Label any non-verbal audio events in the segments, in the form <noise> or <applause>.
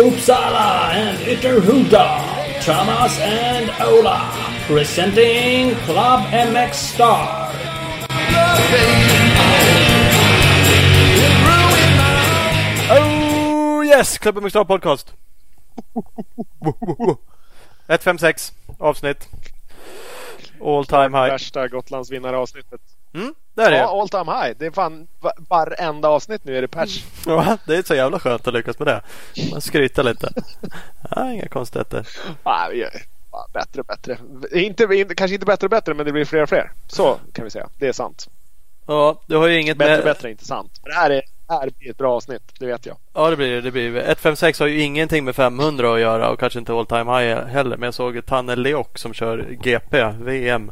Uppsala and Ytterhuda, Thomas and Ola, presenting Club MX Star. Oh yes! Klubben med Star Podcast. 156 avsnitt. All time high. Värsta Gotlandsvinnaravsnittet. Mm, det är. Ja, all time high. Det är fan va- varenda avsnitt nu är det pers. <laughs> Ja, det är så jävla skönt att lyckas med det. Man skryter lite. <laughs> Ja, inga konstigheter. Ja, vi gör- bättre och bättre. Inte, kanske inte bättre och bättre men det blir fler och fler. Så kan vi säga. Det är sant. Ja, du har ju inget Bättre med... och bättre inte sant. Det här, är, det här blir ett bra avsnitt. Det vet jag. Ja, det blir det. det. Blir. 156 har ju ingenting med 500 att göra och kanske inte all time high heller. Men jag såg Tanne Leok som kör GP, VM.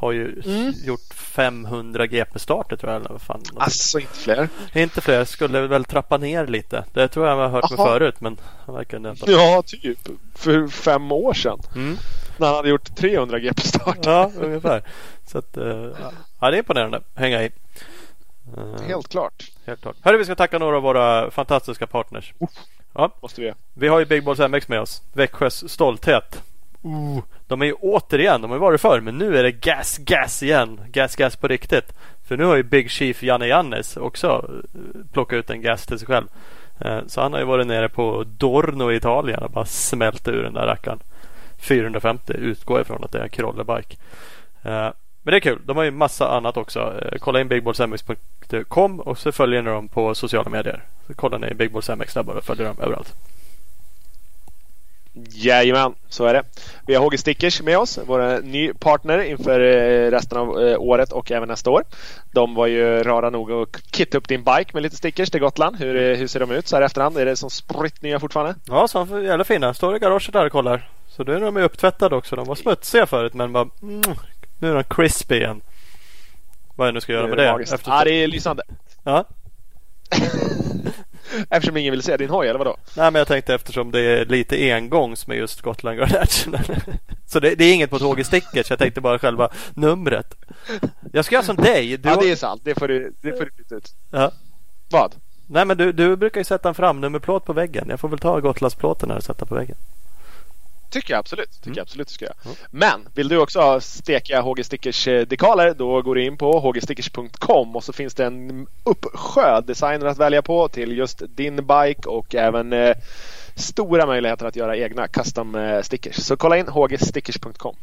Har ju Mm. gjort 500 GP-starter tror jag. Eller vad fan. Alltså inte fler. Inte fler. Skulle väl trappa ner lite. Det tror jag jag har hört med Jaha. förut. Men han verkar inte. Ja, typ. För fem år sedan. Mm. När han hade gjort 300 GP-start. Ja, ungefär. Så att, eh, ja, det är imponerande. Hänga i. Eh, Helt klart. helt klart. Hörru, vi ska tacka några av våra fantastiska partners. Ja, Måste vi. vi har ju Big Balls MX med oss. Växjös stolthet. Uh, de är ju återigen, de har ju varit förr, men nu är det gas, gas igen. Gas, gas på riktigt. För nu har ju Big Chief Janne Jannes också eh, plockat ut en gas till sig själv. Eh, så han har ju varit nere på Dorno i Italien och bara smält ur den där rackaren. 450 utgår ifrån att det är en Krollebike. Eh, men det är kul. De har ju massa annat också. Kolla in bigballsmx.com och så följer ni dem på sociala medier. Så kollar ni Big Balls MX där bara och följer dem överallt. Jajamän, så är det. Vi har HG Stickers med oss, vår ny partner inför eh, resten av eh, året och även nästa år. De var ju rara nog att kitta upp din bike med lite stickers till Gotland. Hur, eh, hur ser de ut så här efterhand? Är det som spritt nya fortfarande? Ja, så jävla fina. Står i garaget där och kollar. Så nu är de upptvättade också. De var smutsiga förut men bara, mm, nu är de crispy igen. Vad jag nu ska göra med det. Efter- Ja, det är lysande. ja. <laughs> <laughs> Eftersom ingen vill se din hoj, eller vadå? Nej, men jag tänkte eftersom det är lite engångs med just Gotland Garage. <laughs> så det, det är inget på tåg i sticket. Jag tänkte bara själva numret. Jag ska göra som dig. Du, Ja, det är sant. Det får du, det får du byta ut. ja. Vad? Nej, men du, du brukar ju sätta en framnummerplåt på väggen. Jag får väl ta Gotlandsplåten här och sätta på väggen. Tycker jag absolut. Tycker Mm. jag absolut ska göra. Ja. Men vill du också ha stekiga HG Stickers dekaler då går du in på hgstickers.com och så finns det en uppsjö designer att välja på till just din bike och även eh, stora möjligheter att göra egna custom eh, stickers. Så kolla in hgstickers.com.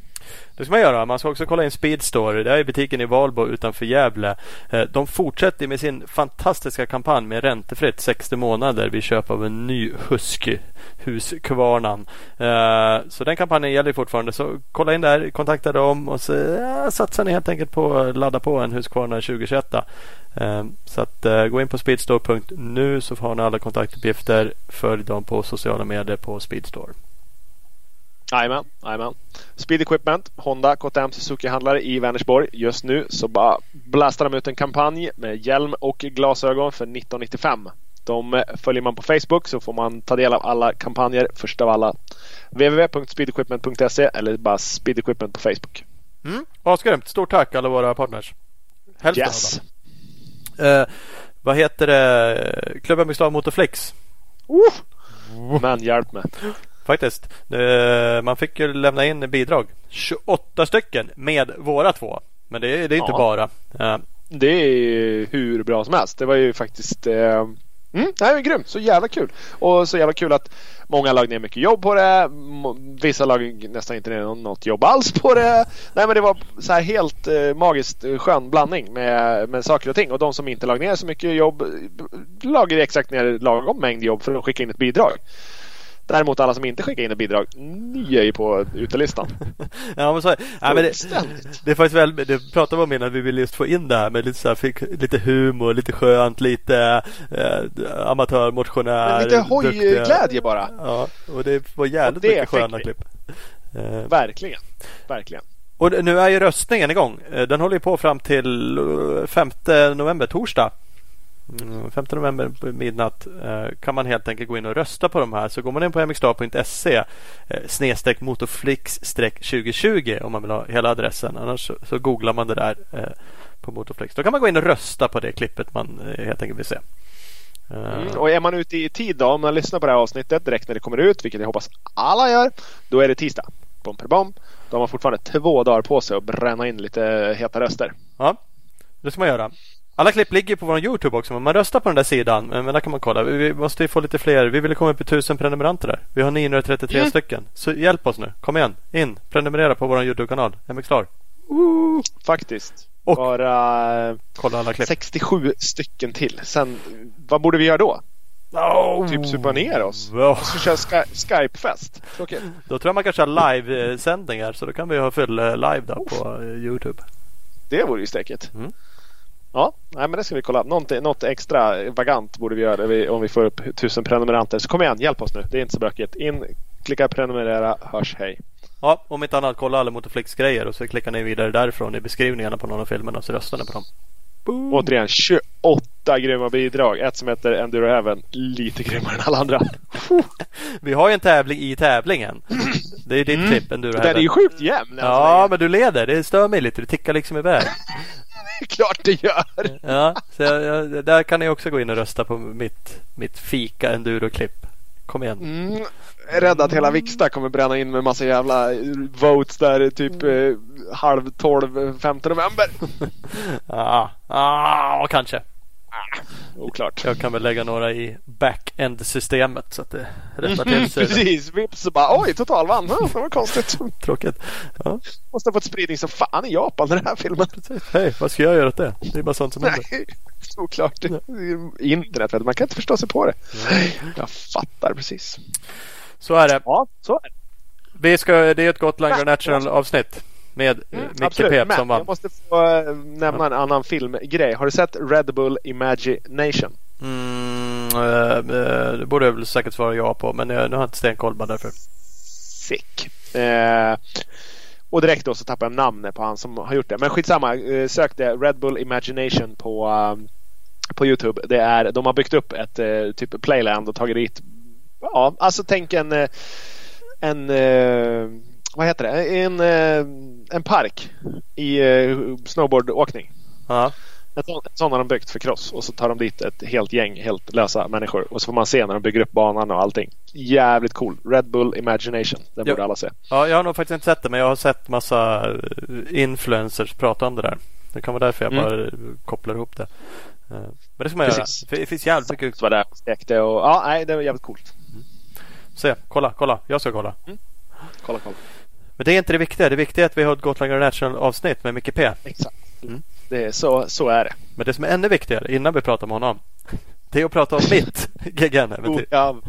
Det ska man göra. Man ska också kolla in Speedstore. Det är butiken i Valbo utanför Gävle. Eh, de fortsätter med sin fantastiska kampanj med räntefritt 60 månader vid köp av en ny Husky Husqvarnan. Eh, så den kampanjen gäller fortfarande. Så kolla in där, kontakta dem och så satsar ni helt enkelt på att ladda på en Husqvarna 2021. Eh, Så att eh, gå in på speedstore.nu så har ni alla kontaktuppgifter. Följ dem på sociala medier på Speedstore. Jajamän, jajamän. Speed Equipment, Honda, KTM, Suzuki-handlare i Vänersborg. Just nu så bara blastar de ut en kampanj med hjälm och glasögon för 1995. De eh, följer man på Facebook så får man ta del av alla kampanjer först av alla. www.speedequipment.se eller bara Speed Equipment på Facebook. Mm. Asgrymt! Stort tack alla våra partners. Hälften av Yes! dem. Eh, vad heter det? Klubben Bokstav Motorflix. Men hjälp mig. Faktiskt. Eh, man fick ju lämna in bidrag. 28 stycken med våra två. Men det, är- det är inte Ja. bara. Eh, Det är hur bra som helst. Det var ju faktiskt eh, Mm, det här är grymt. Så jävla kul. Och så jävla kul att många lag ner mycket jobb på det. Vissa lag nästan inte ner något jobb alls på det. Nej men det var så här helt eh, magiskt eh, skön blandning med, med saker och ting. Och de som inte lag ner så mycket jobb eh, lagade exakt ner lagom mängd jobb för att skicka in ett bidrag. Däremot alla som inte skickar in ett bidrag, ni är ju på utelistan. <laughs> ja, men så, ja, men det, det är faktiskt väl, det pratade vi om innan vi ville just få in det här med lite, så här, fick, lite humor, lite skönt, lite eh, amatörmotionär. Men lite hojglädje bara. Ja, och det var jävligt det mycket sköna vi. klipp. Eh, Verkligen. Verkligen. Och nu är ju röstningen igång. Eh, Den håller ju på fram till eh, 5 november, torsdag. Mm, 5 november på midnatt eh, kan man helt enkelt gå in och rösta på de här. Så går man in på mxstar.se eh, snedstreck motorflix streck 2020 om man vill ha hela adressen. Annars så, googlar man det där eh, på Motorflix. Då kan man gå in och rösta på det klippet man helt enkelt vill se. Mm, och är man ute i tid då, om man lyssnar på det här avsnittet direkt när det kommer ut, vilket jag hoppas alla gör, då är det tisdag. Bom. Då har man fortfarande två dagar på sig att bränna in lite heta röster. Ja, det ska man göra. Alla klipp ligger på vår Youtube också. Man röstar på den där sidan. Men där kan man kolla. Vi måste ju få lite fler. Vi vill komma upp i tusen prenumeranter där. Vi har 933 mm. stycken. Så hjälp oss nu. Kom igen. In. Prenumerera på vår Youtube-kanal. MXlar. Faktiskt. Och Bara kolla alla klipp. 67 stycken till. Sen, vad borde vi göra då? Oh. Typ supa ner oss. Oh. Och så köra Sky Skype-fest. Tråkigt. Då tror jag man kan köra live-sändningar. Så då kan vi ha full eh, live då oh. på eh, Youtube. Det vore ju stekigt. Mm. Ja, nej, men det ska vi kolla. Något, något extra vagant borde vi göra om vi får upp tusen prenumeranter. Så kom igen, hjälp oss nu. Det är inte så bökigt. In, klicka prenumerera, hörs, hej. Ja, om inte annat kolla alla Motoflix grejer och så klickar ni vidare därifrån i beskrivningarna på någon av filmerna så röstar ni på dem. Boom. Återigen 28 grymma bidrag. Ett som heter Enduro Heaven. Lite grymmare än alla andra. <laughs> Vi har ju en tävling i tävlingen. <clears throat> Det är ditt mm. klipp Enduro Heaven. Den är ju sjukt jämn. Ja, men du leder. Det stör mig lite. Du tickar liksom iväg. <laughs> <laughs> Klart det gör! Ja, så jag, jag, där kan ni också gå in och rösta på mitt, mitt fika enduro-klipp. Kom igen. Mm, är rädd att hela Viksta kommer bränna in med massa jävla votes där typ mm. eh, halv tolv, femte november. ja, <laughs> ah, kanske. Ah, oklart. Jag kan väl lägga några i back-end-systemet så att det rättar till sig. Precis, vips så bara oj totalvann. Det var konstigt. <laughs> Tråkigt. Ja. Måste ha fått spridning som fan i Japan den här filmen. Hej, vad ska jag göra åt det? Det är bara sånt som händer. <laughs> Oklart. Internet, man kan inte förstå sig på det. Jag fattar precis. Så är det. Ja, så är det. Vi ska, det är ett Gotland International avsnitt. Med mm, Micke Pep som vann. Jag måste få äh, nämna en annan filmgrej. Har du sett Red Bull Imagination? Mm, äh, det borde jag väl säkert svara ja på. Men jag, nu har jag inte stenkoll bara därför. Sick. Eh, och direkt då så tappade jag namnet på han som har gjort det. Men skitsamma. Eh, sök det. Red Bull Imagination på, på Youtube. Det är, de har byggt upp ett eh, typ playland och tagit dit. Ja, alltså tänk en, en vad heter det? En, eh, en park i eh, snowboardåkning. Ja. En sån, en sån har de byggt för cross och så tar de dit ett helt gäng helt lösa människor och så får man se när de bygger upp banan och allting. Jävligt cool. Red Bull Imagination. Det borde alla se. Ja, jag har nog faktiskt inte sett det men jag har sett massa eh, influencers prata om det där. Det kan vara därför jag mm. bara kopplar ihop det. Men det ska man Precis. göra. Det finns jävligt mycket. var där stekte och ja, nej, det var jävligt coolt. Mm. Se, kolla, kolla. Jag ska kolla. Mm. Kolla, kolla. Men det är inte det viktiga. Det viktiga är att vi har ett Gotland International avsnitt med Micke P. Exakt. Mm. Det är så, så är det. Men det som är ännu viktigare innan vi pratar med honom. Det är att prata om <laughs> mitt GGN-äventyr. jag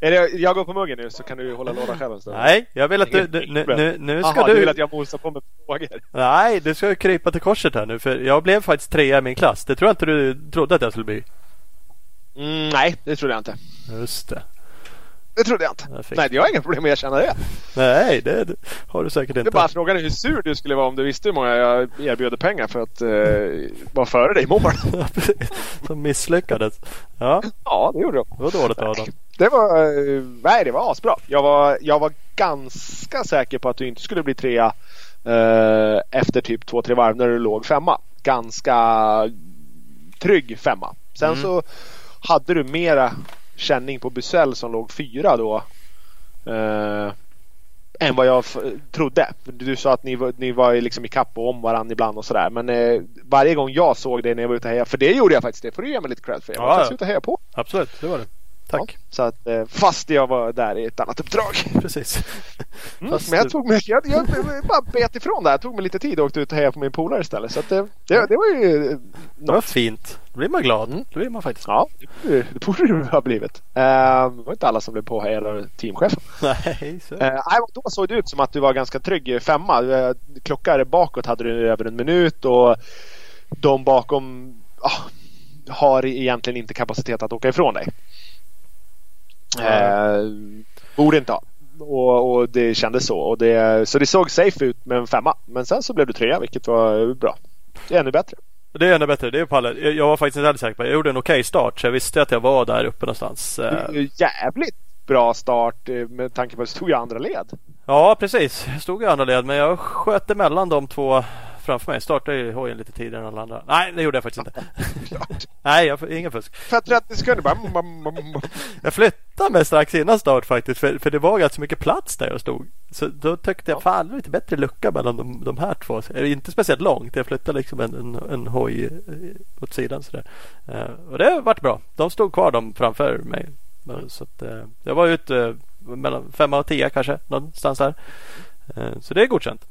vet. jag går på muggen nu så kan du hålla låda själv en stund. Nej, jag vill att du... Nu, nu, nu ska Aha, du... du vill att jag mosar på med frågor? Nej, du ska krypa till korset här nu. För jag blev faktiskt trea i min klass. Det tror jag inte du trodde att jag skulle bli. Mm, nej, det trodde jag inte. Just det. Det trodde jag inte. Jag Nej, jag har inga problem med att erkänna det. Nej, det har du säkert inte. Det är bara frågan hur sur du skulle vara om du visste hur många jag erbjöd pengar för att eh, vara före dig i mål. <laughs> Som misslyckades. Ja, ja det gjorde jag. Det var dåligt av dem. Det var, eh, nej, det var asbra. Jag var, jag var ganska säker på att du inte skulle bli trea eh, efter typ två, tre varv när du låg femma. Ganska trygg femma. Sen mm. så hade du mera känning på Busell som låg fyra då. Eh, än vad jag trodde. Du sa att ni, ni var liksom i kapp och om varandra ibland och sådär. Men eh, varje gång jag såg det när jag var ute och hejade, för det gjorde jag faktiskt. Det får du ge mig lite cred för. Jag var ja, faktiskt ute och hejade på. Absolut, det var det. Tack. Ja, så att, eh, fast jag var där i ett annat uppdrag. Precis. Mm, men jag tog mig, jag, jag, jag bara bet ifrån där. Jag tog mig lite tid och åkte ut och hejade på min polare istället. Så att det, det, det var ju något. Det var fint. Då blir man glad. Mm. Då blir man faktiskt. Ja, det, borde det ha blivit. Uh, det var inte alla som blev påhejade av teamchefen. Nej, så. Uh, då såg det ut som att du var ganska trygg femma. Uh, klockar bakåt hade du över en minut och de bakom uh, har egentligen inte kapacitet att åka ifrån dig. Eh, borde inte ha. Och, och, det kändes så. Och det, så det såg safe ut med en femma. Men sen så blev du trea vilket var bra. Det är ännu bättre. Det är ännu bättre. Det är Palle. Jag var faktiskt inte heller säker på det. Jag gjorde en okej okay start så jag visste att jag var där uppe någonstans. Jävligt bra start eh, med tanke på att du stod i andra led. Ja precis. Jag stod i andra led men jag sköt emellan de två framför mig. Startade ju hojen lite tidigare än alla andra. Nej, det gjorde jag faktiskt inte. <laughs> Nej, jag, ingen fusk. För 30 sekunder bara... Jag flyttade mig strax innan start faktiskt. För, för det var ganska mycket plats där jag stod. Så då tyckte jag fan det var lite bättre lucka mellan de, de här två. Så, inte speciellt långt. Jag flyttade liksom en, en, en hoj eh, åt sidan sådär. Uh, och det vart bra. De stod kvar de framför mig. Så att, uh, jag var ute uh, mellan fem och tio kanske. Någonstans där. så det är godkänt.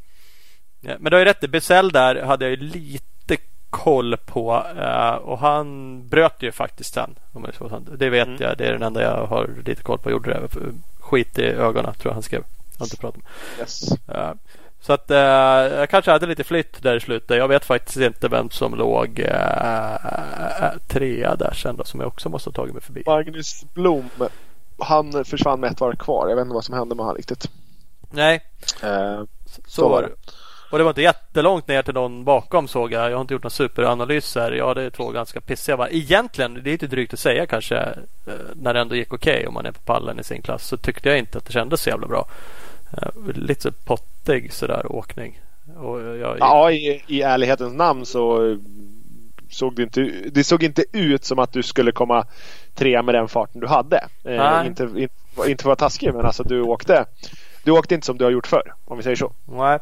Men du har ju rätt. Bessell där hade jag ju lite koll på. och han bröt ju faktiskt sen. Det vet mm. jag. Det är den enda jag har lite koll på. Gjorde det. Skit i ögonen tror jag han skrev. Jag har inte pratat med. Yes. Så att uh, jag kanske hade lite flytt där i slutet. Jag vet faktiskt inte vem som låg uh, trea där sen då, som jag också måste ha tagit mig förbi. Magnus Blom. Han försvann med ett var kvar. Jag vet inte vad som hände med honom riktigt. Nej, uh, så, så var det. Och det var inte jättelångt ner till någon bakom såg jag. Jag har inte gjort någon superanalyser. Ja, det är två ganska pissiga var. Egentligen, det är inte drygt att säga kanske. När det ändå gick okej okay, om man är på pallen i sin klass. Så tyckte jag inte att det kändes så jävla bra. Lite pottig sådär åkning. Jag... Ja, i, i ärlighetens namn så såg det inte, det såg inte ut som att du skulle komma trea med den farten du hade. Eh, inte, inte, inte för att vara taskig men alltså du åkte Du åkte inte som du har gjort förr om vi säger så. Nej.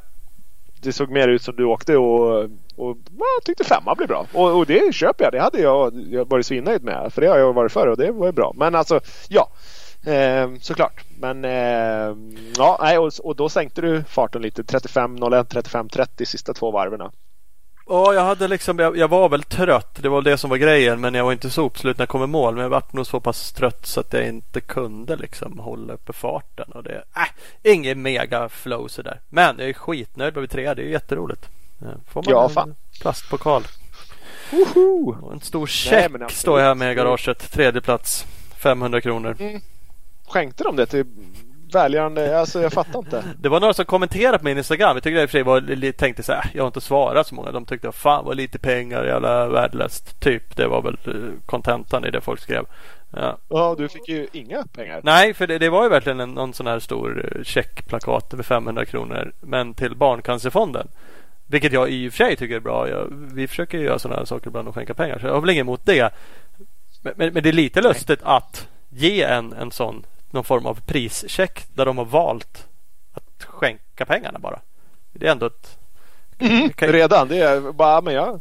Det såg mer ut som du åkte och, och jag tyckte femma blev bra. Och, och det köper jag. Det hade jag, jag varit svinnöjd med. För det har jag varit förr och det var bra. Men alltså ja. Eh, såklart. Men eh, ja, och, och då sänkte du farten lite. 35.01, 35.30 sista två varven. Ja, jag hade liksom, jag, jag, var väl trött. Det var det som var grejen. Men jag var inte så uppslut när jag kom i mål. Men jag var nog så pass trött så att jag inte kunde liksom hålla uppe farten. Och det, äh, ingen mega flow sådär. Men jag är skitnöjd med trea. Det är jätteroligt. Får man ja, en fan. plastpokal. Woho! Och en stor check Nej, står jag här med i garaget. Tredje plats. 500 kronor. Mm skänkte de det till välgörande? Alltså jag fattar inte. <laughs> Det var några som kommenterade på min Instagram. Jag tyckte i och för sig var, tänkte så här, jag har inte svarat så många. De tyckte fan vad lite pengar, jävla värdelöst. Typ. Det var väl eh, kontentan i det folk skrev. Ja. ja, du fick ju inga pengar. Nej, för det, det var ju verkligen en, någon sån här stor eh, checkplakat över 500 kronor. Men till Barncancerfonden. Vilket jag i och för sig tycker är bra. Jag, vi försöker göra sådana här saker ibland och skänka pengar. Så jag har väl inget emot det. Men, men, men det är lite lustigt att ge en, en sån någon form av prischeck där de har valt att skänka pengarna bara. Det är ändå ett... Mm, kan... Redan? Det är bara, men ja.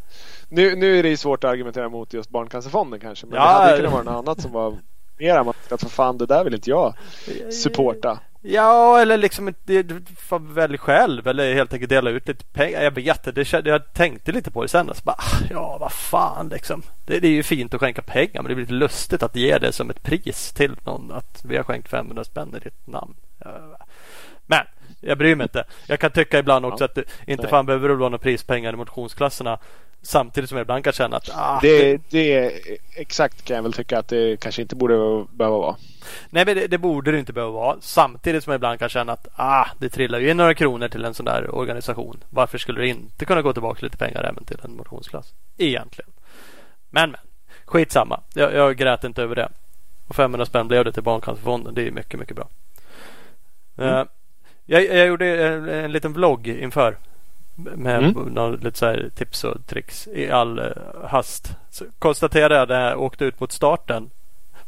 Nu, nu är det svårt att argumentera mot just Barncancerfonden kanske. Men ja, det hade kunnat vara något annat som var mer att för fan det där vill inte jag supporta. Ja, eller liksom välj själv eller helt enkelt dela ut lite pengar. Jag vet det. Jag tänkte lite på det sen. Så bara, ah, ja, vad fan liksom. Det, det, är ju fint att skänka pengar men det blir lite lustigt att ge det som ett pris till någon. Att vi har skänkt 500 spänn i ditt namn. Men jag bryr mig inte. Jag kan tycka ibland också ja. att det, inte Nej. fan behöver det vara några prispengar i motionsklasserna. Samtidigt som jag ibland kan känna att ah, det, det, exakt kan jag väl tycka att det kanske inte borde behöva vara. Nej men det, det, borde det inte behöva vara. Samtidigt som jag ibland kan känna att ah, det trillar ju in några kronor till en sån där organisation. Varför skulle det inte kunna gå tillbaka lite pengar även till en motionsklass? Egentligen. Men men. Skitsamma. Jag, jag grät inte över det. Och 500 spänn blev det till Barncancerfonden. Det är mycket mycket bra. Mm. Uh, jag, jag, gjorde en, en liten vlogg inför med mm. någon, lite så tips och tricks i all uh, hast. Så konstaterade jag när jag åkte ut mot starten.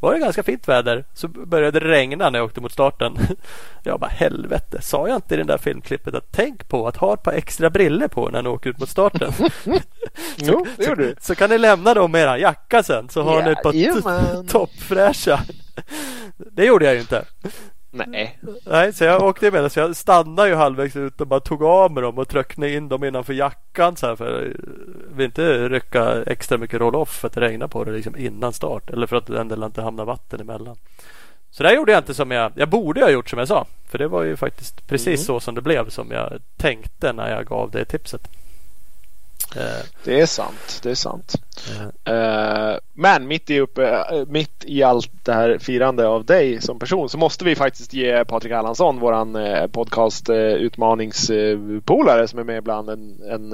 Var det ganska fint väder så började det regna när jag åkte mot starten. <laughs> Jag bara helvete, sa jag inte i det där filmklippet att tänk på att ha ett par extra briller på när ni åker ut mot starten. <laughs> jo, det gjorde du. Så, så kan ni lämna dem med er jacka sen så har ja, ni ett par <laughs> toppfräscha. Det gjorde jag ju inte. Nej. Nej, så jag åkte med så jag stannade ju halvvägs ut och bara tog av mig dem och tryckte in dem innanför jackan så här för jag vill inte rycka extra mycket roll-off för att det regnar på det liksom innan start eller för att det ändå inte hamnar vatten emellan. Så där gjorde jag inte som jag, jag borde ha gjort som jag sa. För det var ju faktiskt precis mm. så som det blev som jag tänkte när jag gav det tipset. Eh, det är sant. Det är sant. Uh, men mitt i, uppe, uh, mitt i allt det här firande av dig som person så måste vi faktiskt ge Patrik Erlandsson, våran uh, podcast utmaningspolare som är med ibland, en, en,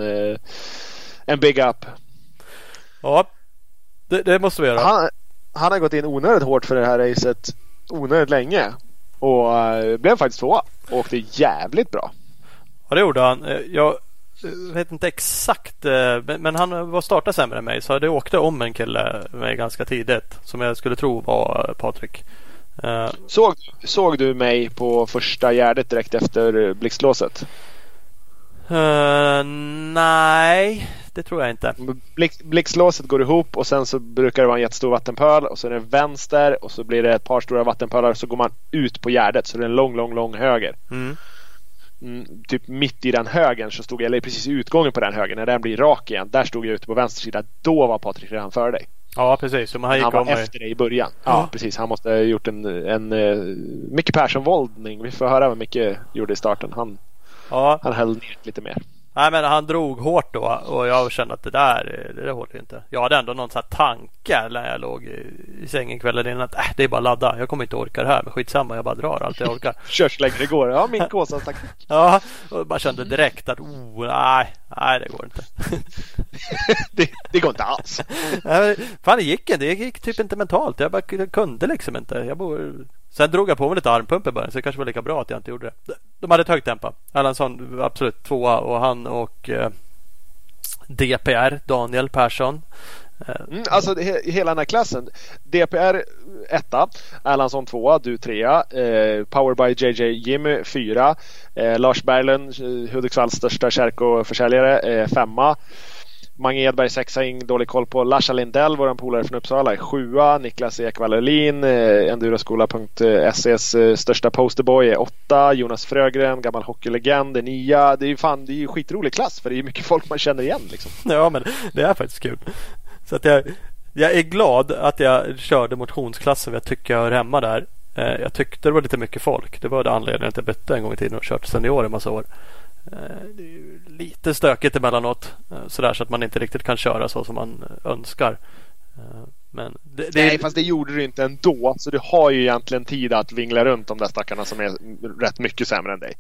en big up. Ja, det, det, måste vi göra. Han, han har gått in onödigt hårt för det här racet onödigt länge och blev faktiskt tvåa och åkte jävligt bra. Ja, det gjorde han. Jag jag vet inte exakt eh, men han var startade sämre än mig så det åkte om en kille mig ganska tidigt som jag skulle tro var Patrik. Uh, såg, såg du mig på första gärdet direkt efter blixtlåset? Uh, nej, det tror jag inte. Blix, blixtlåset går ihop och sen så brukar det vara en jättestor vattenpöl och så är det vänster och så blir det ett par stora vattenpölar så går man ut på gärdet så det är en lång, lång, lång höger. Mm. Mm, typ mitt i den högen så stod jag, eller precis i utgången på den högen, när den blir rak igen. Där stod jag ute på vänster sida. Då var Patrik redan före dig. Ja precis. Så han, han var om efter dig i början. Ja, ja, precis. Han måste ha gjort en, en, en eh, Micke Persson-våldning. Vi får höra vad Micke gjorde i starten. Han, ja. han höll ner lite mer. Nej men han drog hårt då och jag kände att det där det, det håller inte. Jag hade ändå någon sån här tanke när jag låg i sängen kvällen innan att äh, det är bara att ladda. Jag kommer inte orka det här men skitsamma jag bara drar allt jag orkar. <laughs> Kör så länge det går. Ja min <laughs> kåsa taktik. ja och bara kände direkt att oh, nej, nej det går inte. <laughs> det, det, går inte alls. Fan det gick inte. Det gick typ inte mentalt. Jag bara kunde liksom inte. Jag bor Sen drog jag på mig lite armpump i början så det kanske var lika bra att jag inte gjorde det. De hade ett högt tempo. Erlandsson absolut tvåa och han och eh, DPR, Daniel Persson. Eh, mm, alltså he hela den här klassen. DPR etta, Erlandsson tvåa, du trea. Eh, Power by JJ Jimmy fyra. Eh, Lars Berglund, eh, Hudiksvalls största kärkoförsäljare, eh, femma. Mange Edberg sexa, ingen dålig koll på. Larsa Lindell, vår polare från Uppsala, är sjua. Niklas Ekwall Öhlin, eh, Enduroskola.ses eh, största posterboy, är åtta. Jonas Frögren, gammal hockeylegend, är nia. Det är ju fan, det är ju skitrolig klass för det är mycket folk man känner igen. Liksom. Ja, men det är faktiskt kul. Så att jag, jag är glad att jag körde motionsklassen. Jag tycker jag hör hemma där. Eh, jag tyckte det var lite mycket folk. Det var det anledningen att jag bytte en gång i tiden och kört senior en massa år. Eh, det är lite stökigt emellanåt eh, sådär så att man inte riktigt kan köra så som man önskar. Eh, men det, det... Nej, fast det gjorde du inte ändå. Så du har ju egentligen tid att vingla runt de där stackarna som är rätt mycket sämre än dig.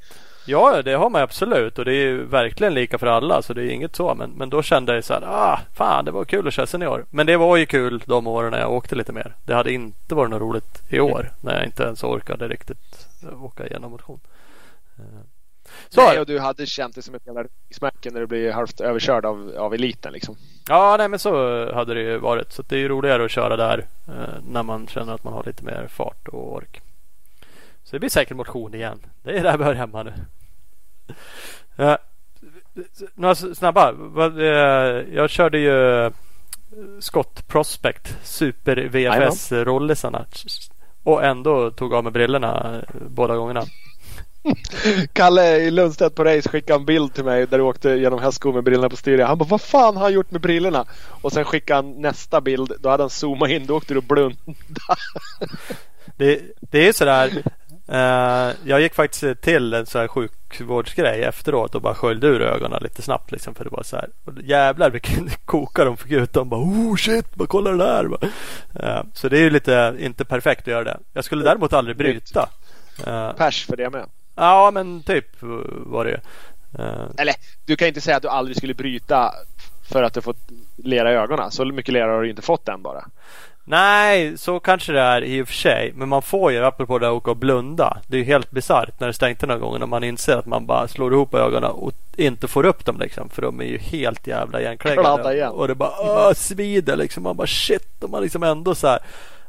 Ja, det har man absolut och det är verkligen lika för alla så det är inget så. Men, men då kände jag så här, ah, fan det var kul att köra senior. Men det var ju kul de åren när jag åkte lite mer. Det hade inte varit något roligt i år när jag inte ens orkade riktigt åka igenom motion. Så. Nej, och du hade känt det som ett jävla riksmärke när du blir halvt överkörd av, av eliten liksom. Ja, nej men så hade det ju varit. Så det är ju roligare att köra där eh, när man känner att man har lite mer fart och ork. Så det blir säkert motion igen. Det är där vi hör hemma nu. <laughs> Eh, några snabba. Eh, jag körde ju Scott Prospect Super VFS rollisarna. Och ändå tog av mig brillorna båda gångerna. Kalle i Lundstedt på race skickade en bild till mig där du åkte genom hästskor med brillorna på styret. Han bara, vad fan har han gjort med brillorna? Och sen skickade han nästa bild. Då hade han zoomat in. Då åkte du och blundade. <laughs> det, det är sådär. Uh, jag gick faktiskt till en sån här sjukvårdsgrej efteråt och bara sköljde ur ögonen lite snabbt. Liksom, för det var så här. Och jävlar vilken <laughs> koka de fick ut. De bara oh shit, bara kolla det där. Uh, så det är ju lite inte perfekt att göra det. Jag skulle däremot aldrig bryta. Uh, Pers för det med. Ja, men typ var det uh... Eller, du kan inte säga att du aldrig skulle bryta för att du fått lera i ögonen. Så mycket lera har du inte fått än bara. Nej, så kanske det är i och för sig. Men man får ju, apropå det att åka och blunda. Det är ju helt bisarrt när det stängde några gånger när man inser att man bara slår ihop ögonen och inte får upp dem liksom. För de är ju helt jävla igenkläggade. Och det bara svider liksom. Man bara shit. Och man liksom ändå så här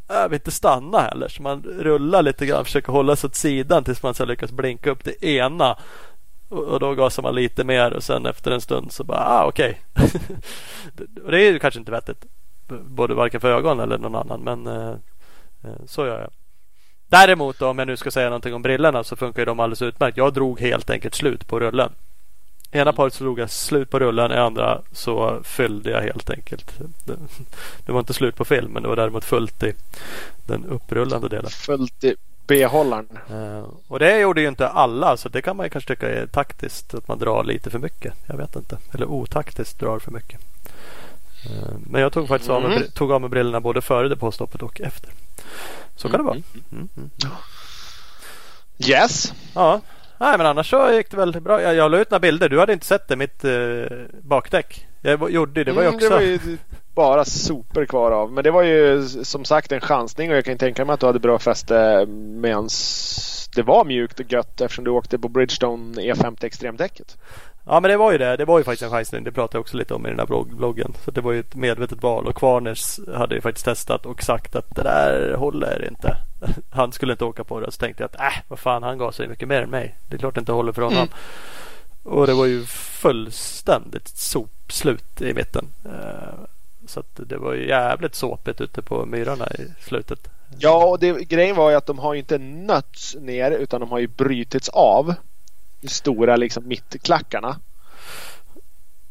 jag vill inte stanna heller. Så man rullar lite grann, försöker hålla sig åt sidan tills man så lyckas blinka upp det ena. Och, då gasar man lite mer och sen efter en stund så bara, ah okej. <laughs> Okay. det är ju kanske inte vettigt. Både varken för ögon eller någon annan. Men eh, eh, så gör jag. Däremot då, om jag nu ska säga någonting om brillorna så funkar de alldeles utmärkt. Jag drog helt enkelt slut på rullen. Ena paret så drog jag slut på rullen, i andra så fyllde jag helt enkelt. Det, det, var inte slut på film men det var däremot fullt i den upprullande delen. Fullt i behållaren. Uh, och det gjorde ju inte alla så det kan man ju kanske tycka är taktiskt att man drar lite för mycket. Jag vet inte. Eller otaktiskt drar för mycket. Uh, men jag tog faktiskt mm. av, mig, tog av mig brillorna både före depåstoppet och efter. Så kan det vara. Mm. Mm. mm, mm. Yes. Ja, Nej men annars så gick det väl bra. Jag, jag la ut några bilder. Du hade inte sett det, mitt eh, bakdäck. Jag gjorde det. var ju också... Mm, det var ju bara sopor kvar av. Men det var ju som sagt en chansning och jag kan tänka mig att du hade bra fäste medan det var mjukt och gött eftersom du åkte på Bridgestone E50 extremdäcket. Ja men det var ju det. Det var ju faktiskt en chansning. Det pratade jag också lite om i den här bloggen. Så det var ju ett medvetet val. Och Kvarners hade ju faktiskt testat och sagt att det där håller inte. Han skulle inte åka på det. Så tänkte jag att äh, vad fan han gasar ju mycket mer än mig. Det är klart det inte håller för honom. Mm. Och det var ju fullständigt sopslut i mitten. Eh, så det var ju jävligt såpigt ute på myrarna i slutet. Ja, och det, grejen var ju att de har inte nötts ner utan de har ju brutits av. De stora liksom mittklackarna.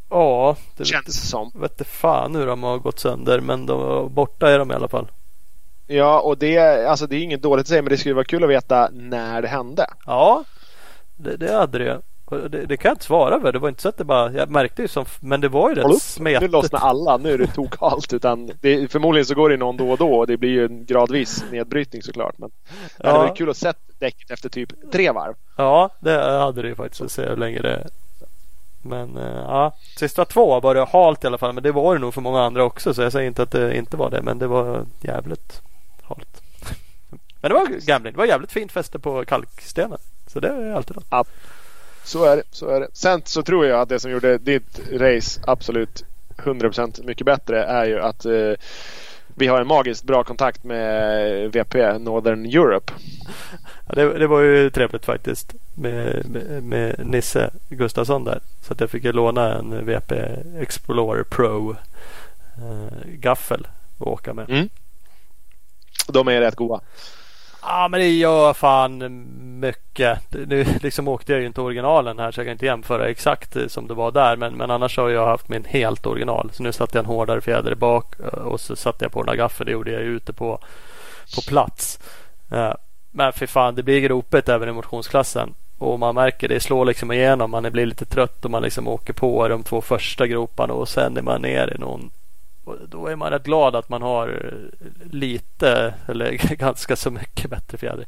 Ja, det känns vet, som. Vet fan hur de har gått sönder men de, borta är de i alla fall. Ja, och det, alltså det är inget dåligt att säga men det skulle vara kul att veta när det hände. Ja, det, det hade det. Det, det, kan jag inte svara för. Det var inte så att det bara, jag märkte ju som, men det var ju rätt smetigt. Nu lossnar alla, nu är det tokalt. Utan det, förmodligen så går det någon då och då och det blir ju en gradvis nedbrytning såklart. Men ja. det var kul att se däcket efter typ tre varv. Ja, det hade det ju faktiskt att se hur länge det men eh, ja, sista två var det halt i alla fall. Men det var det nog för många andra också. Så jag säger inte att det inte var det. Men det var jävligt halt. Men det var gambling. Det var jävligt fint fäste på kalkstenen. Så det är alltid något. Ja, så är det. Så är det. Sen så tror jag att det som gjorde ditt race absolut 100% mycket bättre är ju att eh, vi har en magiskt bra kontakt med VP Northern Europe. Ja, det, det, var ju trevligt faktiskt med, med, med, Nisse Gustafsson där. Så att jag fick låna en VP Explorer Pro eh, gaffel att åka med. Mm. <laughs> De är rätt goda. Ja men det gör fan mycket. Nu liksom åkte jag ju inte originalen här så jag kan inte jämföra exakt eh, som det var där. Men, men annars har jag haft min helt original. Så nu satte jag en hårdare fjäder bak eh, och så satte jag på den där gaffeln. Det gjorde jag ute på, på plats. Eh, men för fan det blir gropigt även i motionsklassen. Och man märker det slår liksom igenom. Man blir lite trött och man liksom åker på de två första groparna och sen är man ner i någon och då är man rätt glad att man har eh, lite eller <laughs> ganska så mycket bättre fjädring.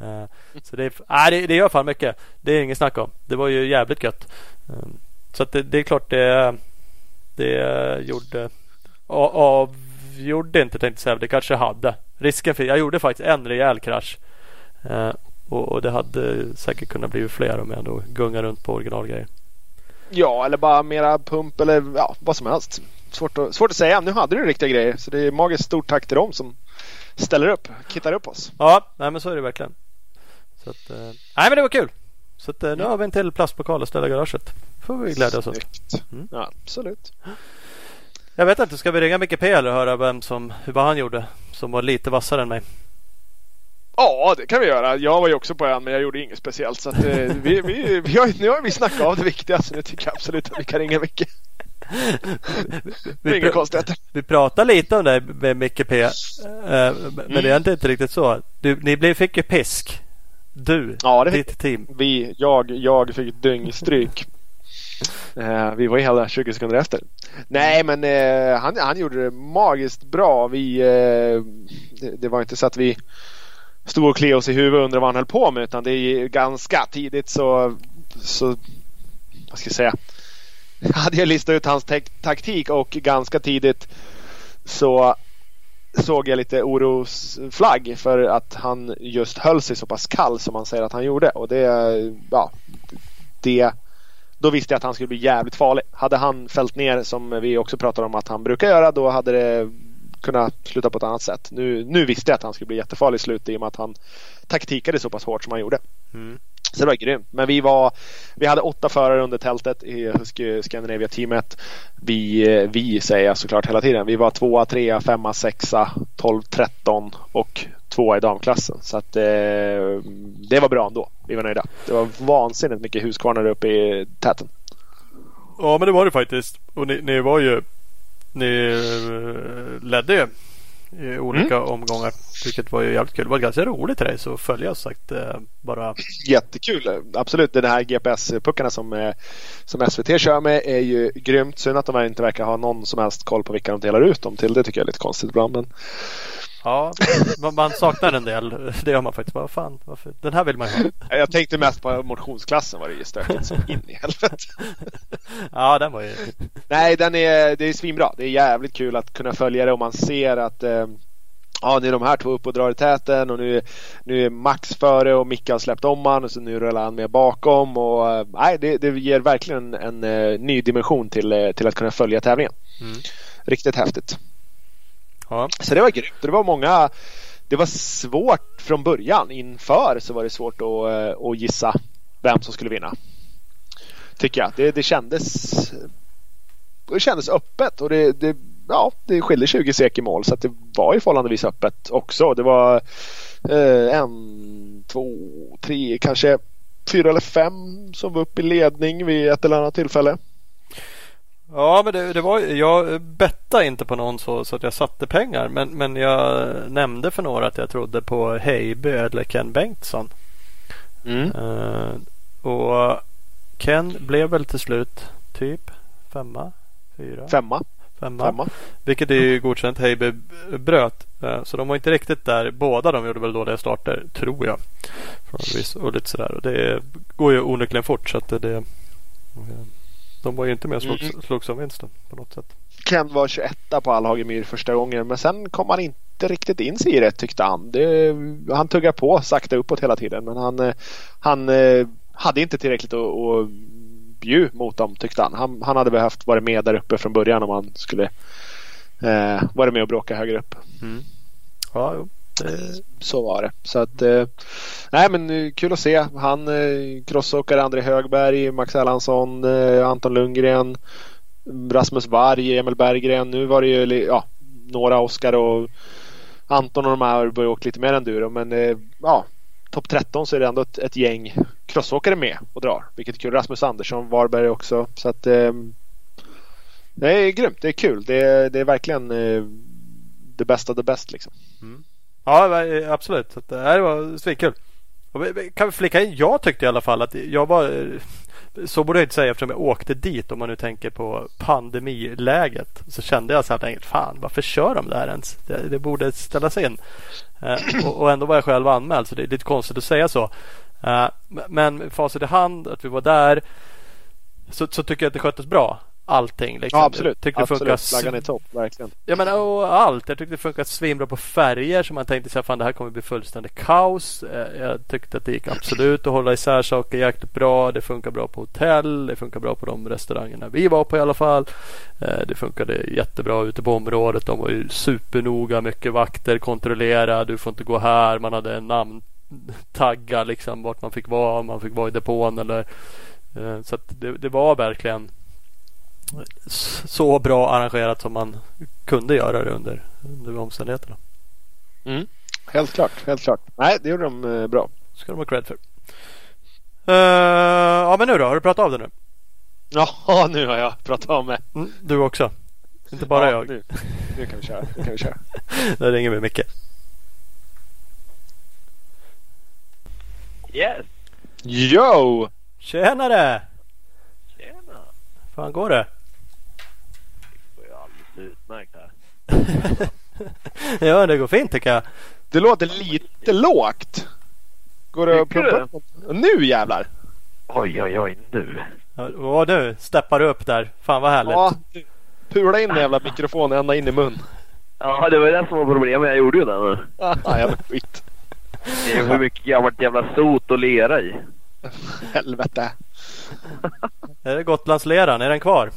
Eh, så det, äh, det, gör fan mycket. Det är inget snack om. Det var ju jävligt gött. Eh, så det, det, är klart det, det gjorde avgjorde inte tänkte jag säga. Det kanske hade. Risken för jag gjorde faktiskt en rejäl krasch. Och, och, det hade säkert kunnat bli fler om jag ändå gungar runt på originalgrejer. Ja, eller bara mera pump eller ja, vad som helst svårt att, svårt att säga. Nu hade du riktiga grejer så det är magiskt stort tack till dem som ställer upp, kittar upp oss. Ja, nej men så är det verkligen. Så att, eh, nej men det var kul. Så att, eh, nu har vi en till plastpokal att ställa i garaget. får vi glädjas åt. Mm. Ja, absolut. Jag vet inte, ska vi ringa Micke P eller höra vem som, vad han gjorde som var lite vassare än mig? Ja, det kan vi göra. Jag var ju också på en men jag gjorde inget speciellt. Så att, eh, vi, vi, vi har, nu har vi snackat av det viktiga så nu tycker jag absolut att vi kan ringa Micke <laughs> vi, pr vi pratade lite om det med Micke P. Uh, men mm. det är inte riktigt så. Du, ni fick ju pisk. Du, ja, det ditt team. Vi, jag, jag fick dyngstryk. uh, <laughs> vi var ju hela 20 sekunder efter. Nej men uh, han, han gjorde det magiskt bra. Vi, det, det, var inte så att vi stod och kliade oss i huvudet och undrade vad han höll på med. Utan det är ganska tidigt så, så vad ska jag säga hade jag listat ut hans taktik och ganska tidigt så såg jag lite orosflagg för att han just höll sig så pass kall som han säger att han gjorde. Och det, ja, det, då visste jag att han skulle bli jävligt farlig. Hade han fällt ner som vi också pratar om att han brukar göra då hade det kunnat sluta på ett annat sätt. Nu, nu visste jag att han skulle bli jättefarlig i slutet i och med att han taktikade så pass hårt som han gjorde. Mm. Så det var grymt. Men vi var Vi hade åtta förare under tältet i Husky Scandinavia-teamet. Vi, vi säger jag såklart hela tiden. Vi var tvåa, trea, femma, sexa, tolv, tretton och tvåa i damklassen. Så att eh, det var bra ändå. Vi var nöjda. Det var vansinnigt mycket Husqvarna uppe i täten. Ja men det var det faktiskt. Och ni, ni var ju Ni eh, ledde ju i olika mm. omgångar. Vilket var ju jävligt kul. Det var ganska roligt race att följa sagt. Eh, bara... Jättekul. Absolut. Den här GPS-puckarna som, eh, som SVT kör med är ju grymt. Synd att de inte verkar ha någon som helst koll på vilka de delar ut dem till. Det tycker jag är lite konstigt ibland. Men... Ja, man saknar en del. Det gör man faktiskt. Vad fan, varför? Den här vill man ju ha. Jag tänkte mest på motionsklassen var det ju stökigt som in i helvete. <laughs> Ja, den var ju... Nej, den är, det är svinbra. Det är jävligt kul att kunna följa det och man ser att eh, Ja, nu är de här två upp och drar i täten och nu, nu är Max före och Micke har släppt om han och så nu rullar han med bakom. Och, eh, nej, det, det ger verkligen en, en, eh, ny dimension till, till att kunna följa tävlingen. Mm. Riktigt häftigt. Ja. Så det var grymt. Det var många det var svårt från början. Inför så var det svårt att, eh, att gissa vem som skulle vinna. Tycker jag. Det, det kändes det kändes öppet och det, det, ja, det skilde 20 sek i mål så att det var ju förhållandevis öppet också. Det var eh, en, två, tre, kanske fyra eller fem som var uppe i ledning vid ett eller annat tillfälle. Ja, men det, det var jag bettade inte på någon så, så att jag satte pengar. Men, men jag nämnde för några att jag trodde på Heiby eller Ken Bengtsson. Mm. Uh, och Ken blev väl till slut typ femma, fyra, femma. Femma. femma. Vilket är ju godkänt. Heiby bröt. Uh, så de var inte riktigt där. Båda de gjorde väl dåliga starter, tror jag. Och lite sådär. Och det går ju onekligen fort. Så att det, det de var ju inte med och slogs, mm. slogs om vinsten på något sätt. Ken var 21 på Allhagemyr första gången men sen kom han inte riktigt in sig i det tyckte han. Det, han tuggar på sakta uppåt hela tiden men han, eh, han eh, hade inte tillräckligt att, att bjuda mot dem tyckte han. han. Han hade behövt vara med där uppe från början om han skulle eh, vara med och bråka högre upp. Mm. Ja, jo. Eh, så var det. Så att, eh, nej men eh, kul att se. Han eh, crossåkare André Högberg, Max Erlandsson, eh, Anton Lundgren, Rasmus Varg, Emil Berggren. Nu var det ju ja, några Oskar och Anton och de här har åka lite mer enduro. Men ja, topp 13 så är det ändå ett, ett gäng crossåkare med och drar. Vilket är kul. Rasmus Andersson, Varberg också. Så att det är grymt. Det är kul. Det är, det är verkligen det bästa det bästa. liksom. Mm. Ja, eh, absolut. Så eh, det här var svinkul. Kan vi flika in? Jag tyckte i alla fall att jag var eh, så borde jag inte säga eftersom jag åkte dit om man nu tänker på pandemiläget. Så kände jag så här enkelt, fan varför kör de där ens? Det, det borde ställas in. Eh, och, och, ändå var jag själv anmäld så det är lite konstigt att säga så. Eh, men facit i hand att vi var där så, så tycker jag att det sköttes bra allting. Liksom. Ja, absolut. Tyckte absolut. Det Flaggan är topp, verkligen. Jag menar, och allt. Jag tyckte det funkade svinbra på färger. Så man tänkte att det här kommer bli fullständigt kaos. Eh, jag tyckte att det gick absolut att hålla isär saker jäkligt bra. Det funkar bra på hotell. Det funkar bra på de restaurangerna vi var på i alla fall. Eh, det funkade jättebra ute på området. De var ju supernoga. Mycket vakter. Kontrollera. Du får inte gå här. Man hade en namntagga liksom vart man fick vara. Om man fick vara i depån eller eh, så det, det var verkligen så bra arrangerat som man kunde göra det under, under omständigheterna. Mm. Helt klart, helt klart. Nej, det gjorde de eh, bra. ska de ha cred för. Uh, ja, men nu då? Har du pratat av det nu? <laughs> Ja, nu har jag pratat av mig. Mm, du också? Inte bara ja, jag? Nu, nu kan vi köra. Nu kan vi köra. <laughs> Där ringer vi Micke. Yes. Yo! Tjenare! Tjena. fan går det? Utmärkt här. <laughs> ja, det går fint tycker jag. Det låter lite lågt. Går det att pumpa upp? Nu jävlar! Oj, oj, oj, nu. Ja, nu steppar du upp där. Fan vad härligt. Ja, pula in den jävla mikrofonen ända in i mun. Ja, det var det som var problemet. Jag gjorde ju det nu. Ja, <laughs> jävla skit. Det är för mycket gammalt jävla sot och lera i. Helvete. är det Gotlandsleran? Är den kvar?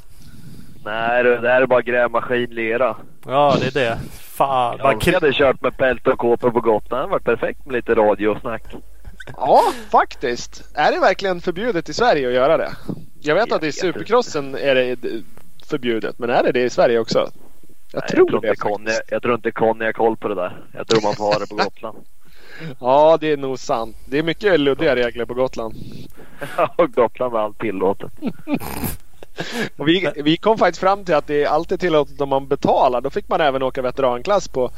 Nej det här är bara grävmaskinlera. Ja det är det. Fan. Jag kri- hade kört med pält och kåpor på Gotland. Det hade varit perfekt med lite radiosnack. Ja faktiskt. Är det verkligen förbjudet i Sverige att göra det? Jag vet jag att i Supercrossen är det förbjudet. Men är det det i Sverige också? Jag Nej, tror jag tror det. Conny, jag tror inte Conny har koll på det där. Jag tror man får ha det på Gotland. <laughs> ja det är nog sant. Det är mycket luddiga regler på Gotland. <laughs> Ja, Gotland är allt tillåtet. <laughs> Och vi, vi kom faktiskt fram till att det är alltid tillåtet om man betalar. Då fick man även åka veteranklass på,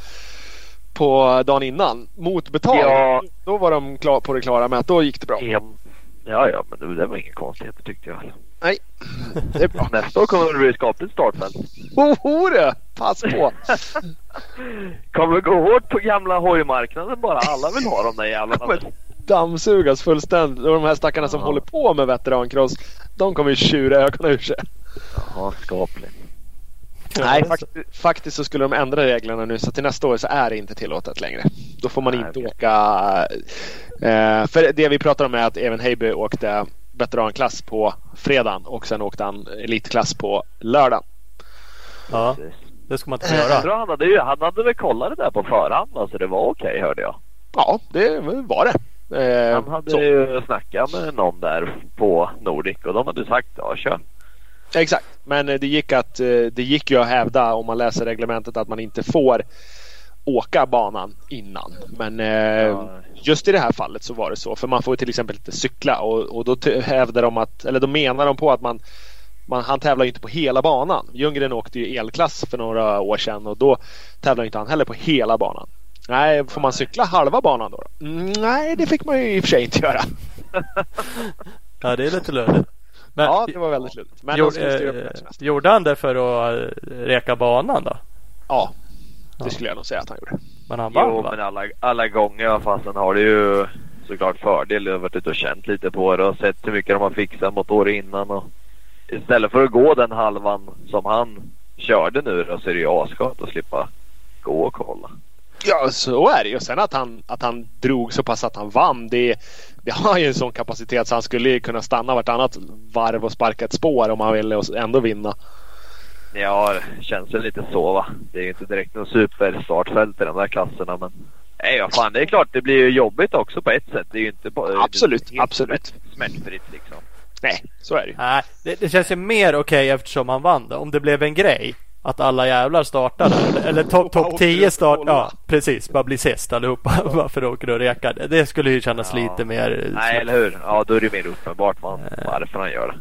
på dagen innan. Mot betalning. Ja. Då var de klar, på det klara med att då gick det bra. Ja, ja, men det, det var inga konstigheter tyckte jag. Nej, det är bra. <laughs> Nästa år kommer det bli skapligt startfält. Ohore! Pass på! <laughs> kommer gå hårt på gamla hojmarknaden bara. Alla vill ha de där jävlarna. <laughs> Dammsugas fullständigt. Och de här stackarna som håller på med veterancross de kommer ju tjura ögonen ur sig. Jaha, skapligt. Nej, faktiskt, faktiskt så skulle de ändra reglerna nu så till nästa år så är det inte tillåtet längre. Då får man Nej, inte okej. åka. Eh, för det vi pratar om är att även Heiby åkte veteranklass på fredagen och sen åkte han elitklass på lördagen. Ja, Precis. det ska man inte få Jag göra. tror han hade, han hade väl kollat det där på förhand så det var okej hörde jag. Ja, det var det. Eh, Han hade så. ju snackat med någon där på Nordic och de hade sagt ja kör. Exakt, men eh, det gick, att, eh, det gick ju att hävda om man läser reglementet att man inte får åka banan innan. Men eh, just i det här fallet så var det så. För man får till exempel inte cykla och, och då hävdar de att, eller då menar de på att man, man han tävlar ju inte på hela banan. Ljunggren åkte ju elklass för några år sedan och då tävlar inte han heller på hela banan. Nej, får man cykla halva banan då? nej, det fick man ju i och för sig inte göra. <laughs> Ja, det är lite luddigt. Men ja, det var väldigt luddigt. Men de gjorde, eh, gjorde han det för att eh, reka banan då? Ja, det skulle jag nog säga att han gjorde. Men han vann Jo va? men alla, alla gånger fasen har det ju såklart fördel. Jag har varit ute och känt lite på det och sett hur mycket de har fixat mot år innan. Och istället för att gå den halvan som han körde nu då så är det ju asskönt att slippa gå och kolla. Ja, så är det ju. Sen att han, att han drog så pass att han vann. Det, det har ju en sån kapacitet så han skulle ju kunna stanna vartannat varv och sparka ett spår om han ville och ändå vinna. Ja, det känns väl lite så va. Det är ju inte direkt någon superstartfält i de där klasserna men Nej, ja, fan det är klart det blir ju jobbigt också på ett sätt. Det är ju inte bara Absolut, absolut. smärt- Smärtfritt liksom. Nej, så är det ju. Nej, det, det känns ju mer okej eftersom han vann det. Om det blev en grej. Att alla jävlar startade. Eller, <laughs> topp top åkte 10 runt start. Ja, precis. Bara bli sist allihopa. Varför åker du och rekar? Det skulle ju kännas Ja. lite mer... Nej, eller hur? Ja, då är det mer uppenbart varför han gör det.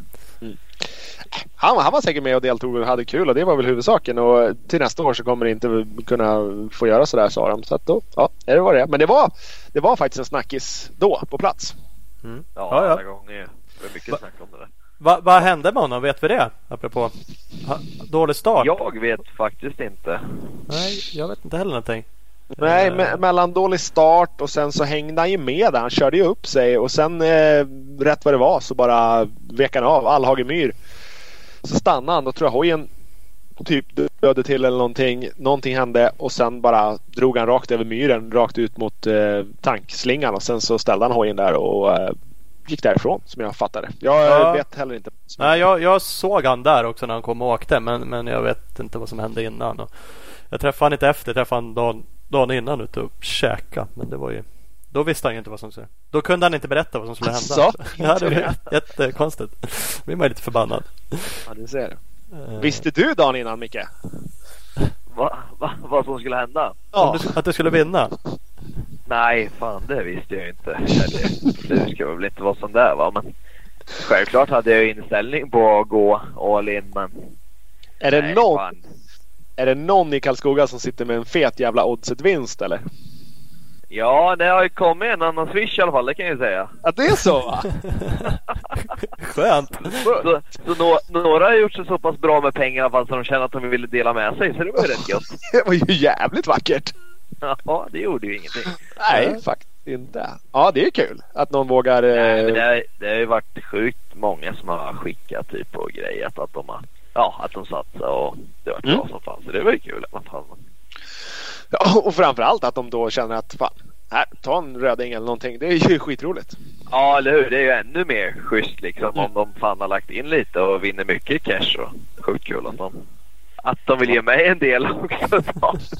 Han, han var säkert med och deltog och hade kul och det var väl huvudsaken. Och till nästa år så kommer det inte kunna få göra sådär sa de. Så att då, ja, det var det. Men det var, det var faktiskt en snackis då på plats. Ja, Ja, ja. alla gånger. Det var mycket snack om det där. Va, vad hände med honom? Vet vi det? Apropå ha, dålig start? Jag vet faktiskt inte. Nej, jag vet inte heller någonting. Nej, Eh, me- mellan dålig start och sen så hängde han ju med där. Han körde ju upp sig och sen eh, rätt vad det var så bara vek han av Allhagemyr. Så stannade han. Då tror jag hojen typ döde till eller någonting. Någonting hände och sen bara drog han rakt över myren rakt ut mot eh, tankslingan och sen så ställde han hojen där och eh, gick därifrån som jag fattade. Jag Ja. vet heller inte. Nej, jag, jag såg han där också när han kom och åkte. Men, men jag vet inte vad som hände innan. Och jag träffade han inte efter. Jag träffade han dagen, dagen innan ute och käka. Men det var ju... Då visste han ju inte vad som skulle Då kunde han inte berätta vad som skulle hända. Asså? <laughs> ja, det var jättekonstigt. Då blir man ju lite förbannad. Ja, du ser. Eh, Visste du dagen innan Micke? Va, va, vad som skulle hända? du, att du skulle vinna? Nej, fan det visste jag inte. Eller, det ska väl inte vara sån där va. Men självklart hade jag inställning på att gå all in men... Är det, nej, någon, fan. är det någon i Karlskoga som sitter med en fet jävla oddset-vinst eller? Ja, det har ju kommit en annan swish i alla fall, det kan jag ju säga. Att det är så va? <laughs> Skönt. Så, så nå, några har gjort sig så pass bra med pengar i alla fall så de känner att de ville dela med sig. Så det var ju rätt gött. <laughs> Det var ju jävligt vackert. <laughs> Ja, det gjorde ju ingenting. Nej, faktiskt inte. Ja, det är kul att någon vågar. Nej, men det, Eh, har, det har ju varit sjukt många som har skickat typ och grejat att de har Ja, att de satsade och det var Mm. bra som fan. Så det var ju kul i alla fall. ja, och framförallt att de då känner att fan, här, ta en röding eller någonting. Det är ju skitroligt. Ja, eller hur? Det är ju ännu mer schysst liksom Mm. om de fan har lagt in lite och vinner mycket cash. Och sjukt kul att de, att de vill ge mig en del också.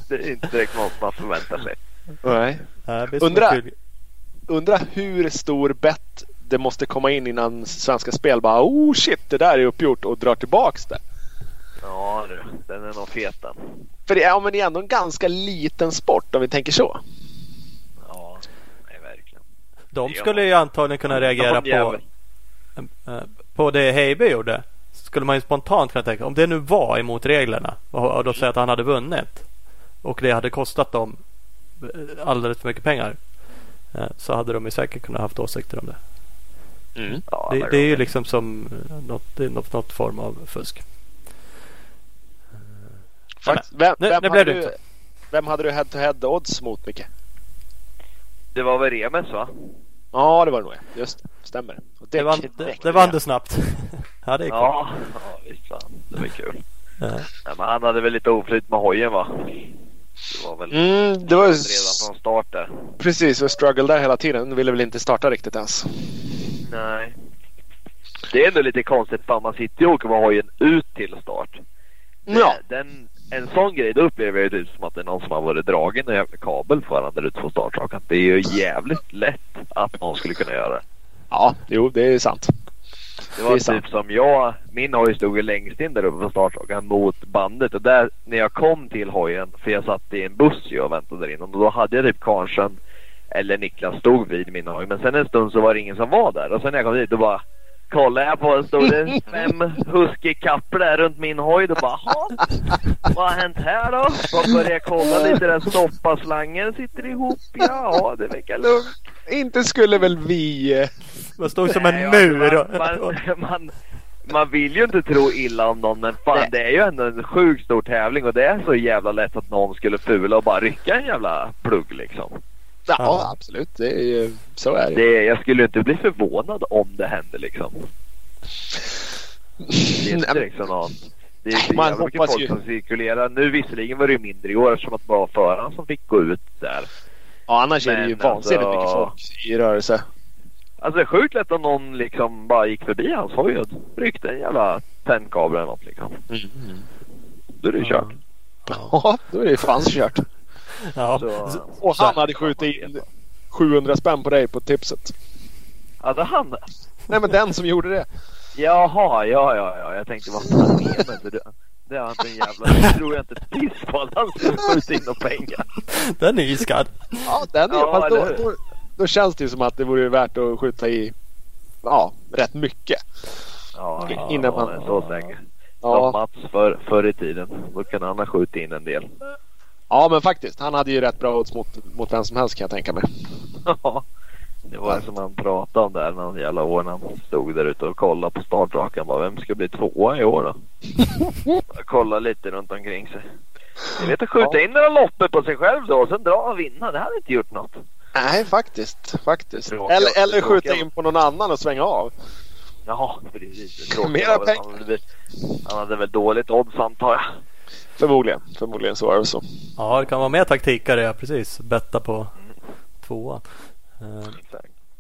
Det är inte direkt något man förväntar sig. Nej. Undra-. Undra hur stor bett det måste komma in innan Svenska Spel bara oh shit det där är uppgjort och drar tillbaks det. Ja, du, den är nog fet den. För det är, ja, men det är ändå en ganska liten sport om vi tänker så. Ja, nej verkligen. De skulle ju antagligen kunna reagera på, eh, på det Heiby gjorde. Skulle man ju spontant kunna tänka om det nu var emot reglerna och, och då säga att han hade vunnit och det hade kostat dem eh, alldeles för mycket pengar. eh, Så hade de ju säkert kunnat haft åsikter om det. Ja, Det, det är ju liksom som eh, något, det är något, något form av fusk. Fakt, vem, Nu- vem, nu hade du, vem hade du head to head odds mot Micke? Det var väl Remes va? Ja det var det nog ja. Just det, stämmer. Och Det vann, det, däck- det vann du snabbt. <laughs> ja, det är coolt. Ja, ja visst fan. Det var kul. Nej, men han hade väl lite oflyt med hojen va? Det var väl Mm, det var redan från start där. precis. Vi struggle där hela tiden. Ville väl inte starta riktigt ens. Nej. Det är ändå lite konstigt för man sitter ju och åker med hojen ut till start. Det- Ja. Den, en sån grej, då upplever jag det som att det är någon som har varit dragen en jävla kabel för varandra ute på startrakan. Det är ju jävligt lätt att någon skulle kunna göra det. Ja, jo, det är sant. Det Det var sant. typ som jag, min hoj stod ju längst in där uppe på startrakan mot bandet och där när jag kom till hojen, för jag satt i en buss ju och väntade där inne och då hade jag typ Karlsson eller Niklas stod vid min hoj men sen en stund så var det ingen som var där och sen när jag kom dit då bara kollade jag på det stod <laughs> det fem husky-kappor där runt min hoj då bara "Jaha, vad har hänt här då? Så började jag kolla lite där stoppaslangen sitter ihop ja det verkar lugnt. Inte skulle väl vi... eh, Man stod som en Nej, mur. Man, man, man, man vill ju inte tro illa om någon men fan Nej. det är ju ändå en sjukt stor tävling och det är så jävla lätt att någon skulle fula och bara rycka en jävla plugg liksom. Ja, Ja. absolut. Det är ju, så är det. Det, jag skulle inte bli förvånad om det hände liksom. Det är inte liksom någon. Det är så Man hoppas folk ju- som cirkulerar. Nu visserligen var det ju mindre i år eftersom att det var föraren som fick gå ut där. Ja, annars är det ju Men vansinnigt alltså- mycket folk i rörelse. Alltså det är sjukt lätt om någon liksom bara gick förbi hans hoj och ryckte en jävla tändkabel eller något liksom. Då är det ju kört. Ja, då är det fan kört. Ja. Så, Och han hade skjutit in 700 spänn på dig på tipset. Hade han det? Nej, men den som gjorde det. Jaha, ja, ja, ja. Jag tänkte vad fan menar du? Det, har inte en jävla... Det tror jag inte ett piss på att han skulle skjuta in några pengar. Den är iskall. Ja, den är, Ja, fast då, då, då känns det ju som att det vore värt att skjuta i ja, rätt mycket. Ja, Innan man- man... så länge. Som Ja, Mats för, förr i tiden. Då kan han ha skjutit in en del. Ja, men faktiskt. Han hade ju rätt bra odds mot, mot vem som helst kan jag tänka mig. <laughs> Ja. Det var som han pratade om där någon jävla år när han stod där ute och kollade på startrakan. Bara, vem ska bli tvåa i år då? <laughs> Jag kollade lite runt omkring sig. Jag vet att skjuta Ja. in några loppor på sig själv då och sen dra och vinna. Det hade inte gjort något. Nej, faktiskt. faktiskt. Eller, eller skjuta in på någon annan och svänga av. Jaha, precis. <laughs> Det Mera väl- han hade väl dåligt odds antar jag. Förmodligen. Förmodligen så är det så. Ja, det kan vara mer taktikare, ja, precis. Betta på tvåan. Uh,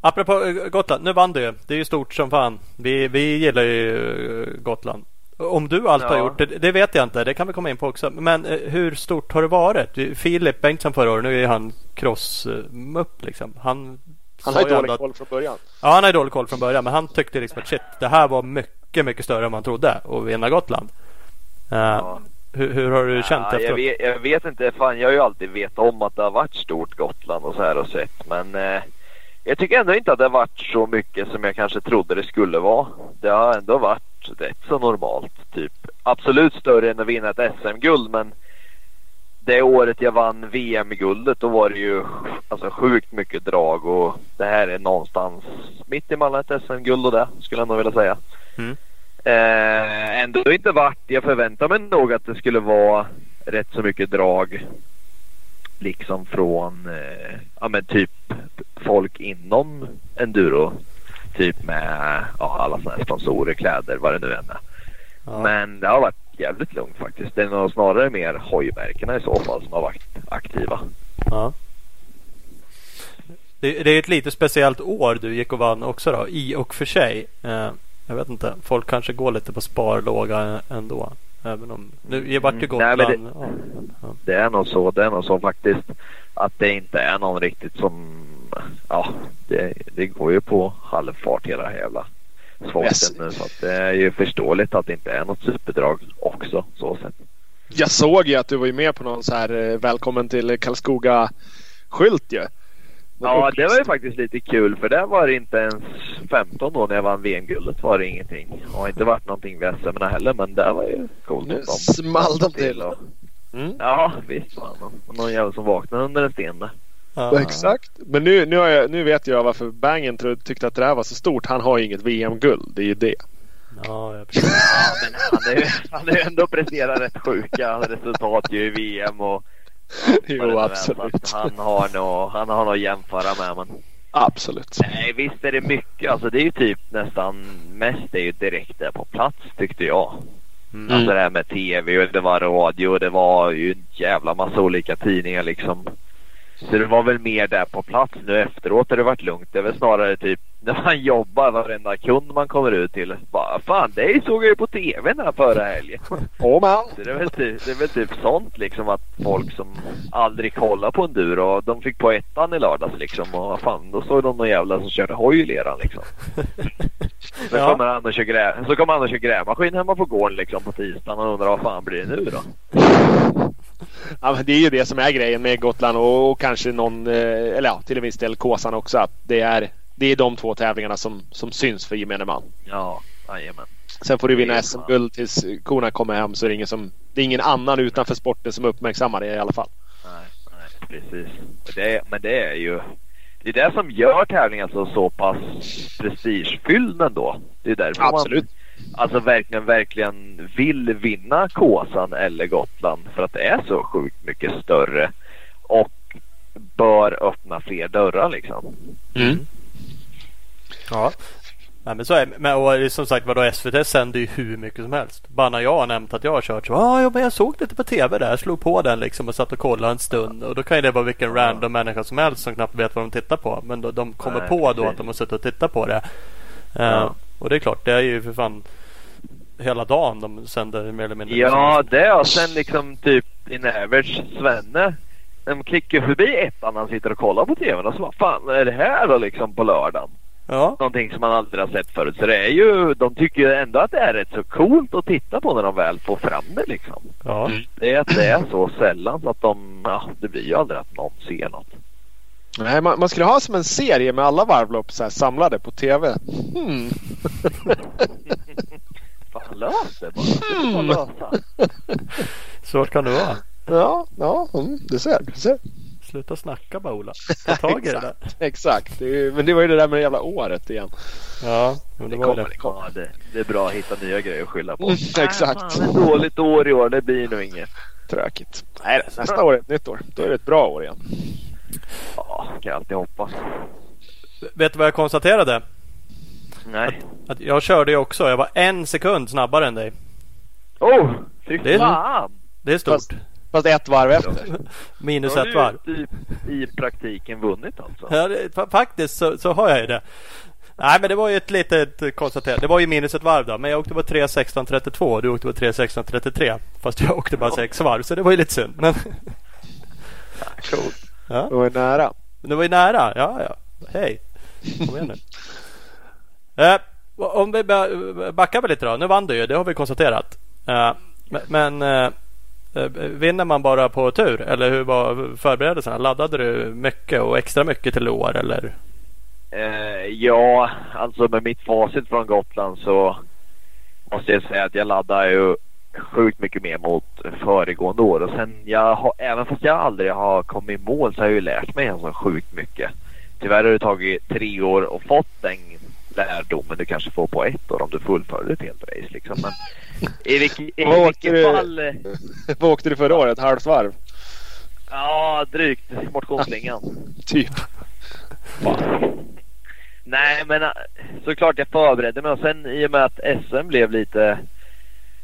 apropå eh, Gotland, nu vann du ju. Det är ju stort som fan. Vi, vi gillar ju eh, Gotland. Om du allt har Ja. gjort det, det vet jag inte. Det kan vi komma in på också. Men eh, hur stort har det varit? Filip Bengtsson förra året, nu är han cross-mupp liksom. Han, Han har ju dålig att- koll från början. Ja, han har ju dålig koll från början. Men han tyckte liksom att shit, det här var mycket, mycket större än man trodde. Att vinna Gotland. Eh, Ja. Hur, hur har du känt Ja, jag, efteråt? vet, jag vet inte. Fan, jag har ju alltid vetat om att det har varit stort Gotland och så här och sett. Men eh, jag tycker ändå inte att det har varit så mycket som jag kanske trodde det skulle vara. Det har ändå varit rätt så normalt. Typ absolut större än att vinna ett SM-guld men det året jag vann VM-guldet då var det ju alltså sjukt mycket drag och det här är någonstans mitt emellan ett SM-guld och det skulle jag nog vilja säga. Mm. Eh, ändå inte varit, jag förväntar mig nog att det skulle vara rätt så mycket drag liksom från eh, ja men typ folk inom enduro. Typ med ja, alla sådana här sponsorer, kläder, vad det nu än är. Ja. Men det har varit jävligt lugnt faktiskt. Det är nog snarare mer hojmärkena i så fall som har varit aktiva. Ja. Det, det är ett lite speciellt år du gick och vann också då, i och för sig. Eh, jag vet inte, folk kanske går lite på sparlåga ändå. Även om, nu vart ju Mm. Nej, Gotland. men ja, ja. Det är nog så, det är nog så faktiskt. Att det inte är någon riktigt som, ja det, det går ju på halvfart hela jävla Yes. nu. Så att det är ju förståeligt att det inte är något superdrag också så sett. Jag såg ju att du var ju med på någon så här eh, välkommen till Karlskoga-skylt ju. Ja, det var ju faktiskt lite kul för där var det inte ens 15 då när jag vann VM-guldet var det ingenting. Och inte varit någonting vid SM heller men det var ju coolt. Nu small de till. och- Mm. Ja, visst var det någon, någon jävel som vaknade under en sten där. Ja. Exakt. Men nu, nu, har jag, nu vet jag varför Bangen tyckte att det här var så stort. Han har ju inget VM-guld. Det är ju det. Ja, jag förstår. Ja, men han är ju han är ju ändå presterat rätt sjuka resultat ju i VM och det <laughs> Jo, absolut. Han har nog, han har nog att jämföra med men Absolut. nej visst är det mycket. Alltså det är ju typ nästan mest är ju direkt där på plats tyckte jag. Mm. Alltså det här med tv och det var radio och det var ju en jävla massa olika tidningar liksom. Så det var väl mer där på plats nu efteråt har det varit lugnt. Det är väl snarare typ när man <laughs> jobbar varenda kund man kommer ut till. Bara, fan dig såg jag ju på tv den här förra helgen. <laughs> Åh man. Så det, är väl typ, det är väl typ sånt liksom att folk som aldrig kollar på enduro de fick på ettan i lördags liksom och fan då såg de någon jävla som körde hoj i leran liksom. <laughs> Så Ja. kommer han och kör, grä, så kommer han och kör grävmaskin hemma på gården liksom på tisdagen och undrar vad fan blir det nu då? Ja, men det är ju det som är grejen med Gotland och, och kanske någon, eh, eller ja, till en viss del Kåsan också. Att det är, det är de två tävlingarna som, som syns för gemene man. Ja, jajamän. Sen får du vinna SM-guld tills korna kommer hem så är det ingen, som, det är ingen annan utanför sporten som uppmärksammar det i alla fall. Nej, nej precis. Men det, men det är ju det är det som gör tävlingen så, så pass prestigefylld ändå. Det är därför Absolut. man alltså verkligen, verkligen vill vinna Kåsan eller Gotland för att det är så sjukt mycket större och bör öppna fler dörrar liksom. Ja. Nej, men så är. Men och som sagt vadå SVT sänder ju hur mycket som helst. Bara när jag har nämnt att jag har kört så ah, ja, men jag såg lite på TV där. Slog på den liksom och satt och kollade en stund. Och då kan ju det vara vilken random människa som helst som knappt vet vad de tittar på. Men då, de kommer Nej, på då precis. att de har suttit och tittat på det. Eh, Ja. Och det är klart, det är ju för fan hela dagen de sänder mer eller mindre. Ja, det och sen liksom typ in average Svenne. De klickar förbi ettan han sitter och kollar på TVn och så vad fan är det här då liksom på lördagen? Ja, Någonting som man aldrig har sett förut. Så det är ju, de tycker ju ändå att det är rätt så coolt att titta på när de väl får fram det liksom. ja. Det är att det är så sällan så att de, ja det blir ju aldrig att någon ser något. Nej, man, man skulle ha som en serie med alla varvlopp så här, samlade på TV. Hmm. <laughs> Fan lös det bara. Lösa. Svårt kan det vara. Ja, ja mm, du ser. Du ser. Sluta snacka bara Ola. <laughs> Ta tag i det där. Exakt. Det är, men det var ju det där med det jävla året igen. Ja, men det Det kommer, det. det kommer. Ja, det, det är bra att hitta nya grejer att skylla på. Mm, <laughs> exakt. Fan, ett dåligt år i år, det blir nog inget. Tråkigt. Nej, nästa år är ett nytt år. Då är det ett bra år igen. Ja, kan alltid hoppas. Vet du vad jag konstaterade? Nej. Att jag körde ju också. Jag var en sekund snabbare än dig. Oh, fy Det är- fan! Det är stort. Fast- Fast ett varv efter. <laughs> Minus Då har ett du varv. typ i praktiken vunnit alltså. Ja, det, fa- faktiskt så, så har jag ju det. Nej men det var ju ett litet konstaterande. Det var ju minus ett varv då. Men jag åkte på 3.16.32 och du åkte på 3.16.33. Fast jag åkte bara sex varv så det var ju lite synd. Men Coolt. Ja, Det var ju nära. det var ju nära. Ja, ja. Hej. Kom igen nu. <laughs> Eh, om vi ba- backar väl lite då. Nu vann du ju. Det har vi konstaterat. Eh, men eh, eh, vinner man bara på tur? Eller hur var förberedelserna? Laddade du mycket och extra mycket till år? Eller? Eh, ja, alltså med mitt facit från Gotland så måste jag säga att jag laddar ju sjukt mycket mer mot föregående år. Och sen jag har, även fast jag aldrig har kommit i mål så har jag ju lärt mig alltså sjukt mycket. Tyvärr har det tagit tre år och fått den lärdomen du kanske får på ett år om du fullföljer ett helt race liksom. Men i, vilk, i Vad åkte vilket du? fall... eh, <laughs> Vad åkte du förra året? Halvt varv? Ja, drygt. Motionsslingan. <laughs> Typ. Nej, men äh, såklart jag förberedde mig och sen i och med att SM blev lite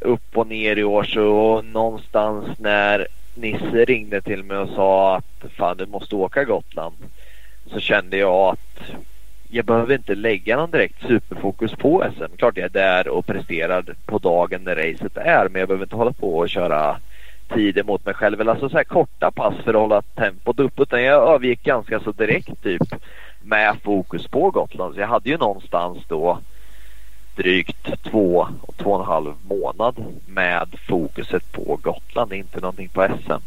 upp och ner i år så någonstans när Nisse ringde till mig och sa att fan du måste åka Gotland så kände jag att jag behöver inte lägga någon direkt superfokus på SM. Klart jag är där och presterar på dagen när racet är men jag behöver inte hålla på och köra tider mot mig själv eller alltså så här korta pass för att hålla tempot uppe utan jag övergick ganska så direkt typ med fokus på Gotland. Så jag hade ju någonstans då drygt två och två och en halv månad med fokuset på Gotland, inte någonting på SM.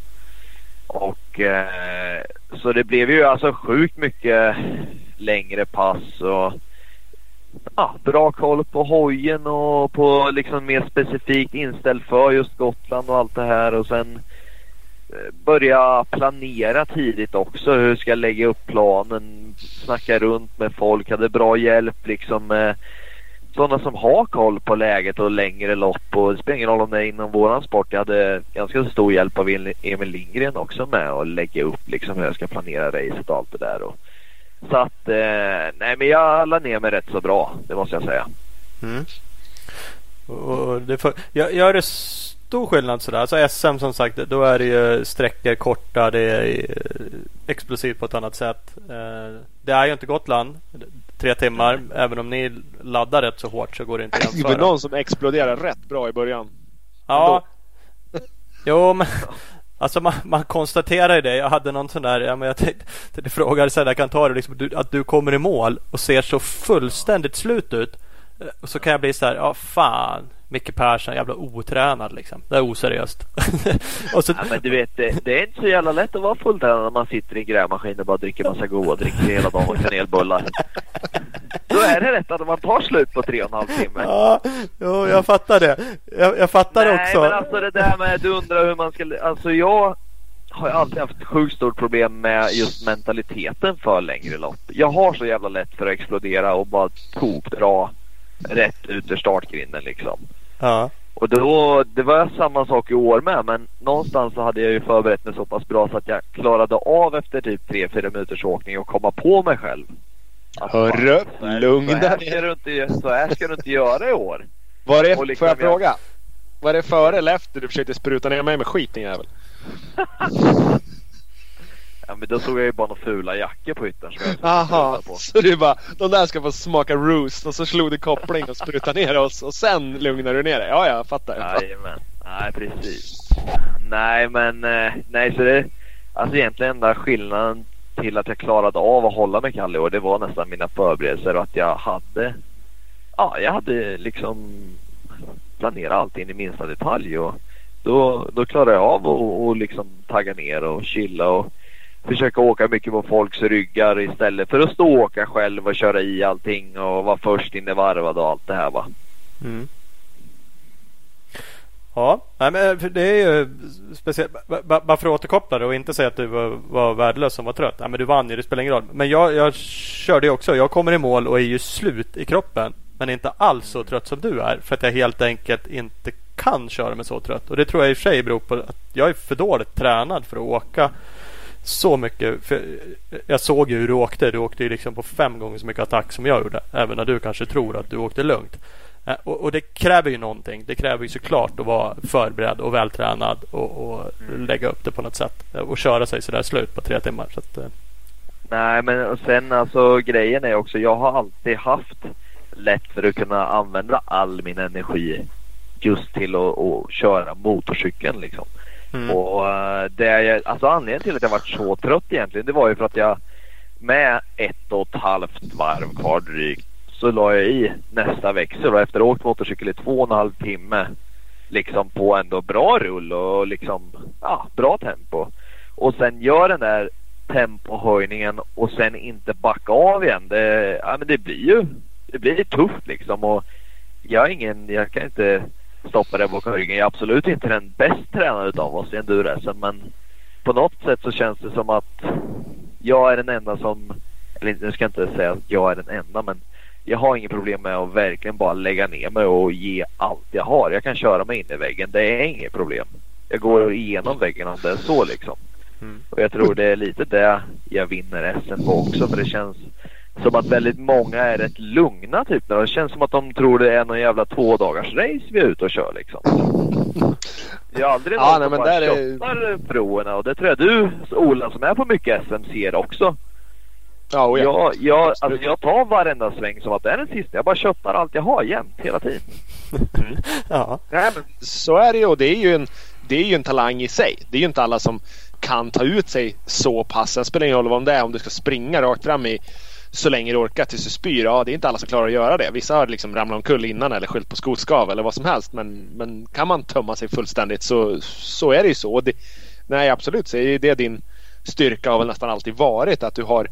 Och eh, så det blev ju alltså sjukt mycket längre pass och ja, bra koll på hojen och på liksom mer specifikt inställd för just Gotland och allt det här och sen eh, börja planera tidigt också. Hur ska jag lägga upp planen? Snacka runt med folk. Hade bra hjälp liksom med sådana som har koll på läget och längre lopp. Och det spelar ingen roll om det är inom våran sport. Jag hade ganska stor hjälp av Emil Lindgren också med att lägga upp liksom hur jag ska planera racet och allt det där. Och, så att, eh, nej men jag la ner mig rätt så bra. Det måste jag säga. Mm. Och det för, jag, gör det stor skillnad sådär. Alltså SM som sagt, då är det ju sträckor korta. Det är explosivt på ett annat sätt. Det är ju inte Gotland. Tre timmar. Även om ni laddar rätt så hårt så går det inte att jämföra. Det var någon som exploderar rätt bra i början. Ja. Jo men Alltså man, man konstaterar ju det. Jag hade någon sån där, ja, men jag tänkte, det frågade sen, jag kan ta det liksom, du, att du kommer i mål och ser så fullständigt slut ut. Och så kan jag bli så här, ja fan, Micke Persson, jävla otränad liksom. Det är oseriöst. <laughs> och så... ja, men du vet, det, det, är inte så jävla lätt att vara fulltränad när man sitter i en grävmaskin och bara dricker massa goda drinkar hela dagen och kanelbullar. Då är det rätt att man tar slut på tre och en halv timme. Ja, jo, jag fattar det. Jag, jag fattar Nej, det också. Nej, men alltså det där med, du undrar hur man ska... Alltså jag har ju alltid haft sjukt stort problem med just mentaliteten för längre lopp. Jag har så jävla lätt för att explodera och bara tokdra rätt ut ur startgrinden liksom. Ja. Och då, det var samma sak i år med men någonstans så hade jag ju förberett mig så pass bra så att jag klarade av efter typ 3-4 minuters åkning och komma på mig själv. Att, Hörru, lugn dig. Så här ska du inte göra i år. Var det, liksom får jag fråga? Var det före eller efter du försökte spruta ner mig med skit din jävel? <laughs> Ja men då såg jag ju bara några fula jackor på hytten Jaha, <laughs> så du bara de där ska få smaka roost och så slog du koppling och sprutade ner oss och sen lugnade du ner dig? Ja, jag fattar. Jajamän. Nej precis. Nej men eh, nej så det Alltså egentligen enda skillnaden till att jag klarade av att hålla mig kall i år det var nästan mina förberedelser och att jag hade Ja jag hade liksom planerat allting i minsta detalj och då, då klarade jag av att liksom tagga ner och chilla och försöka åka mycket på folks ryggar istället för att stå och åka själv och köra i allting och vara först in i varvad och allt det här va. Mm. Ja, nej, men eh, det är ju speciellt. Bara för att återkoppla det och inte säga att du var, var värdelös som var trött. Nej, men du vann ju, det spelar ingen roll. Men jag, jag körde ju också. Jag kommer i mål och är ju slut i kroppen. Men inte alls så trött som du är. För att jag helt enkelt inte kan köra mig så trött. Och det tror jag i och för sig beror på att jag är för dåligt tränad för att åka så mycket. För jag såg ju hur du åkte. Du åkte ju liksom på fem gånger så mycket attack som jag gjorde. Även när du kanske tror att du åkte lugnt. Eh, och, och, det kräver ju någonting. Det kräver ju såklart att vara förberedd och vältränad och, och mm. lägga upp det på något sätt. Och köra sig sådär slut på tre timmar. Så att, eh. Nej men sen alltså grejen är också. Jag har alltid haft lätt för att kunna använda all min energi just till att, att köra motorcykeln liksom. Mm. Och eh, det jag, alltså anledningen till att jag var så trött egentligen det var ju för att jag med ett och ett halvt varv kvar drygt så la jag i nästa växel och efter att ha åkt motorcykel i två och en halv timme liksom på ändå bra rull och liksom ja, bra tempo. Och sen gör den där tempohöjningen och sen inte backa av igen. Det, ja, men det blir ju det blir tufft liksom och jag är ingen, jag kan inte stoppa det bakom ryggen. Jag är absolut inte den bäst tränade av oss i enduracen men på något sätt så känns det som att jag är den enda som, eller nu ska jag inte säga att jag är den enda men jag har inget problem med att verkligen bara lägga ner mig och ge allt jag har. Jag kan köra mig in i väggen. Det är inget problem. Jag går igenom väggen om det är så liksom. Mm. Och jag tror det är lite det jag vinner SM på också. För det känns som att väldigt många är rätt lugna typ. Det känns som att de tror det är någon jävla två dagars race vi är ute och kör liksom. <laughs> Jag har aldrig ja, någon som bara köttar är... proverna och det tror jag du Ola som är på mycket SM ser också. Ja, oh ja. Jag, jag, alltså, jag tar varenda sväng som att det är den sista. Jag bara köttar allt jag har jämt hela tiden. Mm. <laughs> ja. Nej, men så är det ju. Det är ju, en, det är ju en talang i sig. Det är ju inte alla som kan ta ut sig så pass. Sen spelar det ingen roll om det är om du ska springa rakt fram i så länge du orkar tills du spyr. Ja, det är inte alla som klarar att göra det. Vissa har liksom ramlat omkull innan eller skyllt på skotskav eller vad som helst. Men, men kan man tömma sig fullständigt så, så är det ju så. Det, nej, absolut så är det din styrka har väl nästan alltid varit att du har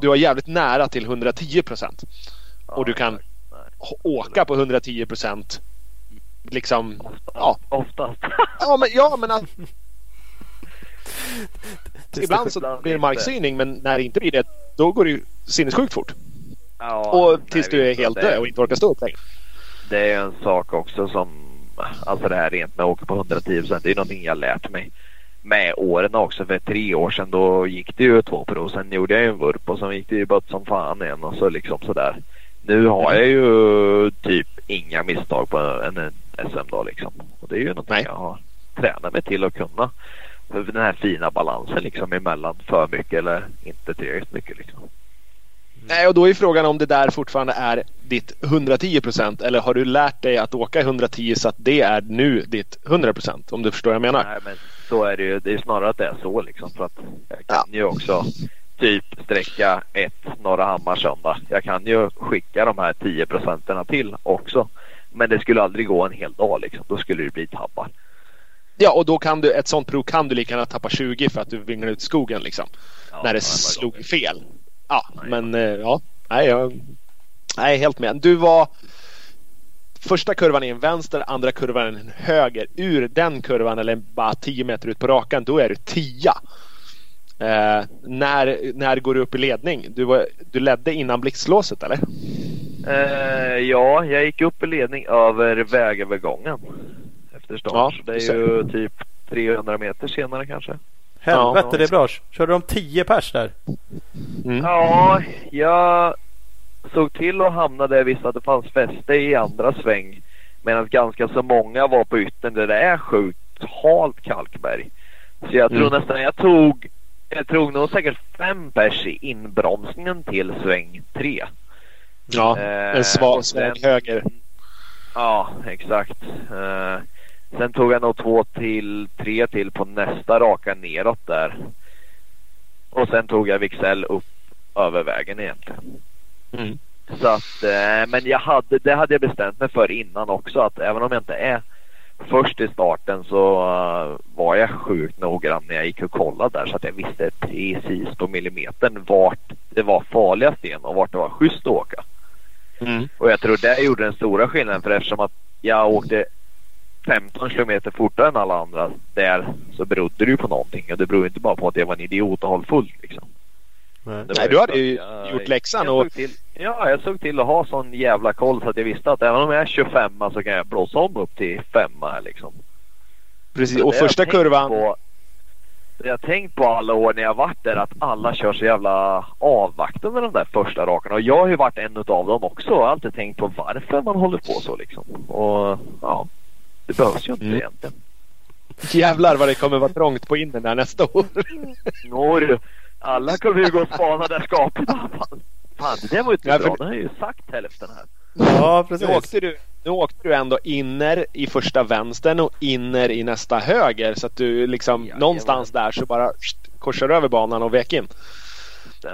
du har jävligt nära till 110 procent. och du kan åka på 110 procent. Liksom, ja. Oftast. ja, men, ja, men att, <laughs> Ibland så blir det marksyning men när det inte blir det då går det ju sinnessjukt fort. Ja, och tills du är helt död och inte orkar stå upp längre. Det är en sak också som, alltså det här rent med att åka på 110 procent, det är någonting jag lärt mig med åren också. För tre år sedan då gick det ju två prov. Sen gjorde jag ju en vurp och sen gick det ju bött som fan igen och så liksom sådär. Nu har jag ju typ inga misstag på en, en SM-dag liksom. Och det är ju någonting Nej. jag har tränat mig till att kunna. Den här fina balansen liksom emellan för mycket eller inte tillräckligt mycket liksom. Nej, och då är frågan om det där fortfarande är ditt 110 procent eller har du lärt dig att åka 110 så att det är nu ditt 100 procent? Om du förstår vad jag menar. Nej men så är det ju. Det är snarare att det är så liksom. För att jag kan ju också typ sträcka ett Norra Hammar söndag. Jag kan ju skicka de här 10 procenterna till också. Men det skulle aldrig gå en hel dag liksom. Då skulle det bli tabbar. Ja, och då kan du ett sånt prov kan du lika gärna tappa 20 för att du vinglar ut skogen liksom. Ja, när det slog gång. fel. Ja, Nej. men eh, ja. Nej, jag nej, helt med. Du var första kurvan i en vänster, andra kurvan i en höger. Ur den kurvan eller bara 10 meter ut på rakan, då är du 10. Eh, när, när går du upp i ledning? Du, var, du ledde innan blixtlåset eller? Eh, ja, jag gick upp i ledning över vägövergången. Efter start. Ja, det är ju typ 300 meter senare kanske. Helvete Ja. det är bra. Körde de 10 pers där? Mm. Ja, jag såg till att hamna där jag visste att det fanns fäste i andra sväng. Medan ganska så många var på yttern där det är sjukt halt kalkberg. Så jag tror Mm. nästan jag tog, jag tog nog säkert fem pers i inbromsningen till sväng tre. Ja, Eh, en svag, och svag höger. Ja, exakt. Eh, sen tog jag nog två till, tre till på nästa raka neråt där. Och sen tog jag Vixell upp över vägen egentligen. Mm. Så att, eh, men jag hade, det hade jag bestämt mig för innan också att även om jag inte är först i starten så eh, var jag sjukt noggrann när jag gick och kollade där så att jag visste precis på millimetern vart det var farligast igen och vart det var schysst att åka. Mm. Och jag tror det gjorde den stora skillnaden för eftersom att jag åkte 15 kilometer fortare än alla andra där så berodde det ju på någonting. Och det beror inte bara på att jag var en idiot och höll full liksom. Nej. Du hade ju jag- gjort läxan jag och- till, Ja, jag såg till att ha sån jävla koll så att jag visste att även om jag är 25 så kan jag blåsa om upp till femma här liksom. Precis, och första kurvan. På, det jag har tänkt på alla år när jag varit där att alla kör så jävla avvaktande de där första rakarna. Och jag har ju varit en utav dem också. Jag har alltid tänkt på varför man håller på så liksom. Och ja, det behövs ju inte Mm. egentligen. Jävlar vad det kommer vara trångt på innen där nästa år. <laughs> Nå du, alla kommer ju gå och spana där skapet. Fan, det där var ju inte Ja, bra. för- Det har ju sagt hälften här. Ja, Nu precis. åkte, du, nu åkte du ändå inner i första vänstern och inner i nästa höger. Så att du liksom Jajamän. någonstans där så bara pst, korsar över banan och vek in.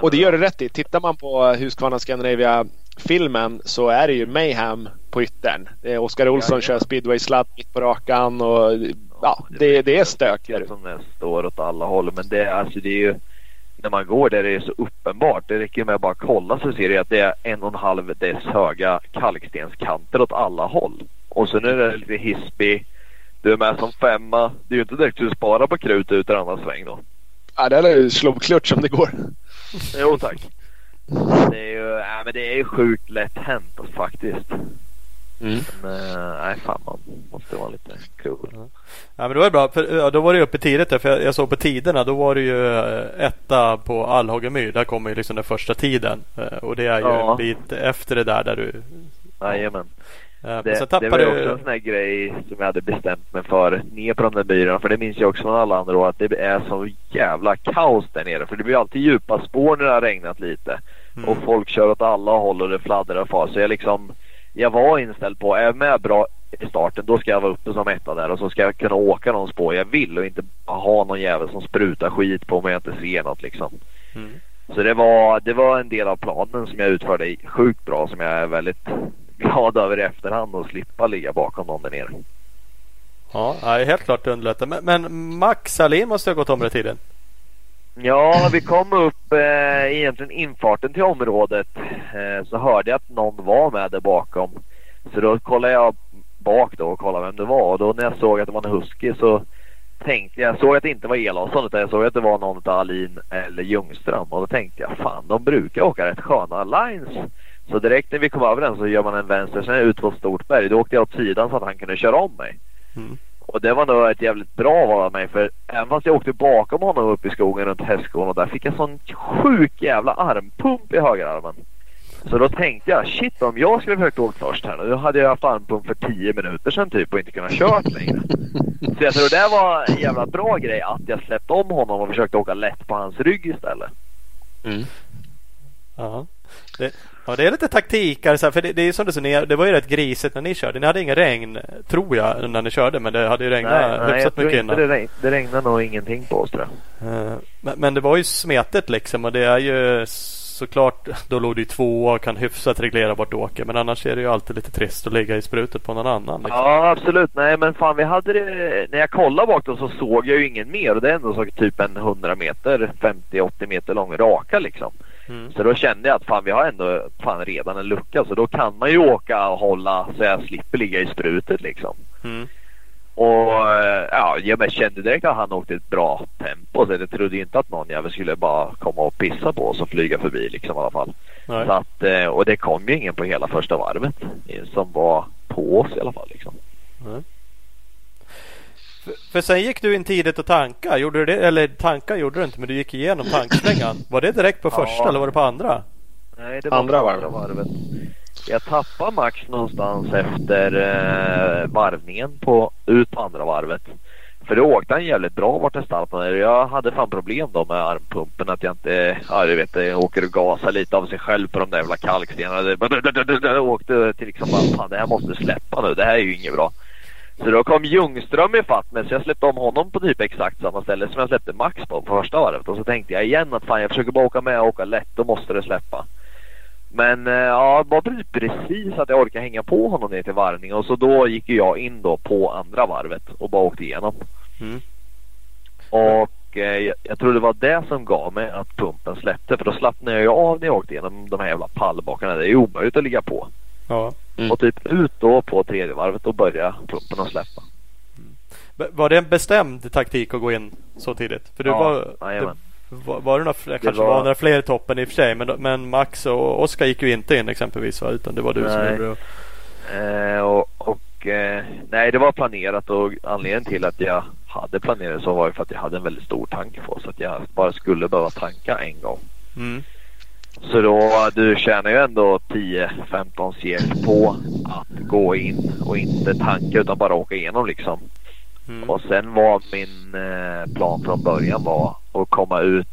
Och det gör du rätt i. Tittar man på Husqvarna Scandinavia filmen så är det ju Mayhem på yttern. Eh, Oskar Olsson Jajamän. kör speedway-sladd mitt på rakan och ja, det, det är stök. där. Som det står åt alla håll. Men det, alltså, det är ju när man går där det är så uppenbart. Det räcker med att bara kolla så ser du att det är en och en halv dess höga kalkstenskanter åt alla håll. Och sen är det lite hispig. Du är med som femma. Det är ju inte direkt att du sparar på krut ut i andra sväng då. Ja, det är ju slowklutch som det går. Jo tack. Det är ju, nej, men det är ju sjukt lätt hänt faktiskt. Mm. Men eh, nej fan man måste vara lite cool. Ja men då är det bra. För, ja, då var det uppe tidigt där. För jag, jag såg på tiderna. Då var det ju eh, etta på Allhagemyr. Där kommer ju liksom den första tiden. Eh, Och det är ju Ja. en bit efter det där. där du, Jajamän. eh, men Det, det var ju också en sån här grej som jag hade bestämt mig för ner på de där myrarna. För det minns jag också från alla andra år att det är så jävla kaos där nere. För det blir alltid djupa spår när det har regnat lite. Mm. Och folk kör åt alla håll och det fladdrar far. Så jag liksom jag var inställd på, är jag med bra i starten då ska jag vara uppe som etta där och så ska jag kunna åka de spår jag vill och inte ha någon jävel som sprutar skit på mig jag inte ser något liksom. Mm. Så det var, det var en del av planen som jag utförde i- sjukt bra som jag är väldigt <laughs> glad över i efterhand och slippa ligga bakom någon där nere. Ja, helt klart underlättar. Men, men Max Salin måste ha gått om den tiden. Ja, vi kom upp eh, egentligen infarten till området eh, så hörde jag att någon var med där bakom. Så då kollade jag bak då och kollade vem det var och då när jag såg att det var en husky så tänkte jag, såg att det inte var Elofsson utan jag såg att det var någon av Alin eller Ljungström och då tänkte jag fan de brukar åka rätt sköna lines. Så direkt när vi kom över den så gör man en vänster sen ut på ett stort berg. Då åkte jag åt sidan så att han kunde köra om mig. Mm. Och det var nog ett jävligt bra val av mig för även fast jag åkte bakom honom upp i skogen runt hästskon och där fick jag sån sjuk jävla armpump i högerarmen. Så då tänkte jag, shit om jag skulle försökt åka först här nu. Då hade jag haft armpump för 10 minuter sedan typ och inte kunnat kört längre. Så jag tror det var en jävla bra grej att jag släppte om honom och försökte åka lätt på hans rygg istället. Ja. Det, ja, det är lite taktikar. Så här, för det, det är som du sa, det var ju rätt grisigt när ni körde. Ni hade ingen regn, tror jag, när ni körde. Men det hade ju regnat nej, nej, hyfsat mycket innan. det, regn, det regnade nog ingenting på oss tror jag. Eh, Men, men det var ju smetigt liksom och det är ju såklart Då låg du i två och kan hyfsat reglera vart du åker. Men annars är det ju alltid lite trist att ligga i sprutet på någon annan. Liksom. Ja, absolut. Nej, men fan vi hade det... När jag kollade bak då så såg jag ju ingen mer. Och det är ändå så typ en 100 meter, 50-80 meter lång raka liksom. Mm. Så då kände jag att fan vi har ändå fan redan en lucka. Så då kan man ju åka och hålla så jag slipper ligga i sprutet liksom. Mm. Och ja, jag kände direkt att han åkte ett bra tempo. Så jag trodde inte att någon jävel skulle bara komma och pissa på oss och flyga förbi liksom i alla fall. Nej. Så att, eh, och det kom ju ingen på hela första varvet eh, som var på oss i alla fall. Liksom. För, för sen gick du in tidigt och tanka. Gjorde du det? Eller tanka gjorde du inte men du gick igenom tanksvängan. Var det direkt på Ja. första eller var det på andra? Nej, det var Andra varvet. varvet. Jag tappade Max någonstans efter eh, varvningen på, ut på andra varvet. För då åkte han jävligt bra vart jag startade. Jag hade fan problem då med armpumpen. Att jag inte, ja du vet, jag åker och gasar lite av sig själv på de där jävla kalkstenarna. Det- <laughs> Jag åkte till liksom bara, fan det här måste släppa nu. Det här är ju inget bra. Så då kom Ljungström ifatt mig så jag släppte om honom på typ exakt samma ställe som jag släppte Max på på första varvet. Och så tänkte jag igen att fan jag försöker bara åka med och åka lätt. Då måste det släppa. Men eh, ja, det var precis- att jag orkade hänga på honom ner till varvning. Och så då gick jag in då på andra varvet och bara åkte igenom. Mm. Och eh, jag, jag tror det var det som gav mig att pumpen släppte. För då slappnade jag av när jag åkte igenom de här jävla pallbakarna. Det är omöjligt att ligga på. Ja. Mm. Och typ ut då på tredje varvet och börja pumpen att släppa. B- Var det en bestämd taktik att gå in så tidigt? För du Ja, var, jajamän. det, var, var det några fler, kanske var- var några fler i toppen i och för sig. Men, men Max och Oskar gick ju inte in exempelvis va? Utan det var du som Nej. gjorde det. Eh, och och eh, nej, det var planerat och anledningen till att jag hade planerat så var ju för att jag hade en väldigt stor tank på så att jag bara skulle behöva tanka en gång. Mm. Så då, du tjänar ju ändå 10-15 sek på att gå in och inte tanka utan bara åka igenom liksom. Mm. Och sen var min eh, plan från början var att komma ut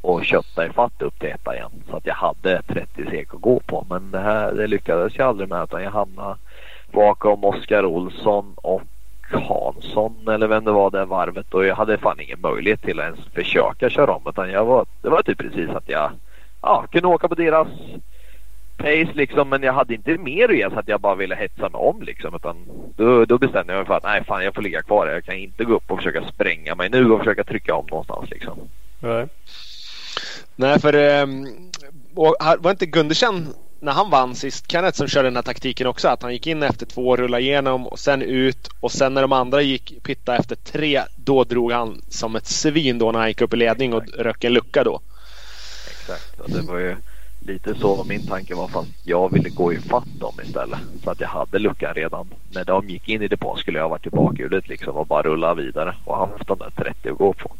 och kötta ifatt upp till etta igen. Så att jag hade 30 sek att gå på. Men det här det lyckades jag aldrig med utan jag hamnade bakom Oskar Olsson och Hansson eller vem det var det varvet och jag hade fan ingen möjlighet till att ens försöka köra om utan jag var, det var typ precis att jag ja, kunde åka på deras pace liksom men jag hade inte mer att ge så att jag bara ville hetsa mig om liksom utan då, då bestämde jag mig för att nej fan jag får ligga kvar här. Jag kan inte gå upp och försöka spränga mig nu och försöka trycka om någonstans liksom. Nej. Nej, för ehm, var inte Gundersen när han vann sist, Kenneth som körde den här taktiken också, att han gick in efter två, rullade igenom och sen ut och sen när de andra gick pitta efter tre, då drog han som ett svin då när han gick upp i ledning och röck en lucka då. Exakt och det var ju lite så min tanke var fast jag ville gå ifatt dem istället. Så att jag hade luckan redan. När de gick in i depån skulle jag varit i bakhjulet liksom och bara rulla vidare och haft de där 30 att gå på.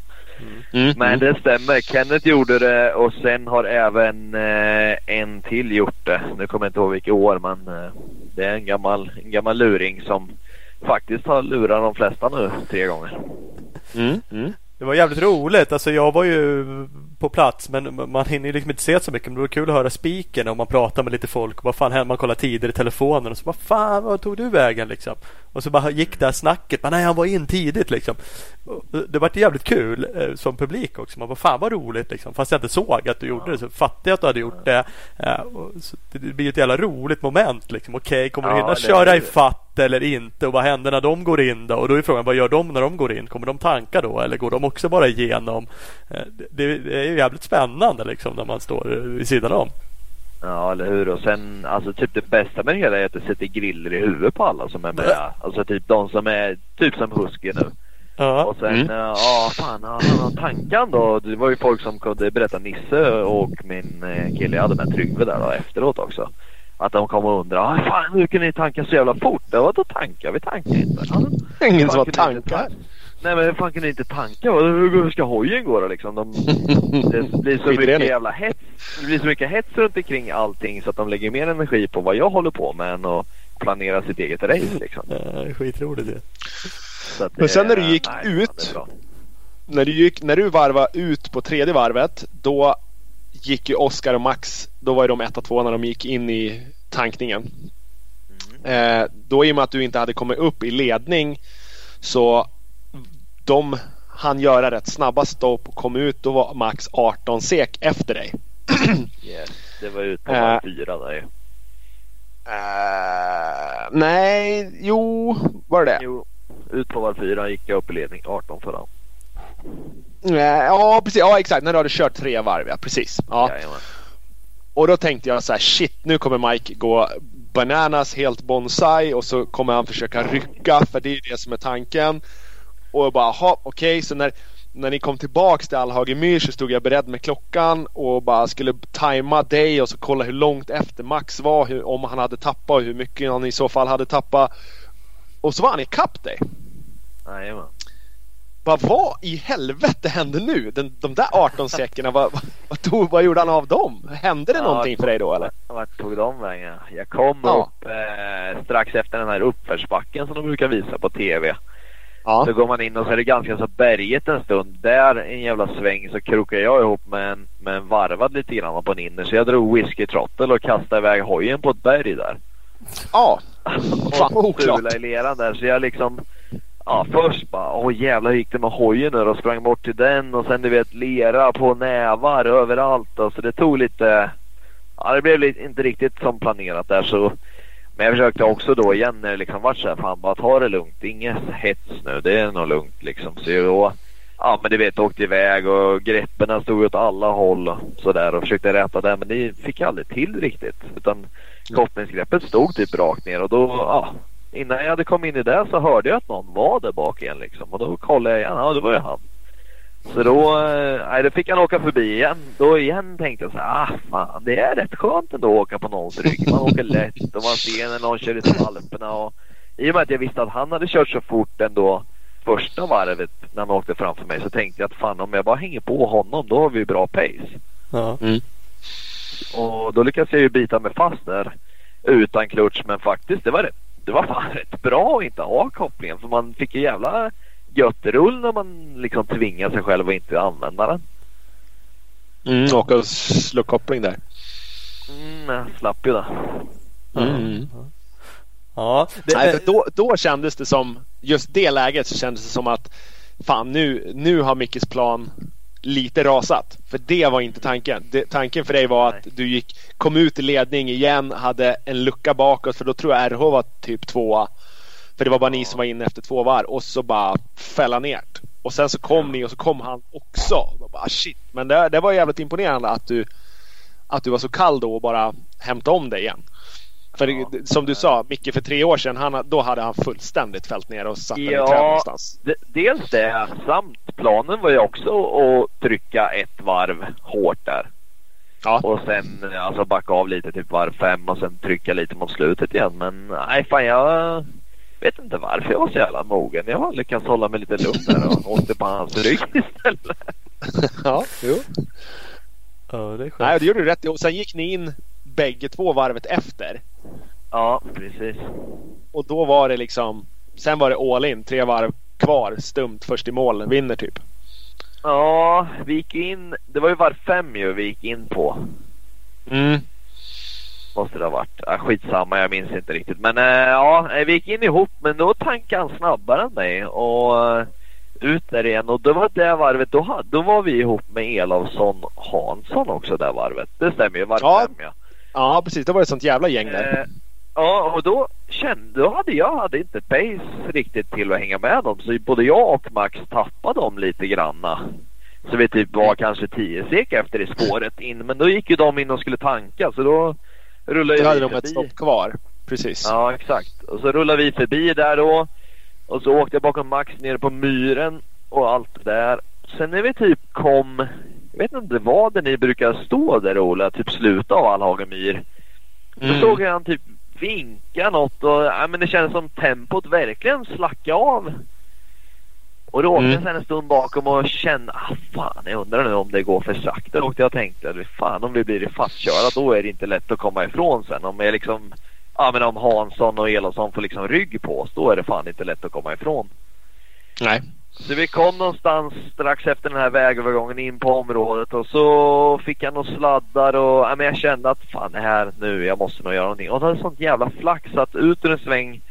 Mm. Men det stämmer. Kenneth gjorde det och sen har även eh, en till gjort det. Nu kommer jag inte ihåg vilket år men eh, det är en gammal, en gammal luring som faktiskt har lurat de flesta nu tre gånger. Mm. Mm. Det var jävligt roligt. Alltså jag var ju på plats men man hinner ju liksom inte se så mycket. Men det var kul att höra spiken och man pratar med lite folk. Vad fan hände? Man kollar tider i telefonen och så vad fan vad tog du vägen liksom? Och så bara gick det här snacket. Men nej han var in tidigt liksom. Och Det var jävligt kul eh, som publik också. Man bara fan vad roligt liksom. Fast jag inte såg att du gjorde det så fattade jag att du hade gjort det. Eh, och det blir ett jävla roligt moment liksom. Okej kommer du Ja, hinna det- köra i fatt eller inte? Och vad händer när de går in då? Och då är frågan vad gör de när de går in? Kommer de tanka då? Eller går de också bara igenom? Eh, det är ju jävligt spännande liksom när man står vid sidan om. Ja, eller hur? Och sen, alltså typ det bästa med det hela är att det sätter griller i huvudet på alla som är med. Alltså typ de som är, typ som Husky nu. Ja. Och sen, Mm. eh, ja fan, han tankan då. Det var ju folk som kunde berätta Nisse och min eh, kille jag hade med Tryggve där då efteråt också. Att de kom och undrade, "Ah, fan hur kan ni tanka så jävla fort? Ja, vadå tanka? Vi tankar inte. Ja, Ingen som har kunde tankar. Nej men hur fan kan ni inte tanka? Vad- Hur ska hojen gå då liksom? De, <laughs> det blir så mycket jävla hets det blir så mycket hets runt omkring allting så att de lägger mer energi på vad jag håller på med än att planera sitt eget race liksom. Ja, Skitroligt det. Så att Men sen när du gick nej, ut- när du, gick, när du varvade ut på tredje varvet då gick ju Oskar och Max, då var ju de 1 två när de gick in i tankningen. Eh, då i och med att du inte hade kommit upp i ledning så de hann göra rätt snabba stopp och kom ut. Då var Max 18 sek efter dig. <clears throat> Yes. Det var ut på varv fyra där ju. Eh, nej, jo, var det? Jo, ut på var fyra gick jag upp i ledning 18 för dem. Eh, Ja, precis. Ja, exakt. När du hade kört tre varv, ja. Precis. Ja. Jajamän. Och då tänkte jag så här, shit, nu kommer Mike gå bananas helt bonsai och så kommer han försöka rycka för det är det som är tanken. Och jag bara, ha, okej, så när, när ni kom tillbaks till Allhagemyr så stod jag beredd med klockan och bara skulle tajma dig och så kolla hur långt efter Max var, hur, om han hade tappat och hur mycket han i så fall hade tappat. Och så var han ikapp dig. Jajamän. Vad i helvete hände nu? Den, de där 18 säkerna, vad, vad, tog, vad gjorde han av dem? Hände det Ja, någonting för dig då eller? Vart tog de vägen? Jag kom Ja. upp eh, strax efter den här uppförsbacken som de brukar visa på TV. Ja. Så går man in och så är det ganska så berget en stund. Där en jävla sväng så krokar jag ihop med en, med en varvad lite grann på en inner. Så jag drog whisky trottel och kastade iväg hojen på ett berg där. Ja. <laughs> Fan vad och oklart. stula i leran där. Så jag liksom Ja först bara åh jävlar hur gick det med hojen nu då? Sprang bort till den och sen du vet lera på nävar överallt. Och så det tog lite Ja det blev lite, inte riktigt som planerat där så Men jag försökte också då igen när det liksom vart såhär fan bara ta det lugnt. Inget hets nu. Det är nog lugnt liksom. Så jag Ja men du vet åkte iväg och greppen stod åt alla håll och sådär och försökte rätta det men det fick jag aldrig till riktigt. Utan kopplingsgreppet stod typ rakt ner och då ja Innan jag hade kommit in i det så hörde jag att någon var där bak igen liksom och då kollade jag igen. Ja det var ju han. Så då, eh, nej, då fick han åka förbi igen. Då igen tänkte jag så här, ah fan det är rätt skönt ändå att åka på någons rygg. Man åker lätt och man ser när någon kör i svalperna och i och med att jag visste att han hade kört så fort ändå första varvet när han åkte framför mig så tänkte jag att fan om jag bara hänger på honom då har vi bra pace. Ja. Och då lyckades jag ju bita mig fast där utan klutch men faktiskt det var rätt, det var fan rätt bra att inte ha kopplingen för man fick ju jävla gött rull när man liksom tvingade sig själv att inte använda den. Mm, och och slå koppling där. Mm, jag slapp ju det. Mm. Ja, det, Nej, då, då kändes det som, just det läget så kändes det som att fan nu, nu har Mickes plan lite rasat. För det var inte tanken. Det, tanken för dig var att du gick, kom ut i ledning igen, hade en lucka bakåt för då tror jag RH var typ tvåa. För det var bara ni som var inne efter två var och så bara fälla ner. Och sen så kom ni och så kom han också. Och bara, shit. Men det, det var jävligt imponerande att du, att du var så kall då och bara hämtade om dig igen. För Ja. som du sa, Micke för tre år sedan, han, då hade han fullständigt fällt ner och satt den i Ja. träd någonstans. Dels det samt planen var ju också att trycka ett varv hårt där. Ja. Och sen alltså backa av lite typ varv fem och sen trycka lite mot slutet igen. Men nej fan jag vet inte varför jag var så jävla mogen. Jag har lyckats hålla mig lite lugn där och <laughs> åkte på hans rygg istället. <laughs> ja, jo. ja, det är skönt. Nej, det gjorde du rätt. Och sen gick ni in bägge två varvet efter. Ja precis. Och då var det liksom, sen var det all in, tre varv kvar, stumt först i mål, vinner typ. Ja vi gick in, det var ju varv fem ju vi gick in på. Mm. Måste det ha varit. Ja, skitsamma, jag minns inte riktigt. Men äh, ja, vi gick in ihop men då tankade han snabbare än mig. Och äh, ut där igen. Och det var det varvet, då, då var vi ihop med Elavsson Hansson också det varvet. Det stämmer ju, varv Ja. fem ja. Ja, precis. Det var ett sånt jävla gäng där. Eh, ja, och då kände då hade jag hade inte pace riktigt till att hänga med dem. Så både jag och Max tappade dem lite granna. Så vi typ var kanske tio sek efter i spåret in. Men då gick ju de in och skulle tanka så då rullade Då hade de ett stopp kvar. Precis. Ja, exakt. Och så rullade vi förbi där då. Och så åkte jag bakom Max ner på myren och allt det där. Sen när vi typ kom, jag vet inte vad det ni brukar stå där Ola, typ slutet av Allhagemyr. Då Mm. såg jag han typ vinka något och ja, men det kändes som tempot verkligen slacka av. Och då åkte Mm. jag sen en stund bakom och kände, ah, fan jag undrar nu om det går för sakta. Då åkte jag och tänkte, fan om vi blir fastkörda då är det inte lätt att komma ifrån sen. Om jag liksom, ja men om Hansson och Elofsson får liksom rygg på oss, då är det fan inte lätt att komma ifrån. Nej. Så vi kom någonstans strax efter den här vägövergången in på området och så fick jag några sladdar och ja, men jag kände att fan det här nu, jag måste nog göra någonting. Och då hade sånt jävla flax att ut ur en sväng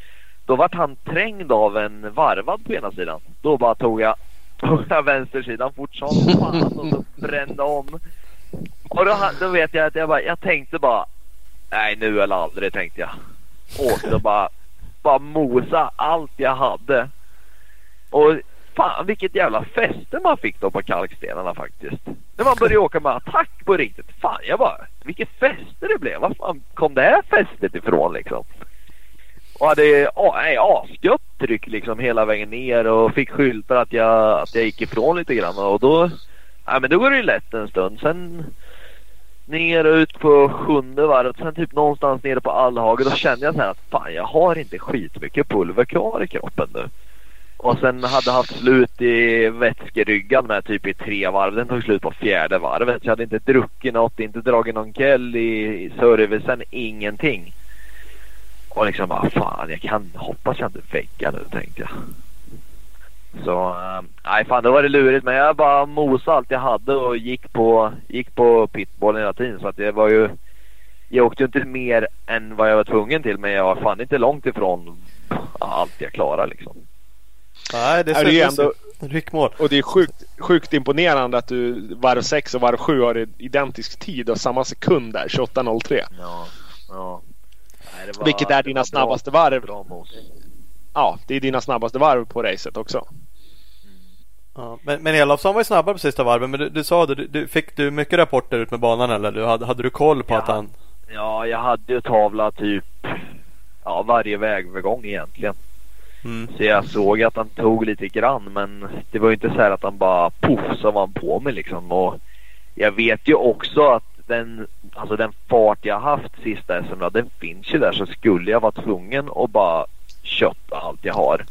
då vart han trängd av en varvad på ena sidan. Då bara tog jag, tog jag vänstersidan fort som fan och så brände om. Och då, då vet jag att jag bara, jag tänkte bara nej nu eller aldrig tänkte jag. Åkte och bara, bara mosa allt jag hade. Och fan vilket jävla fäste man fick då på kalkstenarna faktiskt. När man började åka med attack på riktigt. Fan jag bara, vilket fäste det blev. Var fan kom det här fästet ifrån liksom? Och hade ja, asgött tryck liksom hela vägen ner och fick skyltar att jag, att jag gick ifrån lite grann. Och då, ja, men då går det ju lätt en stund. Sen ner och ut på sjunde varvet. Sen typ någonstans nere på Allhage. Då kände jag så här att fan jag har inte skitmycket pulver kvar i kroppen nu. Och sen hade haft slut i vätskeryggan med typ i tre varv. Den tog slut på fjärde varvet. Så jag hade inte druckit något, inte dragit någon kell i, i servicen, ingenting. Och liksom bara fan jag kan hoppas jag inte väggar nu tänkte jag. Så eh, nej fan det var det lurigt men jag bara mosade allt jag hade och gick på, gick på pitbollen hela tiden så att det var ju jag åkte ju inte mer än vad jag var tvungen till men jag var fan inte långt ifrån allt jag klarade liksom. Nej, det Ja, det är ju är ändå- ryckmål. Och det är sjukt, sjukt imponerande att du varv 6 och varv 7 har identisk tid och samma sekund där, 28.03. Ja, ja. Nej, var- Vilket är dina var snabbaste bra, varv. Bra. Ja, det är dina snabbaste varv på racet också. Ja, men, men Elofsson var ju snabbare på sista varven. Men du, du sa det, du, du, fick du mycket rapporter ut med banan eller? Du, hade, hade du koll på Ja. att han... Ja, jag hade ju tavla typ ja, varje vägövergång egentligen. Mm. Så jag såg att han tog lite grann men det var ju inte så här att han bara poff så var han på mig liksom. Och jag vet ju också att den, alltså den fart jag haft sista SM den finns ju där så skulle jag vara tvungen att bara kötta allt jag har.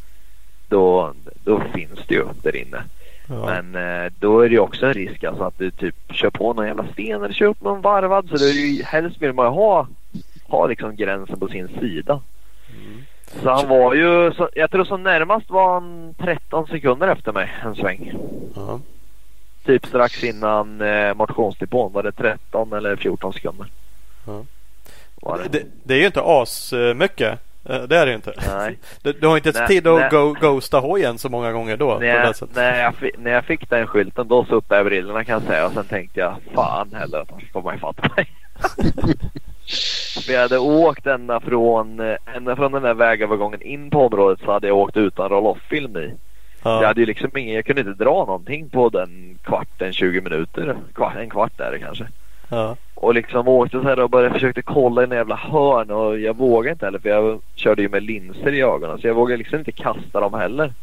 Då, då finns det ju där inne. Ja. Men eh, då är det ju också en risk alltså att du typ kör på någon jävla sten eller kör upp någon varvad. Så det är ju helst vill man ju ha, ha liksom gränsen på sin sida. Så han var ju, så, jag tror som närmast var han 13 sekunder efter mig en sväng. Ja. Typ strax innan eh, motionsdepån var det 13 eller 14 sekunder. Ja. Var det. Det, det är ju inte as eh, mycket. Det är det ju inte. Nej. <laughs> Du, du har inte ens Nej, tid att nej. go, ghosta hojen så många gånger då. på När det jag, sättet. när, jag, fi- när jag fick den skylten då suttade jag brillorna kan jag säga och sen tänkte jag fan heller att han får man ifatt mig. <laughs> För jag hade åkt ända från, eh, ända från den där vägövergången in på området så hade jag åkt utan roll-off-film i. Jag Ja. hade ju liksom ingen, jag kunde inte dra någonting på den kvarten, 20 minuter. Kvart, en kvart är det kanske. Ja. Och liksom åkte så här och bara försökte kolla i jävla hörn och jag vågade inte heller för jag körde ju med linser i ögonen så jag vågade liksom inte kasta dem heller.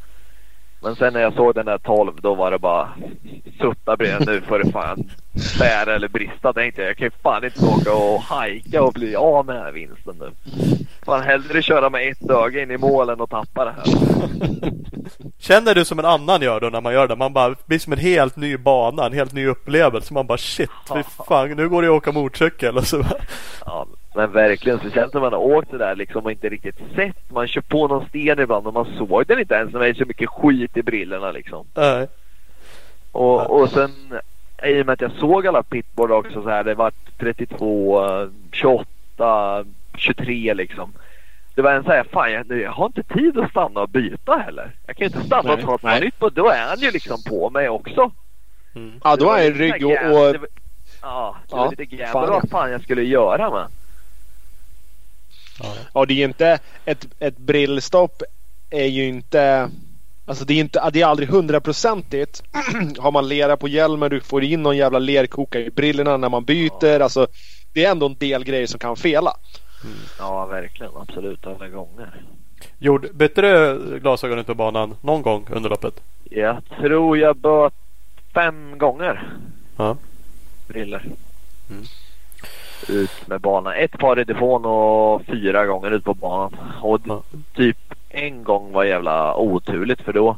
Men sen när jag såg den där 12 då var det bara sutta bredvid nu för det fan bära eller brista tänkte jag. Jag kan ju fan inte åka och hajka och bli av med den här vinsten nu. Fan hellre köra med ett öga in i målen och tappa det här. <laughs> Känner du som en annan gör då när man gör det? Man bara blir som en helt ny bana, en helt ny upplevelse. Man bara shit, fy <laughs> fan, nu går det att åka motorcykel. Och så bara, <laughs> Ja, men verkligen. Speciellt när man har åkt det där liksom och inte riktigt sett. Man kör på någon sten ibland och man såg den inte ens när det är så mycket skit i brillorna liksom. nej. Och, och sen i och med att jag såg alla pitboard också så här. Det var 32, eh, 28, 23 liksom. Det var en så här, fan jag, jag har inte tid att stanna och byta heller. Jag kan ju inte stanna och Nej, ta på nej. nytt på Då är han ju liksom på mig också. Mm. Ja, då är lite rygg och... och det var- Ja, det Ja, var lite fan. vad fan jag skulle göra med. ja, det är ju inte... Ett, ett brillstopp är ju inte... Alltså det är, inte, det är aldrig hundraprocentigt. <clears throat> Har man lera på hjälmen, du får in någon jävla lerkoka i brillorna när man byter. Alltså, det är ändå en del grejer som kan fela. Ja, verkligen. Absolut. Alla gånger. Gjorde, bytte du glasögon ut på banan någon gång under loppet? Jag tror jag böt fem gånger Ja. briller. Mm. Ut med banan. Ett par i depån och fyra gånger ut på banan. Och Ja. typ en gång var jävla oturligt för då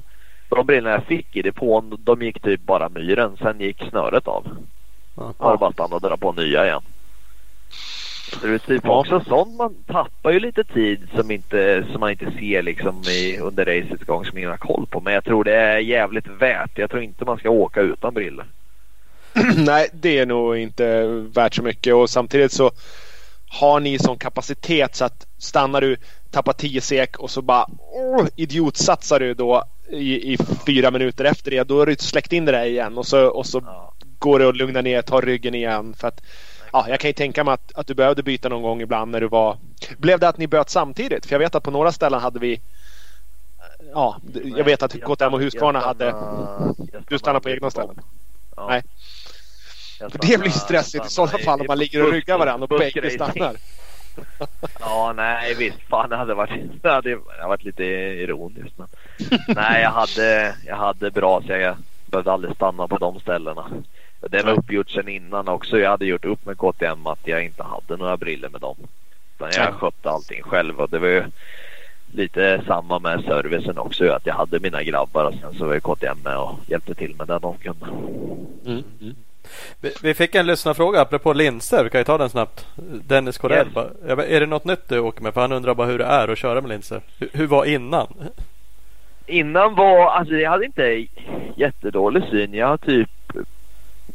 De brillorna jag fick i depån, de gick typ bara myren. Sen gick snöret av. Ja. Det bara att stanna och dra på nya igen. Så det är typ Ja. också sånt man tappar ju lite tid som, inte, som man inte ser liksom i, under racets gång som ingen har koll på. Men jag tror det är jävligt värt. Jag tror inte man ska åka utan brillor. <clears throat> Nej, det är nog inte värt så mycket och samtidigt så har ni sån kapacitet så att stannar du, tappar 10 sek och så bara oh, idiotsatsar du då i, i fyra minuter efter det. Då har du släckt in det där igen och så, och så Ja. går det att lugna ner, ta ryggen igen. För att, ja, jag kan ju tänka mig att, att du behövde byta någon gång ibland när du var... Blev det att ni böt samtidigt? För jag vet att på några ställen hade vi... Ja, jag vet att KTM och Husqvarna hade... stannade- jag Du stannar på egna ställen? Ja. Nej. För det blir stannade- stressigt i stannade sådana fall om man ligger och ryggar varandra och bägge stannar. <laughs> Ja, nej visst. Fan, det hade varit, <laughs> det hade, det hade varit lite ironiskt. Men. <laughs> nej, jag hade, jag hade bra så jag behövde aldrig stanna på de ställena. Det var uppgjort sedan innan också. Jag hade gjort upp med KTM att jag inte hade några briller med dem. Utan jag skötte allting själv och det var ju lite samma med servicen också. Att jag hade mina grabbar och sen så var KTM med och hjälpte till med det de kunde. Mm. Vi, vi fick en lyssnarfråga apropå linser. Vi kan ju ta den snabbt. Dennis Corell. Yes. Är det något nytt du åker med? För han undrar bara hur det är att köra med linser. Hur, hur var innan? Innan var, alltså jag hade inte jättedålig syn. Jag har typ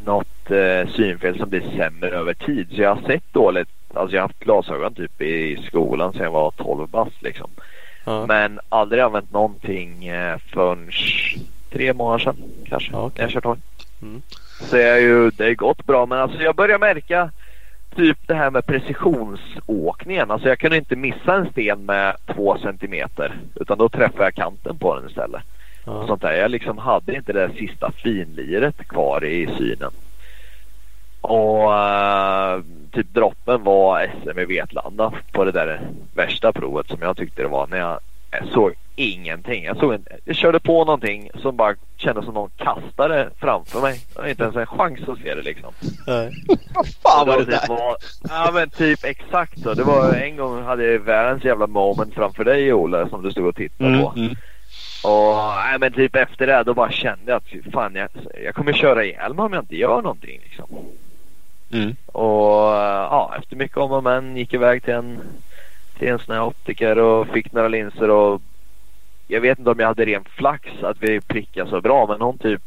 något eh, synfel som blir sämre över tid. Så jag har sett dåligt. Alltså jag har haft glasögon typ i skolan sedan jag var 12 bast liksom. Ja. Men aldrig använt någonting eh, förrän tre månader sedan kanske. Ja, okej. När jag kört hoj. Mm. Så jag ju, det har gått bra men alltså jag börjar märka typ det här med precisionsåkningen. Alltså jag kunde inte missa en sten med två centimeter. Utan då träffade jag kanten på den istället. Ja. Sånt där. Jag liksom hade inte det där sista finliret kvar i synen. Och eh, typ droppen var SM i Vetlanda på det där värsta provet som jag tyckte det var när jag, jag såg ingenting. Jag, såg en, jag körde på någonting som bara kändes som någon kastade framför mig. Jag hade inte ens en chans att se det liksom. Nej. Vad fan Och var det typ där? var, ja men typ exakt så. Det var en gång hade jag världens jävla moment framför dig Olle som du stod och tittade på. Mm. Och nej, men typ efter det då bara kände jag att fan jag, jag kommer köra ihjäl mig om jag inte gör någonting liksom. Mm. Och ja, efter mycket om och men gick iväg till en, till en sån här optiker och fick några linser och jag vet inte om jag hade ren flax att vi prickade så bra men hon typ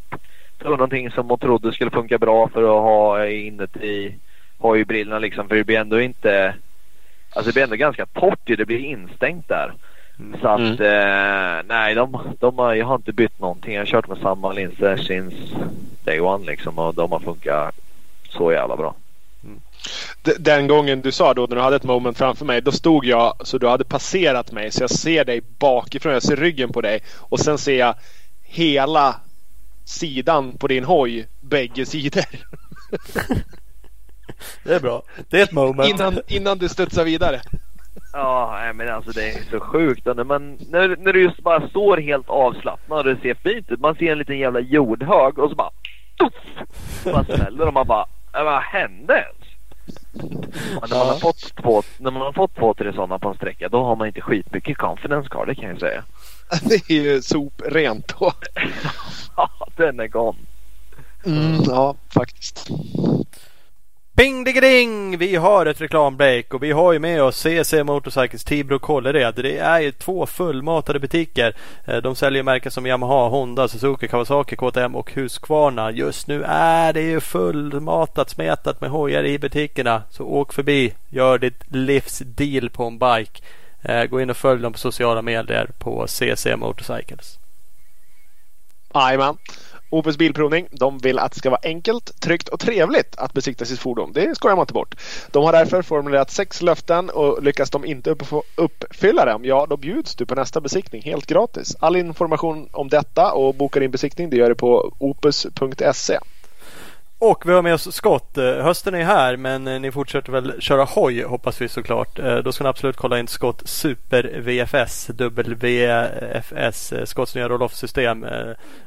tog någonting som hon trodde skulle funka bra för att ha inuti hojbrillorna liksom för det blir ändå inte Alltså det blir ändå ganska torrt ju, det blir instängt där. Mm. Så att eh, nej, de, de har, jag har inte bytt någonting. Jag har kört med samma linser since day one liksom och de har funkat så jävla bra. D- Den gången du sa då när du hade ett moment framför mig. Då stod jag så du hade passerat mig. Så jag ser dig bakifrån. Jag ser ryggen på dig. Och sen ser jag hela sidan på din hoj. Bägge sidor. <laughs> Det är bra. Det är ett moment. Innan, innan du studsar vidare. Ja, men alltså det är så sjukt. När, man, när, när du just bara står helt avslappnad och det ser fint ut. Man ser en liten jävla jordhög och så bara... Tuff, bara smäller och man bara... "Äh, Vad hände ens? Och när, man har Ja. fått två, när man har fått två, tre sådana på en sträcka då har man inte skitmycket confidence kvar, det kan jag säga. <laughs> Det är ju soprent då. <laughs> Ja, den är gone. Mm, ja, faktiskt. Ping ding! Vi har ett reklambreak och vi har ju med oss CC Motorcycles Tibro Kållered. Alltså, det är ju två fullmatade butiker. Eh, de säljer märken som Yamaha, Honda, Suzuki, Kawasaki, KTM och Husqvarna. Just nu är det ju fullmatat, smetat med hojar i butikerna. Så åk förbi, gör ditt livs deal på en bike. Eh, gå in och följ dem på sociala medier på CC Motorcycles. Jajamän. Opus Bilprovning. De vill att det ska vara enkelt, tryggt och trevligt att besikta sitt fordon. Det skojar man inte bort. De har därför formulerat sex löften och lyckas de inte upp- uppfylla dem, ja då bjuds du på nästa besiktning helt gratis. All information om detta och bokar din besiktning det gör du på opus.se. Och vi har med oss Scott. Eh, hösten är här men eh, ni fortsätter väl köra hoj hoppas vi såklart. Eh, då ska ni absolut kolla in Scott Super VFS WFS Scotts nya roll-off-system.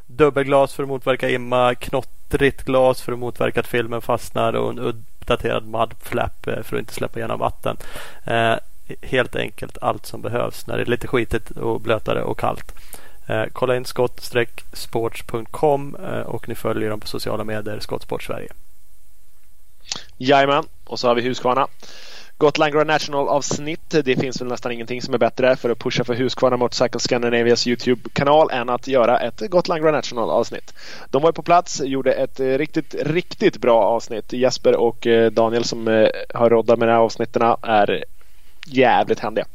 Dubbelglas för att motverka imma, knottrigt glas för att motverka att filmen fastnar och en uppdaterad mudflap för att inte släppa igenom vatten. Helt enkelt allt som behövs när det är lite skitigt och blötare och kallt. Eh, kolla in skott-sports.com eh, och ni följer dem på sociala medier, Skottsport Sverige. Jajamän, och så har vi Husqvarna. Gotland Grand National avsnitt. Det finns väl nästan ingenting som är bättre för att pusha för Husqvarna Motorcycle Scandinavias Youtube-kanal än att göra ett Gotland Grand National avsnitt. De var på plats, gjorde ett riktigt, riktigt bra avsnitt. Jesper och eh, Daniel som eh, har roddat med de här avsnitten är jävligt händiga.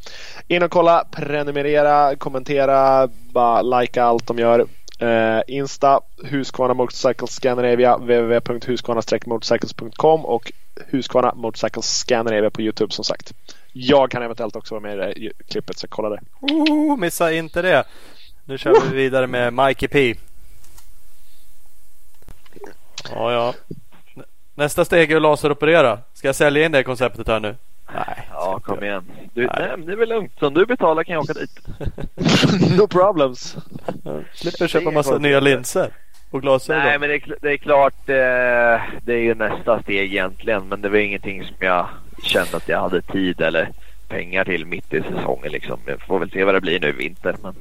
In och kolla, prenumerera, kommentera, bara likea allt de gör. Uh, Insta Husqvarna Motorcycles Scandinavia www.husqvarna-motorcycles.com och Husqvarna Motorcycles Scandinavia på Youtube som sagt. Jag kan eventuellt också vara med i det klippet så kolla det. Oh, missa inte det! Nu kör vi vidare med Mikey P. Ja, ja. Nästa steg är att laseroperera. Ska jag sälja in det konceptet här nu? Nej. Ja, kom igen. Du, nej. nej. det är väl lugnt. Som du betalar kan jag åka dit. <laughs> no problems. Slipper köpa massa nya linser och glasögon. Nej, men det är, det är klart. Eh, det är ju nästa steg egentligen. Men det var ingenting som jag kände att jag hade tid eller pengar till mitt i säsongen. Liksom. Jag får väl se vad det blir nu i vinter. Men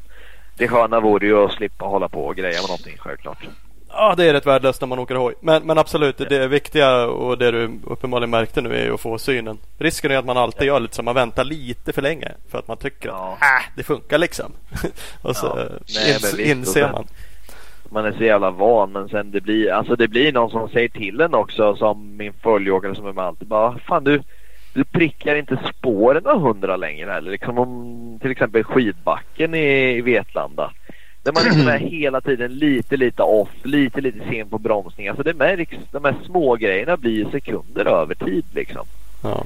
det sköna vore ju att slippa hålla på och greja med någonting självklart. Ja, det är rätt värdelöst när man åker hoj. Men, men absolut, ja. det viktiga och det du uppenbarligen märkte nu är ju att få synen. Risken är att man alltid ja. gör lite så man väntar lite för länge för att man tycker ja. att äh, det funkar liksom. <laughs> och så ja. Nej, ins, inser man. Man är så jävla van men sen det blir, alltså det blir någon som säger till en också som min följåkare som är med alltid bara Fan du, du prickar inte spåren av hundra längre heller. Liksom om till exempel skidbacken i, i Vetlanda. Där man liksom är <clears throat> hela tiden lite, lite off, lite, lite sen på bromsning. Alltså det märks, de här små grejerna blir sekunder över tid liksom. Ja.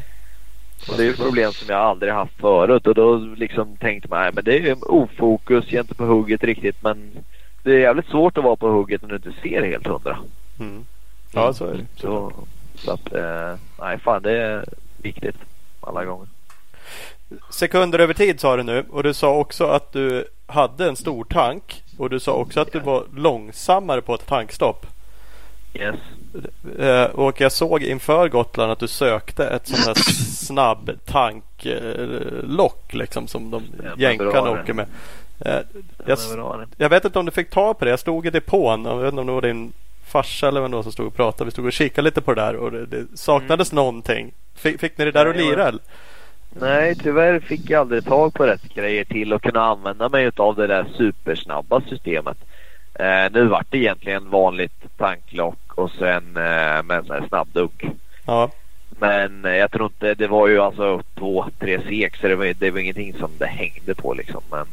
Och det är ett problem som jag aldrig haft förut och då liksom tänkte man, men det är ofokus, jag är inte på hugget riktigt men det är jävligt svårt att vara på hugget när du inte ser helt hundra. Mm. Ja, så är det. Så, så att, eh, nej fan det är viktigt alla gånger. Sekunder över tid sa du nu och du sa också att du hade en stor tank och du sa också att du var långsammare på ett tankstopp. Yes. Eh, och jag såg inför Gotland att du sökte ett sånt här snabb tanklock liksom som de jänkarna åker med. Eh, jag, jag, vet inte om du fick tag på det. Jag stod i depån. Jag vet inte om det var din farsa eller vem det var som stod och pratade. Vi stod och kikade lite på det där och det, det saknades mm. någonting. Fick, fick ni det där att lira? Nej, tyvärr fick jag aldrig tag på rätt grejer till att kunna använda mig av det där supersnabba systemet. Eh, nu vart det egentligen vanligt tanklock och sen eh, med en sån här snabbdunk. Ja. Men eh, jag tror inte, det var ju alltså två, tre sek så det var, det var ingenting som det hängde på liksom. Men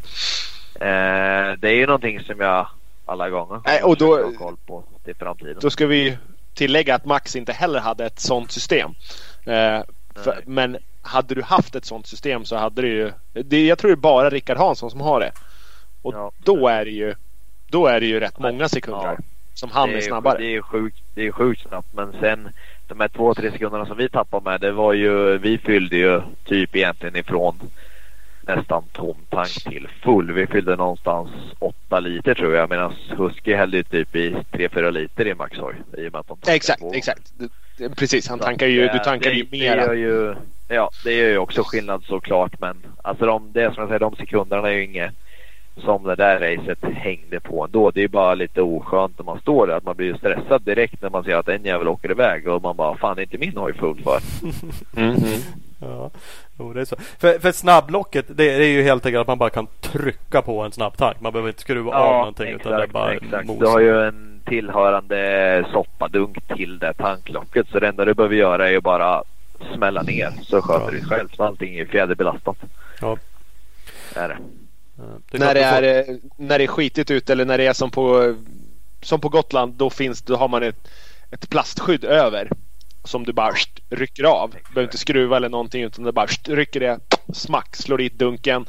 eh, det är ju någonting som jag alla gånger Nej, och då, ha koll på till framtiden. Då ska vi tillägga att Max inte heller hade ett sånt system. Eh, för, men hade du haft ett sånt system så hade du ju... Det, jag tror det är bara Rickard Hansson som har det. Och ja. då är det ju då är det ju rätt många sekunder ja. som han är, är, snabbare. Det är sjukt, det är sjukt snabbt men sen de här två, tre sekunderna som vi tappade med det var ju, vi fyllde ju typ egentligen ifrån nästan tom tank till full. Vi fyllde någonstans 8 liter tror jag medan Husky hällde typ i 3-4 liter i Maxoy. I och med att de exakt, exakt. Precis, han tankar ju, du tankar det, ju mer. Det gör ju, ja, det gör ju också skillnad såklart men alltså de, det som jag säger, de sekunderna är ju inget som det där racet hängde på ändå. Det är bara lite oskönt när man står där. Att man blir stressad direkt när man ser att en jävel åker iväg och man bara fan det är inte min hoj full för. <laughs> Mm -hmm. Ja, jo, det är så. För, för snabblocket det, är ju helt enkelt att man bara kan trycka på en snabbtank. Man behöver inte skruva ja, av någonting exakt, utan det är bara exakt. Du har ju en tillhörande soppadunk till det tanklocket. Så det enda du behöver göra är ju bara smälla ner så sköter ja. det själv. Så allting är fjäderbelastat. Ja. Det är det. Det när, det är, får... när det är skitigt ute eller när det är som på, som på Gotland då, finns, då har man ett, ett plastskydd över som du bara rycker av. Du behöver inte skruva eller någonting utan du bara rycker det, smack, slår dit dunken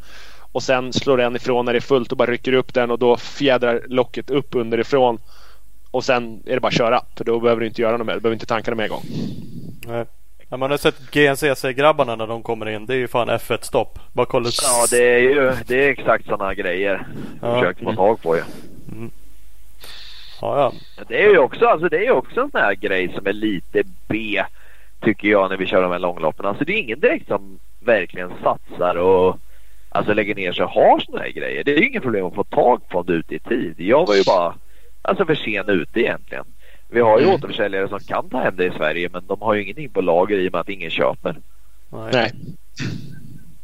och sen slår den ifrån när det är fullt och bara rycker upp den och då fjädrar locket upp underifrån och sen är det bara att köra för då behöver du inte göra något mer. Du behöver inte tanka dem en gång. Nej. Ja, man har sett GNCC-grabbarna när de kommer in. Det är ju fan F1-stopp. Bara kolla. Ja, det är ju det är exakt sådana grejer. Ja. Försökt få tag på ju. Mm. Ja, ja. Det är ju också, alltså, det är också en sån här grej som är lite B. Tycker jag när vi kör de här långloppen. Alltså det är ingen direkt som verkligen satsar och alltså lägger ner sig och har sådana här grejer. Det är ju inget problem att få tag på det ute i tid. Jag var ju bara alltså för sen ute egentligen. Vi har ju Mm. återförsäljare som kan ta hem det i Sverige men de har ju ingenting på lager i och med att ingen köper. Nej.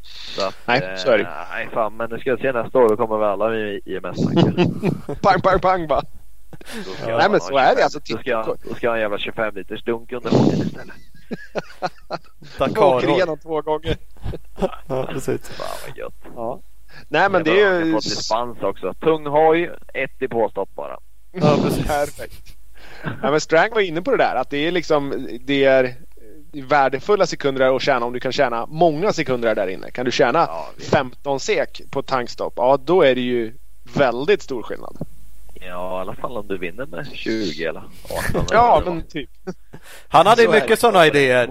Så att, Nej, eh, så är det. Nej fan men nu ska jag se nästa år då kommer vi alla i IMS-tankar. Pang, pang, pang bara. Nej, jag men så är det, 25 alltså, Då ska jag, då ska jag ha en jävla 25 liters dunk under hojen istället. <laughs> Åker Dakar. igenom två gånger. Ja, precis. Fan vad gött. Ja. Nej men det Jag är har ju... fått dispens också. Tung hoj, ett i påstopp bara. Ja, precis. Perfekt. Ja, men Strang var inne på det där att det är liksom det är värdefulla sekunder att tjäna om du kan tjäna många sekunder där inne. Kan du tjäna Ja, visst. 15 sek på tankstopp, ja då är det ju väldigt stor skillnad. Ja, i alla fall om du vinner med 20 eller 18. Ja men typ. Han hade Så mycket sådana idéer.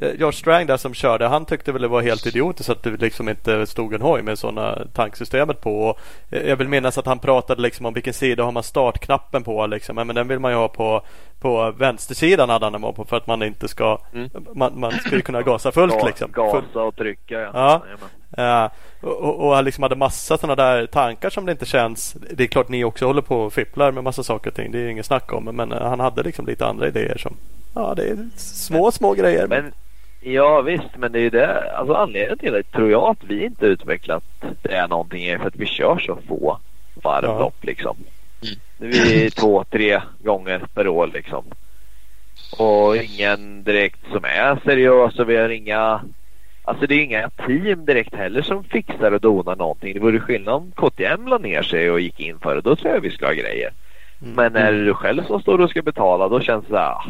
Eh, George Strang där som körde, han tyckte väl det var helt idiotiskt att det liksom inte stod en hoj med sådana tanksystemet på. Och eh, jag vill minnas att han pratade liksom om vilken sida har man startknappen på liksom. Men den vill man ju ha på, på vänstersidan hade han den på för att man inte ska Mm. man, man ska ju kunna gasa fullt Ga- liksom. Gasa och trycka ja. Ja. Ja, och, han liksom hade massa sådana där tankar som det inte känns. Det är klart ni också håller på och fipplar med massa saker och ting. Det är inget snack om. Men han hade liksom lite andra idéer som Ja, det är små, små grejer. Men ja visst, men det är ju det. Alltså anledningen till det tror jag att vi inte utvecklat det är någonting är för att vi kör så få varvlopp liksom. Vi är två, tre gånger per år liksom. Och ingen direkt som är seriös och vi har inga Alltså det är inga team direkt heller som fixar och donar någonting. Det vore skillnad om KTM la ner sig och gick in för det. Då tror jag vi ska ha grejer. Mm. Men är det du själv som står och ska betala då känns det ah,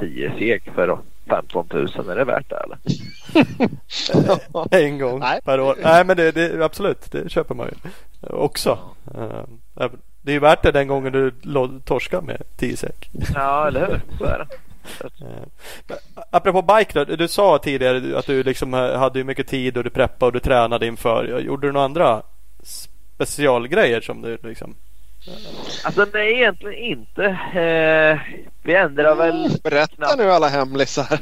10 sek för 15 000. Är det värt det eller? <laughs> En gång Nej. per år. Nej men det, det absolut, det köper man ju också. Eh, Det är ju värt det den gången du torskar med 10 sek. Ja, eller hur? Så är det. Eh, Apropå bike då, du sa tidigare att du liksom eh, hade ju mycket tid och du preppade och du tränade inför. Gjorde du några andra specialgrejer som du liksom? Alltså nej, egentligen inte. Eh, vi ändrar väl... Berätta nu alla hemlisar. <laughs>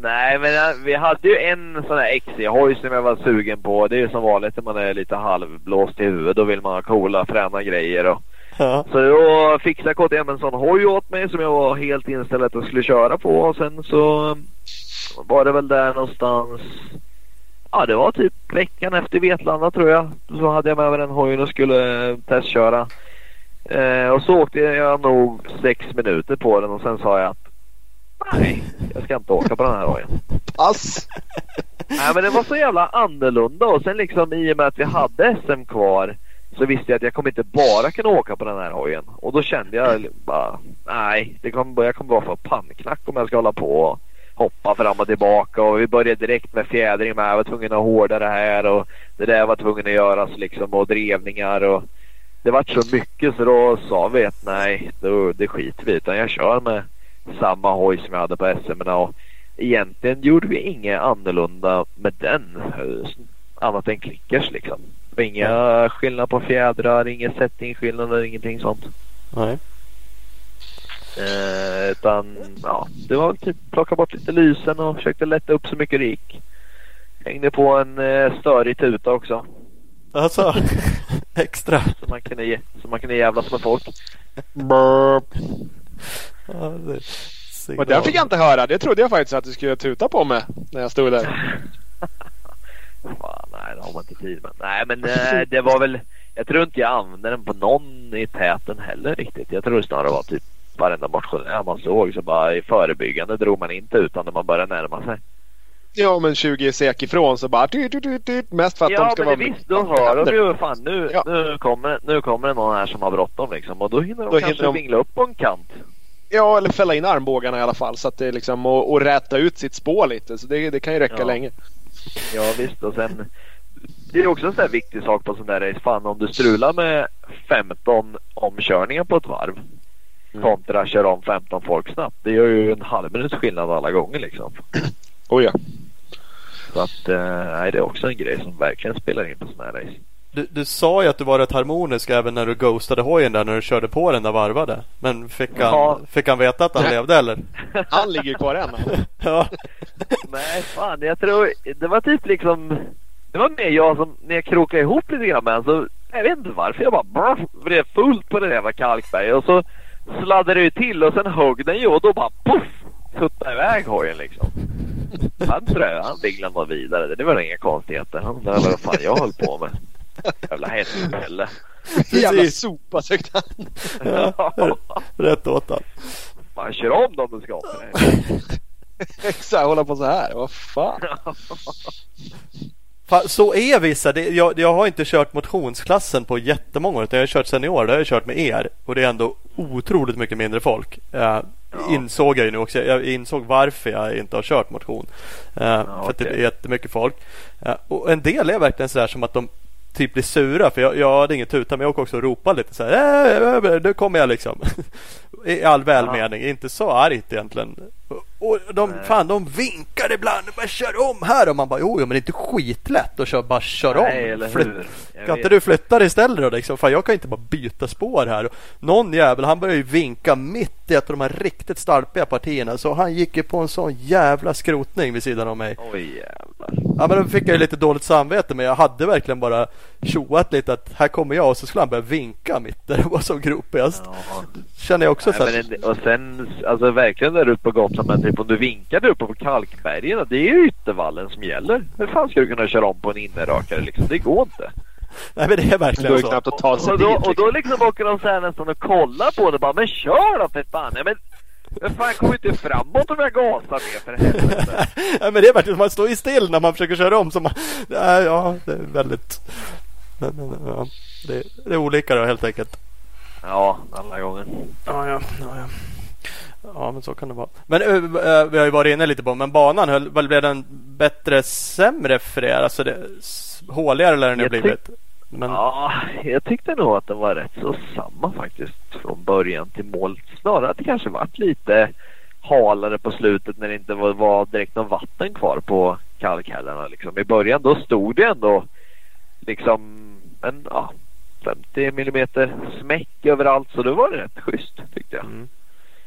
Nej, men eh, vi hade ju en sån här XC-hoj som jag var sugen på. Det är ju som vanligt när man är lite halvblåst i huvudet. Då vill man ha coola, fräna grejer. Och... Ja. Så då fixade KTM en sån hoj åt mig som jag var helt inställd att jag skulle köra på. Och sen så var det väl där någonstans. Ja, det var typ veckan efter Vetlanda tror jag. Så hade jag med mig den hojen och skulle eh, testköra. Eh, och så åkte jag nog sex minuter på den och sen sa jag att nej, jag ska inte åka på den här hojen. Pass. <laughs> Nej men det var så jävla annorlunda och sen liksom i och med att vi hade SM kvar så visste jag att jag kommer inte bara kunna åka på den här hojen. Och då kände jag bara nej, det kommer, jag kommer bara få pannknack om jag ska hålla på och hoppa fram och tillbaka och vi började direkt med fjädring med. Jag var tvungen att hårda det här och det där var tvungen att göras liksom och drevningar och det var så mycket så då sa vi att nej, då, det skiter vi i, utan jag kör med samma hoj som jag hade på SM och egentligen gjorde vi inget annorlunda med den. Eh, annat än klickers liksom. Inga skillnad på fjädrar, inga settingskillnader, ingenting sånt. Nej. Eh, utan ja, det var väl typ plocka bort lite lysen och försökte lätta upp så mycket det gick. Hängde på en eh, störig tuta också. Alltså, <laughs> extra. Så man kunde, ge- så man kunde jävlas med folk. Burp. Och den fick jag inte höra. Det trodde jag faktiskt att du skulle tuta på mig när jag stod där. <laughs> Fan, nej det har man inte tid med. Nej men eh, det var väl Jag tror inte jag använde den på någon i täten heller riktigt. Jag tror det snarare var typ varenda motionär man såg så bara i förebyggande drog man inte utan när man började närma sig. Ja men 20 sek ifrån så bara dyrt, dyrt, dyrt, dyrt. Mest för att de Ja ska men vara det visst, då hör de ju fan nu, Ja. nu, kommer, nu kommer det någon här som har bråttom liksom och då hinner de Då kanske hinner de- vingla upp på en kant. Ja eller fälla in armbågarna i alla fall så att det liksom och, och räta ut sitt spår lite. Så det, det kan ju räcka Ja. länge. Ja visst och sen Det är också en sån där viktig sak på sån där race. Fan om du strular med 15 omkörningar på ett varv. Mm. Kontra kör om 15 folk snabbt. Det gör ju en halv minuts skillnad alla gånger liksom. <clears throat> Oh ja. Så att eh, nej, det är också en grej som verkligen spelar in på sån här race. Du, du sa ju att du var rätt harmonisk även när du ghostade hojen där när du körde på den där varvade. Men fick han, Ja. fick han veta att han levde eller? <laughs> Han ligger kvar än. <laughs> Ja. Nej fan jag tror det var typ liksom Det var mer jag som, när jag krokade ihop lite grann med så, jag vet inte varför, jag bara brr, blev fullt på det jävla kalkberget och så sladdade ju till och sen högg den ju och då bara poff! Tuttade iväg hojen liksom. Han tror jag, han dinglade bara vidare. Det var väl inga konstigheter. Han undrade vad fan jag höll på med. Jävla hästmälle. Jävla sopa tyckte han. Ja, rätt åt han. Man kör om dem du ska. <laughs> Exakt, hålla på så här. Vad fan. <laughs> Så är vissa. Det, jag, jag har inte kört motionsklassen på jättemånga år. Utan jag har kört senior. Det har jag kört med er. Och det är ändå otroligt mycket mindre folk. Uh, Insåg jag ju nu också. Jag insåg varför jag inte har kört motion. Uh, för att det är jättemycket folk. Uh, och en del är verkligen sådär som att de typ blir sura. För jag, jag hade inget tuta men jag åker också och ropar lite så här. Äh, nu kommer jag liksom. <laughs> I all välmening. Inte så argt egentligen. Och de, fan, de vinkar ibland och bara kör om här. Och man bara, jo, jo men det är inte skitlätt att köra, bara köra om. Nej, eller Flytt- hur? Jag Kan inte du flytta dig istället då liksom? Fan, jag kan inte bara byta spår här. Någon jävel han började ju vinka mitt i ett av de här riktigt stalpiga partierna. Så han gick ju på en sån jävla skrotning vid sidan om mig. Oj jävlar. Ja men då fick jag ju lite dåligt samvete men jag hade verkligen bara tjoat lite att här kommer jag och så skulle han börja vinka mitt där <laughs> det var som gropigast. Ja. Känner jag också så Nej, här, men, en- och sen, alltså verkligen där uppe på Gotland, typ om du vinkar där uppe på Kalkbergen, det är ju yttervallen som gäller. Hur fan ska du kunna köra om på en innerrakare liksom? Det går inte. Nej men det är Det verkligen ju så. knappt att ta sig och, då, dit. och då liksom åker de så här nästan och kollar på det bara, men kör då för fan! Ja, men, men fan kommer inte framåt om jag gasar mer för helvete. <laughs> ja, men det är verkligen, man står ju still när man försöker köra om. Så man, ja, ja, det är väldigt... Ja, det, det är olika då helt enkelt. Ja, alla gånger. Ja, ja, ja, ja. Ja, men så kan det vara. Men ö, vi har ju varit inne lite på men banan, höll, väl blev den bättre, sämre för er? Alltså det, håligare lär den ju blivit. Men, Ja, jag tyckte nog att den var rätt så samma faktiskt från början till mål. Snarare att det kanske varit lite halare på slutet när det inte var, var direkt någon vatten kvar på kalkhällarna. Liksom. I början då stod det ändå liksom en ja, 50 millimeter smäck överallt så då var det rätt schysst tyckte jag. Mm.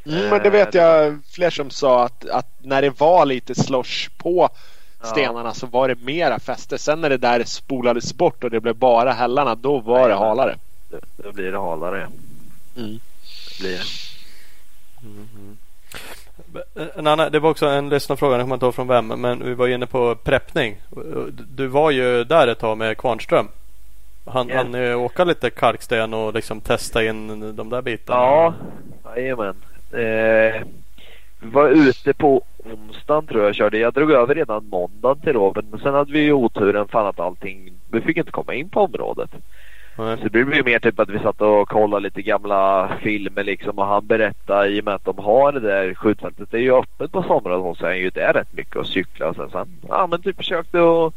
Mm, men det vet jag fler som sa att, att när det var lite slosh på stenarna så var det mera fäste. Sen när det där spolades bort och det blev bara hällarna då var det Nej, halare. Då, blir det halare. Mm. Det blir det. En annan, det var också en lyssnarfråga, jag kommer inte ihåg från vem, men vi var inne på preppning. Du var ju där ett tag med Kvarnström. Han Ja. hann ju åka lite kalksten och liksom testa in de där bitarna. Ja, jajamän. Eh, vi var ute på onsdagen tror jag och körde. Jag drog över redan måndagen till Robin. Men sen hade vi ju oturen fan att allting... Vi fick inte komma in på området. Så det blev ju mer typ att vi satt och kollade lite gamla filmer liksom och han berättade i och med att de har det där skjutfältet. Det är ju öppet på somrarna så är ju där rätt mycket att cykla och sen så han, ja men typ försökte att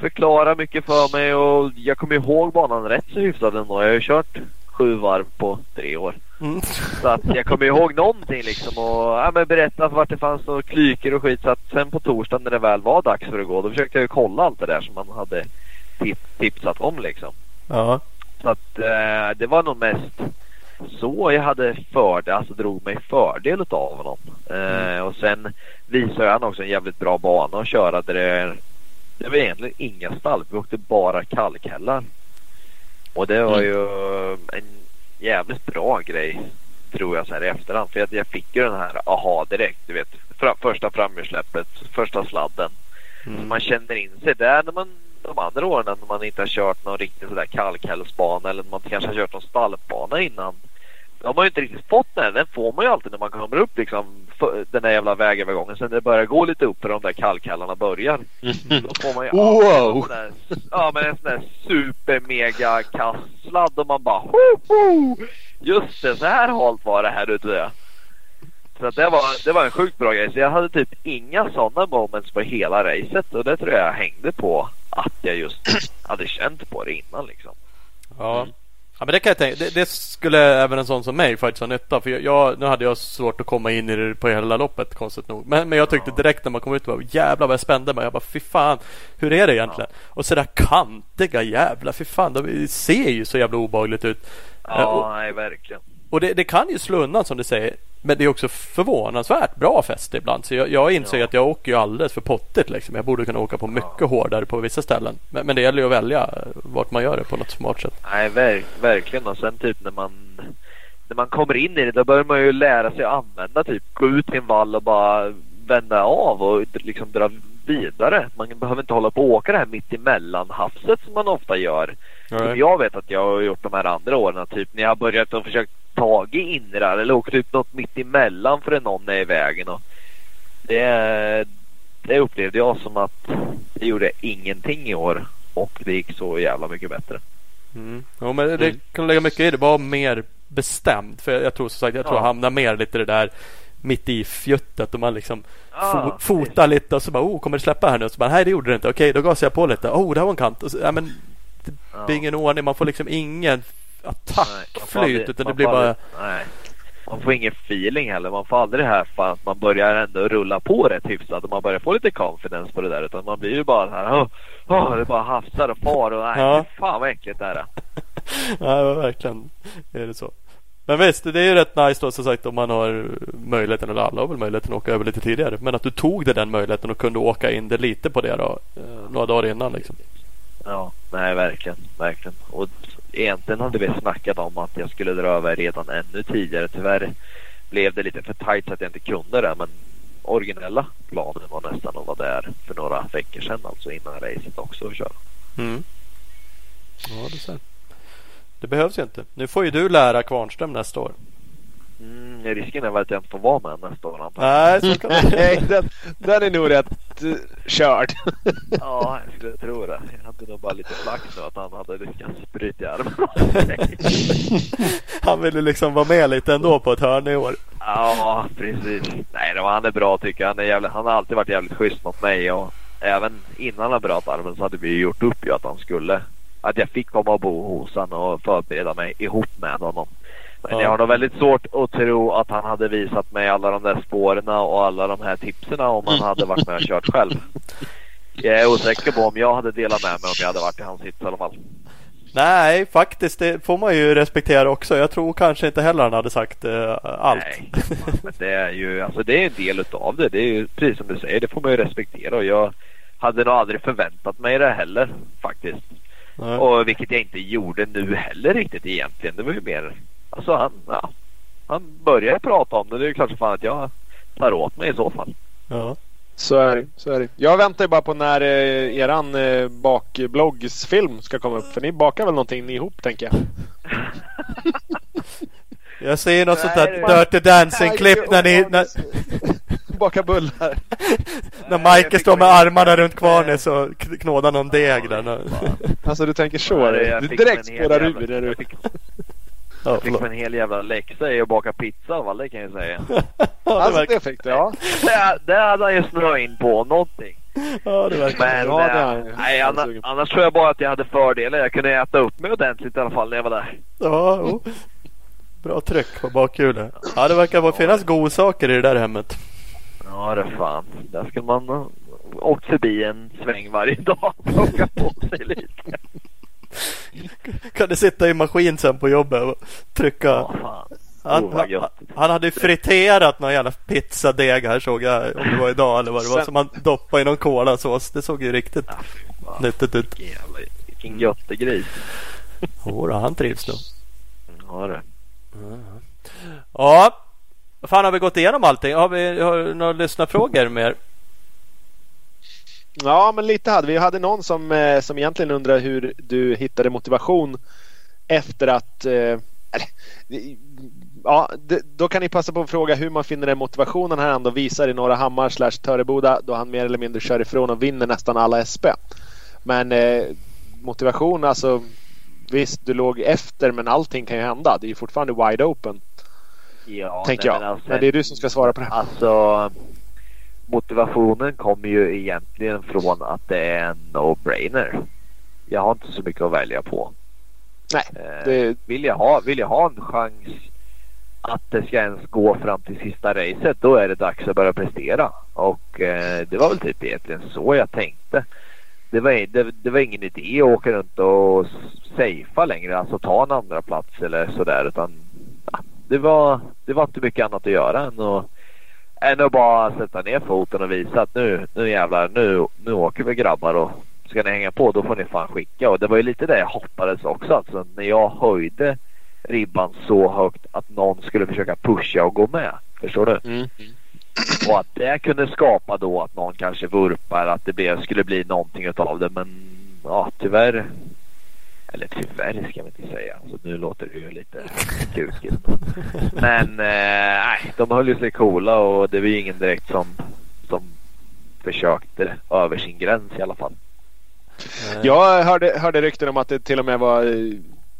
förklara mycket för mig och jag kommer ihåg banan rätt så hyfsat ändå. Jag har ju kört sju varv på tre år. Mm. Så att jag kommer ihåg någonting liksom och ja, men berätta vart det fanns och klykor och skit. Så att sen på torsdagen när det väl var dags för att gå då försökte jag ju kolla allt det där som man hade tip- tipsat om liksom. Ja. Så att eh, det var nog mest så jag hade fördel, alltså drog mig fördel av honom. Eh, och sen visade han också en jävligt bra bana att köra där det, det var egentligen inga stall. Vi åkte bara kalkhällar. Och det var Mm. ju en jävligt bra grej tror jag så här i efterhand. För jag, jag fick ju den här aha direkt. Du vet fra, första framhjulssläppet, första sladden. Mm. Man känner in sig där när man de andra åren när man inte har kört någon riktig sådär kalkhällsbana eller när man kanske har kört någon stallbana innan. Har man ju inte riktigt fått den. Den får man ju alltid när man kommer upp liksom den där jävla vägövergången. Sen när det börjar gå lite upp och de där kalkhällarna börjar. Då får man ju Wow. ja, en sån där, ja men en sån där super mega kastsladd och man bara ho, ho! Just det, så här halt var det här ute. Så det, var, det var en sjukt bra grej. Så jag hade typ inga sådana moments på hela racet och det tror jag hängde på att jag just hade känt på det innan liksom. Ja. Ja men det kan jag tänka. Det, det skulle även en sån som mig faktiskt ha nytta För jag, jag, nu hade jag svårt att komma in i det på hela loppet konstigt nog. Men, men jag tyckte direkt när man kom ut var jävlar vad jag spände mig. Jag bara fy fan. Hur är det egentligen? Och sådär kantiga jävla fy fan. De ser ju så jävla obehagligt ut. Eh, och, Ja, nej verkligen. och det, det kan ju slå undan som du säger. Men det är också förvånansvärt bra fäste ibland. Så jag, jag inser Ja. att jag åker ju alldeles för pottigt. Liksom. Jag borde kunna åka på mycket hårdare på vissa ställen. Men, men det gäller ju att välja vart man gör det på något smart sätt. Nej, verk, verkligen. Och sen typ när man, när man kommer in i det, då börjar man ju lära sig att använda typ gå ut till en vall och bara vända av och liksom dra vidare. Man behöver inte hålla på och åka det här mitt emellan havset som man ofta gör. Som jag vet att jag har gjort de här andra åren. Typ när jag har börjat och försökt tag i inrar eller åkt ut något mitt emellan för att någon är i vägen. Och det, det upplevde jag som att det gjorde ingenting i år. Och det gick så jävla mycket bättre. Mm. Ja, men det Mm. kan lägga mycket i det. Var mer bestämd. För jag, jag tror som sagt, jag tror Ja. jag hamnar mer lite det där mitt i fjuttet och man liksom fo- fotar lite och så bara oh kommer det släppa här nu? Och så bara nej det gjorde det inte. Okej då gasar jag på lite. Oh det här var en kant. Och så, ja, men det blir ingen ordning. Man får liksom ingen attackflyt utan det blir bara Nej. Man får ingen feeling heller. Man får aldrig det här fan att man börjar ändå rulla på rätt hyfsat och man börjar få lite confidence på det där. Utan man blir ju bara så här. Oh, oh, det bara hafsar och far och nej, Ja. fan vad äckligt det här är. <laughs> Ja, verkligen är det så. Men visst, det är ju rätt nice då som sagt om man har möjligheten, eller alla har väl möjligheten att åka över lite tidigare. Men att du tog dig den möjligheten och kunde åka in det lite på det då. eh, Några dagar innan liksom. Ja, nej verkligen, verkligen. Och egentligen hade vi snackat om att jag skulle dra över redan ännu tidigare. Tyvärr blev det lite för tajt så att jag inte kunde det. Men originella planen var nästan att vara där för några veckor sedan. Alltså innan racet också och köra. Mm. Ja, du ser. Det behövs ju inte. Nu får ju du lära Kvarnström nästa år. Mm, risken är väl att jag inte får vara med nästa år. Nej, så kan <laughs> Nej, den, den är nog rätt uh, körd. <laughs> Ja, jag skulle tro det. Jag hade nog bara lite flax nu att han hade lyckats bryta armen. <laughs> Han ville liksom vara med lite ändå på ett hörn i år. ja, precis. Nej, det var, han är bra tycker jag. Han, är jävligt, han har alltid varit jävligt schysst mot mig och även innan han bröt armen så hade vi gjort upp ju att han skulle att jag fick komma och bo hos honom och förbereda mig ihop med honom. Men Ja. jag har nog väldigt svårt att tro att han hade visat mig alla de där spåren och alla de här tipsen om han hade varit med och kört själv. Jag är osäker på om jag hade delat med mig om jag hade varit i hans sits i alla fall. Nej, faktiskt det får man ju respektera också. Jag tror kanske inte heller han hade sagt eh, allt. Nej, men det är ju alltså det är en del utav det. Det är ju precis som du säger. Det får man ju respektera och jag hade nog aldrig förväntat mig det heller faktiskt. Nej. Och vilket jag inte gjorde nu heller riktigt egentligen. Det var ju mer alltså han, ja, han började prata om det. Det är ju klart som fan att jag tar åt mig i så fall. Ja. Så är det. Så är det. Jag väntar ju bara på när eh, eran eh, bakbloggsfilm ska komma upp. För ni bakar väl någonting ihop tänker jag? <laughs> Jag ser något sånt Nej, där det- Dirty Dancing-klipp när ni... När, <laughs> Baka bullar. <laughs> när fick står med armarna runt kvarnen k- knådar någon deg där. Alltså du tänker så? Du direkt spårar ur när du... Jag fick, Ja, jag fick en hel jävla läxa i att baka pizza fall, det kan jag säga. <laughs> Ja, det Alltså det fick du ja. <laughs> Det, det hade han ju snöat in på någonting. ja, det verkar. Men Ja, det eh, har jag. nej, annars, annars tror jag bara att jag hade fördelar. Jag kunde äta upp mig ordentligt i alla fall när jag var där. Ja, jo. Bra tryck på bakhjulet. Ja, det verkar vara- finnas godsaker i det där hemmet. Ja det fan. Där skulle man åkt förbi en sväng varje dag och plockat på sig lite. Kan du sitta i maskin sen på jobbet och trycka? Ja fan. Han, Oh, han, hade ju friterat någon jävla pizzadeg här såg jag om det var idag eller vad det var som han doppade i någon kolasås. Det såg ju riktigt Ja, fan. nyttigt ut. Vilken jävla, vilken göttegris. Jodå, han trivs nog. Ja det. Ja, vad fan har vi gått igenom allting? Har vi har några lyssnarfrågor mer? Ja men lite hade vi. Vi hade någon som, eh, som egentligen undrar hur du hittade motivation efter att... Eh, ja, då kan ni passa på att fråga hur man finner den motivationen här ändå visar i Norra Hammar slash Töreboda då han mer eller mindre kör ifrån och vinner nästan alla SP. Men eh, motivation alltså Visst, du låg efter men allting kan ju hända. Det är ju fortfarande wide open. Ja, tänker nej, jag. men alltså- Men det är du som ska svara på det. Alltså motivationen kommer ju egentligen från att det är en no-brainer. Jag har inte så mycket att välja på. Nej, Eh, det, vill, jag ha, vill jag ha en chans att det ska ens gå fram till sista racet då är det dags att börja prestera. Och eh, det var väl typ egentligen så jag tänkte. Det var, det, det var ingen idé att åka runt och safea längre, alltså ta en andra plats eller sådär utan ja, det, var, det var inte mycket annat att göra än att, än att bara sätta ner foten och visa att nu, nu jävlar, nu, nu åker vi grabbar och ska ni hänga på då får ni fan skicka. Och det var ju lite det jag hoppades också. Alltså när jag höjde ribban så högt att någon skulle försöka pusha och gå med. Förstår du? Mm. Och att det kunde skapa då att någon kanske vurpar att det blev, skulle bli någonting utav det. Men ja, tyvärr. Eller tyvärr ska man inte säga. Så nu låter det ju lite kukigt. Men eh, nej, de höll ju sig coola och det var ju ingen direkt som, som försökte över sin gräns i alla fall. Jag hörde, hörde rykten om att det till och med var eh,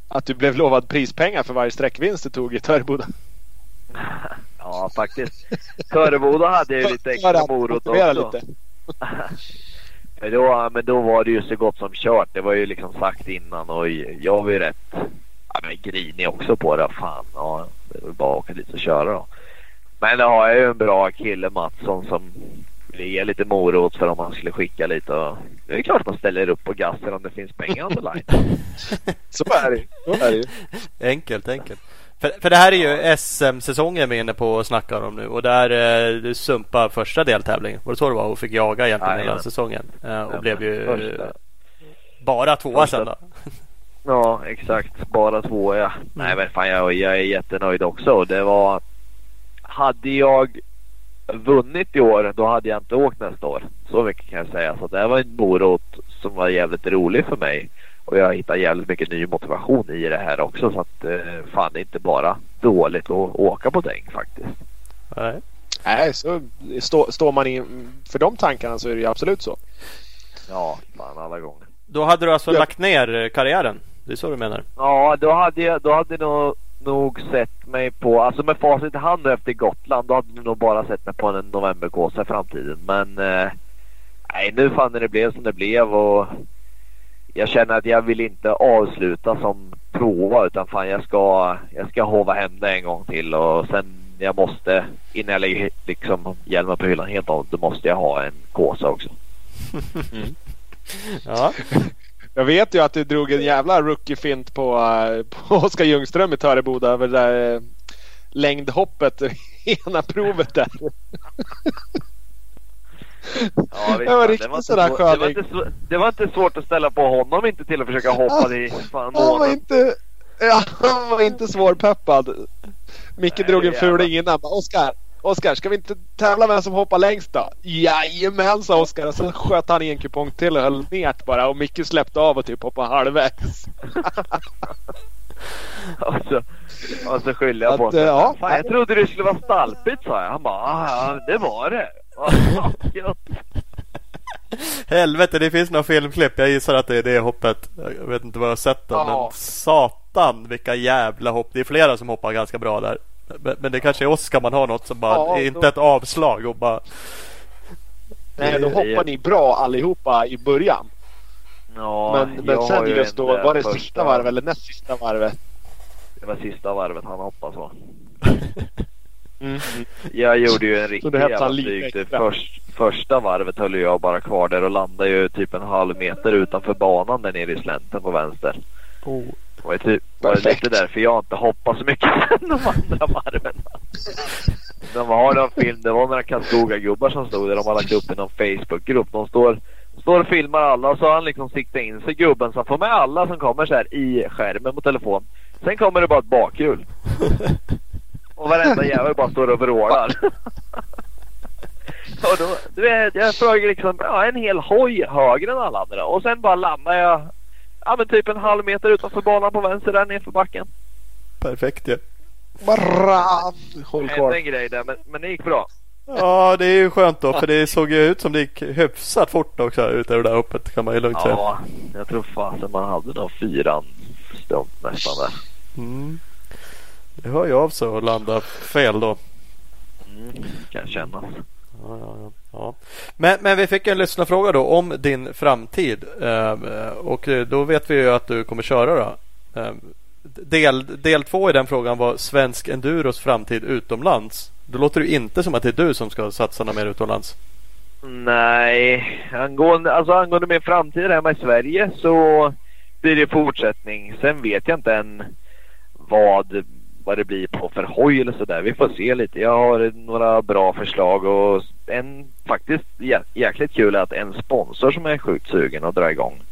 att du blev lovad prispengar för varje sträckvinst du tog i Töreboda. Ja, faktiskt. Töreboda hade ju lite extra morot också. lite. <laughs> Men då, men då var det ju så gott som kört. Det var ju liksom sagt innan och jag var ju rätt ja, men grinig också på det. Fan, ja, det var bara att åka dit och köra då. Men då har jag ju en bra kille Mattsson som vill ge lite morot för om man skulle skicka lite. Och det är klart man ställer upp på gassen om det finns pengar on the line. <laughs> Så är det ju. Så är det ju. Enkelt, enkelt. För, för det här är ju SM-säsongen vi är inne på och snackar om nu och där eh, sumpade första deltävlingen. Var det så det var? Och fick jaga egentligen hela säsongen. Eh, och Ja, blev ju första. bara tvåa Första. sen då. <laughs> Ja, exakt. Bara två ja. Nej men fan jag, jag är jättenöjd också. Det var... Hade jag vunnit i år då hade jag inte åkt nästa år. Så mycket kan jag säga. Så det här var en morot som var jävligt rolig för mig. Och jag hittade jävligt mycket ny motivation i det här också. Så att eh, fan det är inte bara dåligt att åka på däng faktiskt. Nej. Nej, så stå, står man in för de tankarna så är det ju absolut så. Ja, fan alla gånger. Då hade du alltså Ja. lagt ner eh, karriären? Det är så du menar? Ja, då hade jag då hade jag nog, nog sett mig på, alltså med facit i hand nu efter Gotland, då hade jag nog bara sett mig på en novemberkåsa i framtiden. Men eh, nej, nu fan när det blev som det blev och jag känner att jag vill inte avsluta som tvåa utan fan jag ska, jag ska hova hem det en gång till och sen jag måste, innan jag lägger liksom hjälmen på hyllan helt av, då måste jag ha en kåsa också. <laughs> Ja. Jag vet ju att du drog en jävla rookie-fint på, eh, på Oskar Ljungström i Töreboda över det där eh, längdhoppet. <laughs> Ena provet där. <laughs> Ja, Det var riktigt inte sådär svår- det, var inte, det var inte svårt att ställa på honom inte till att försöka hoppa det i fan Han var inte, ja, han var inte svårpeppad. Micke Nej, drog en fuling innan. Oskar, Oskar, ska vi inte tävla vem som hoppar längst då? Jajamän, sa Oskar. Och så sköt han i en kupong till och höll ner bara. Och Micke släppte av och typ hoppade halvvägs. <laughs> Och så, och så skyllde jag på Att, honom. ja. Fan, jag trodde det skulle vara stalpigt sa jag. Han bara, "Ah, det var det. <laughs> Helvete, det finns några filmklipp. Jag gissar att det är det hoppet. Jag vet inte vad jag har sett. Ja. Men satan vilka jävla hopp. Det är flera som hoppar ganska bra där. Men, men det kanske är Oskar man har något som bara Ja, inte då- ett avslag och bara Nej, då hoppar ni bra allihopa i början. Ja, Men, men sen ju just en, då, var det första- sista varvet eller näst sista varvet? Det var sista varvet han hoppade så. <laughs> Mm. Jag gjorde ju en riktig jävla flyg. Det först, första varvet höll jag bara kvar där och landade ju typ en halv meter utanför banan där nere i slänten på vänster. oh. Det var typ, var det lite därför jag inte hoppade så mycket <laughs> de andra varven. <laughs> De har någon film, det var några Karlskoga-gubbar som stod där. De har lagt upp i någon Facebookgrupp. De står, står och filmar alla och så har han liksom siktat in sig gubben så han får med alla som kommer så här i skärmen på telefon. Sen kommer det bara ett bakhjul. <laughs> Och varenda jävel bara står och vrålar. <laughs> och då, du vet, jag frågar liksom, ja en hel hoj högre än alla andra. Och sen bara landar jag, ja men typ en halv meter utanför banan på vänster där nerför backen. Perfekt ju. Bara håll kvar. en grej där men, men det gick bra. Ja det är ju skönt då för det såg ju ut som det gick hyfsat fort också ut över det där hoppet kan man ju lugnt säga. Ja, jag tror fasen man hade nog fyran stumt nästan där. Mm. Det hör ju av sig att landa fel då. Mm, kan kännas. Ja, ja, ja. Ja. Men, men vi fick en lyssnarfråga då om din framtid. Eh, och då vet vi ju att du kommer köra då. Eh, del, del två i den frågan var svensk enduros framtid utomlands. Då låter det inte som att det är du som ska satsa mer utomlands. Nej, angående, alltså angående min framtid hemma i Sverige så blir det fortsättning. Sen vet jag inte än vad vad det blir på för hoj eller sådär. Vi får se lite. Jag har några bra förslag och en faktiskt jä- jäkligt kul är att en sponsor som är sjukt sugen att dra igång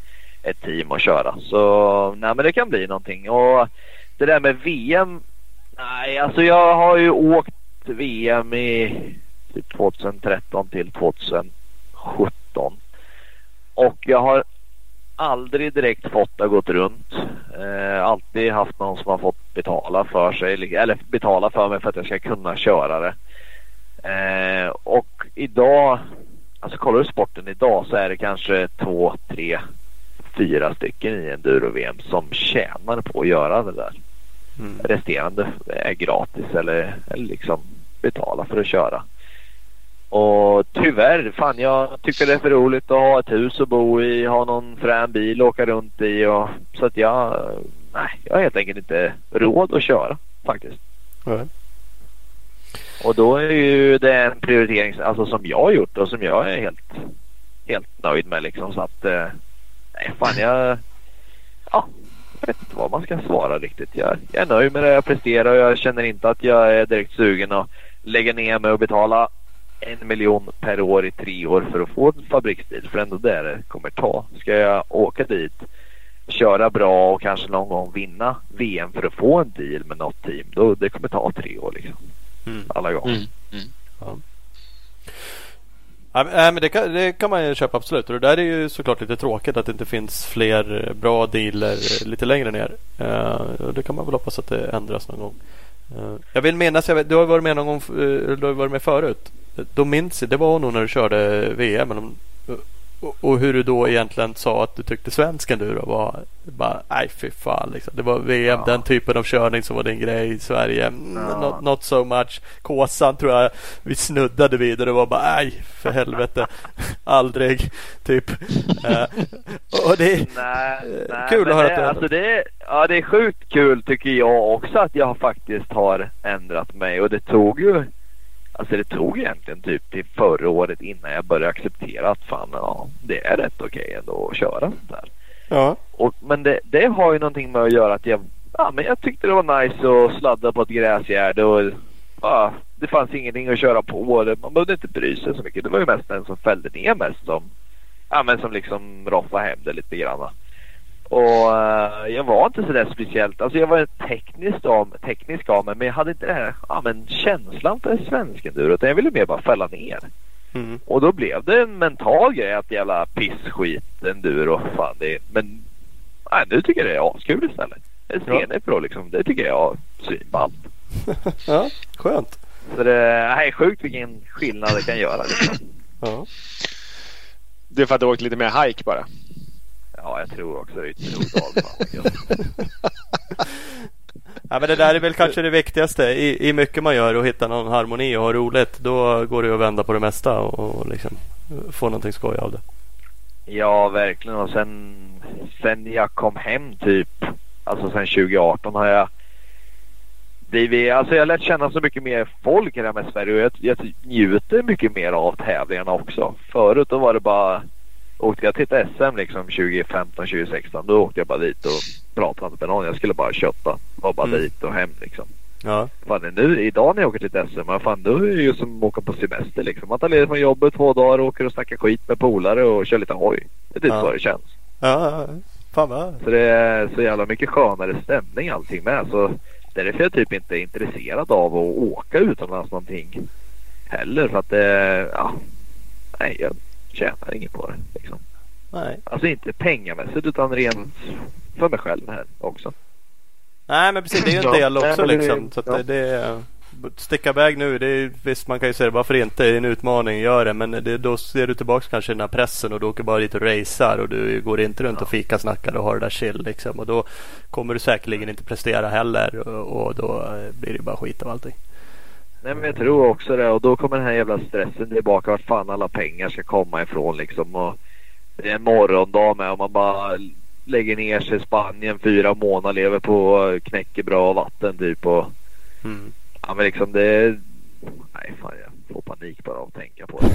ett team och köra. Så nej men det kan bli någonting. Och det där med VM. Nej alltså jag har ju åkt VM i typ 2013 till 2017. Och jag har aldrig direkt fått det gått runt. Eh, alltid haft någon som har fått betala för sig eller betala för mig för att jag ska kunna köra det. Eh, och idag, alltså kollar du sporten idag så är det kanske två, tre, fyra stycken i enduro-VM som tjänar på att göra det där. Mm. Resterande är gratis eller, eller liksom betala för att köra. Och tyvärr, fan jag tycker det är för roligt att ha ett hus att bo i, ha någon frän bil att åka runt i och så att jag, nej, jag har helt enkelt inte råd att köra faktiskt. Nej. Och då är ju det en prioritering alltså, som jag har gjort och som jag är helt, helt nöjd med liksom så att, eh, nej fan jag, ja, jag vet inte vad man ska svara riktigt. Jag, jag är nöjd med det jag presterar och jag känner inte att jag är direkt sugen att lägga ner mig och betala en miljon per år i tre år för att få en fabriksbil. För ändå det det kommer ta. Ska jag åka dit, köra bra och kanske någon gång vinna VM för att få en deal med något team. Då det kommer ta tre år liksom. Mm. Alla gånger. Mm. Mm. Ja, men- Nej, men det kan, det kan man ju köpa absolut. Och det där är ju såklart lite tråkigt att det inte finns fler eh, bra dealer eh, lite längre ner. Uh, och det kan man väl hoppas att det ändras någon gång. Eh, jag vill minnas, jag vet, du har varit med någon gång, eh, du har varit med förut. Då minns jag, det var nog när du körde VM. Men och, och hur du då egentligen sa att du tyckte svensk enduro var bara, nej fy fan liksom. Det var VM, Ja. den typen av körning som var din grej i Sverige. Mm, Ja. Not, not so much. Kåsan tror jag vi snuddade vid och det var bara, nej för helvete. <laughs> Aldrig, typ. <laughs> Eh, och det, Nej, Eh, nej, kul att höra det, att du alltså det, ja, det är sjukt kul tycker jag också att jag faktiskt har ändrat mig och det tog ju Alltså det tog egentligen typ till förra året innan jag började acceptera att fan ja, det är rätt okej ändå att köra sånt där. ja. Och, men det, det har ju någonting med att göra att jag, ja, men jag tyckte det var nice att sladda på ett gräsgärde och ja, det fanns ingenting att köra på. det- Man behövde inte bry sig så mycket. Det var ju mest den som fällde ner mest som, ja, men som liksom roffade hem det lite grann. Och eh, jag var inte sådär speciellt, alltså jag var teknisk av, teknisk av mig men jag hade inte det här, ja men känslan för svensken utan jag ville mer bara fälla ner. Mm. Och då blev det en mental grej att jävla pissskit enduro. Fan det är, men nej, nu tycker jag det är askul istället. En Ja. CNF Pro liksom, det tycker jag är svinballt. <laughs> ja, skönt. Så det är sjukt vilken skillnad det kan göra. Liksom. Ja. Det är för att du åkt lite mer hike bara. Ja, jag tror också det är Ytterhogdal. <laughs> Ja, men det där är väl kanske det viktigaste i, i mycket man gör och hitta någon harmoni och ha roligt. Då går det att vända på det mesta och, och liksom få någonting skoj av det. Ja, verkligen. Och sen, sen jag kom hem typ, alltså sen 2018 har jag blivit, alltså jag lärt känna så mycket mer folk här med Sverige och jag, jag njuter mycket mer av tävlingarna också. Förut då var det bara, åkte jag till ett SM liksom 2015, 2016 då åkte jag bara dit och pratade inte med någon. Jag skulle bara kötta, var bara Mm. dit och hem liksom. Ja, Fan, nu, idag när jag åker till ett SM, fan, då är det ju som att åka på semester liksom. Man tar ledigt från jobbet två dagar och åker och snackar skit med polare och kör lite hoj. Det är typ Ja. så det känns. ja, fan vad. Så det är så jävla mycket skönare stämning allting med. Så därför är jag typ inte intresserad av att åka utomlands någonting heller. För att det, ja, nej jag tjänar inget på det liksom. Nej. Alltså inte pengamässigt utan rent för mig själv här också. Nej men precis, det är ju en Ja. del Nej, också men det liksom. Så ja. det, det är, sticka iväg nu, det är, visst man kan ju säga varför inte, det är en utmaning, gör det. Men det, då ser du tillbaka kanske i den här pressen och du åker bara dit och racear och du går inte runt och fika snackar och har det där chill liksom. Och då kommer du säkerligen inte prestera heller och, och då eh, blir det bara skit av allting. Nej men jag tror också det och då kommer den här jävla stressen tillbaka vart fan alla pengar ska komma ifrån liksom. Och det är en morgondag med och man bara lägger ner sig i Spanien fyra månader, lever på knäckebröd vatten typ och Mm. ja men liksom det Nej fan jag får panik bara av att tänka på det.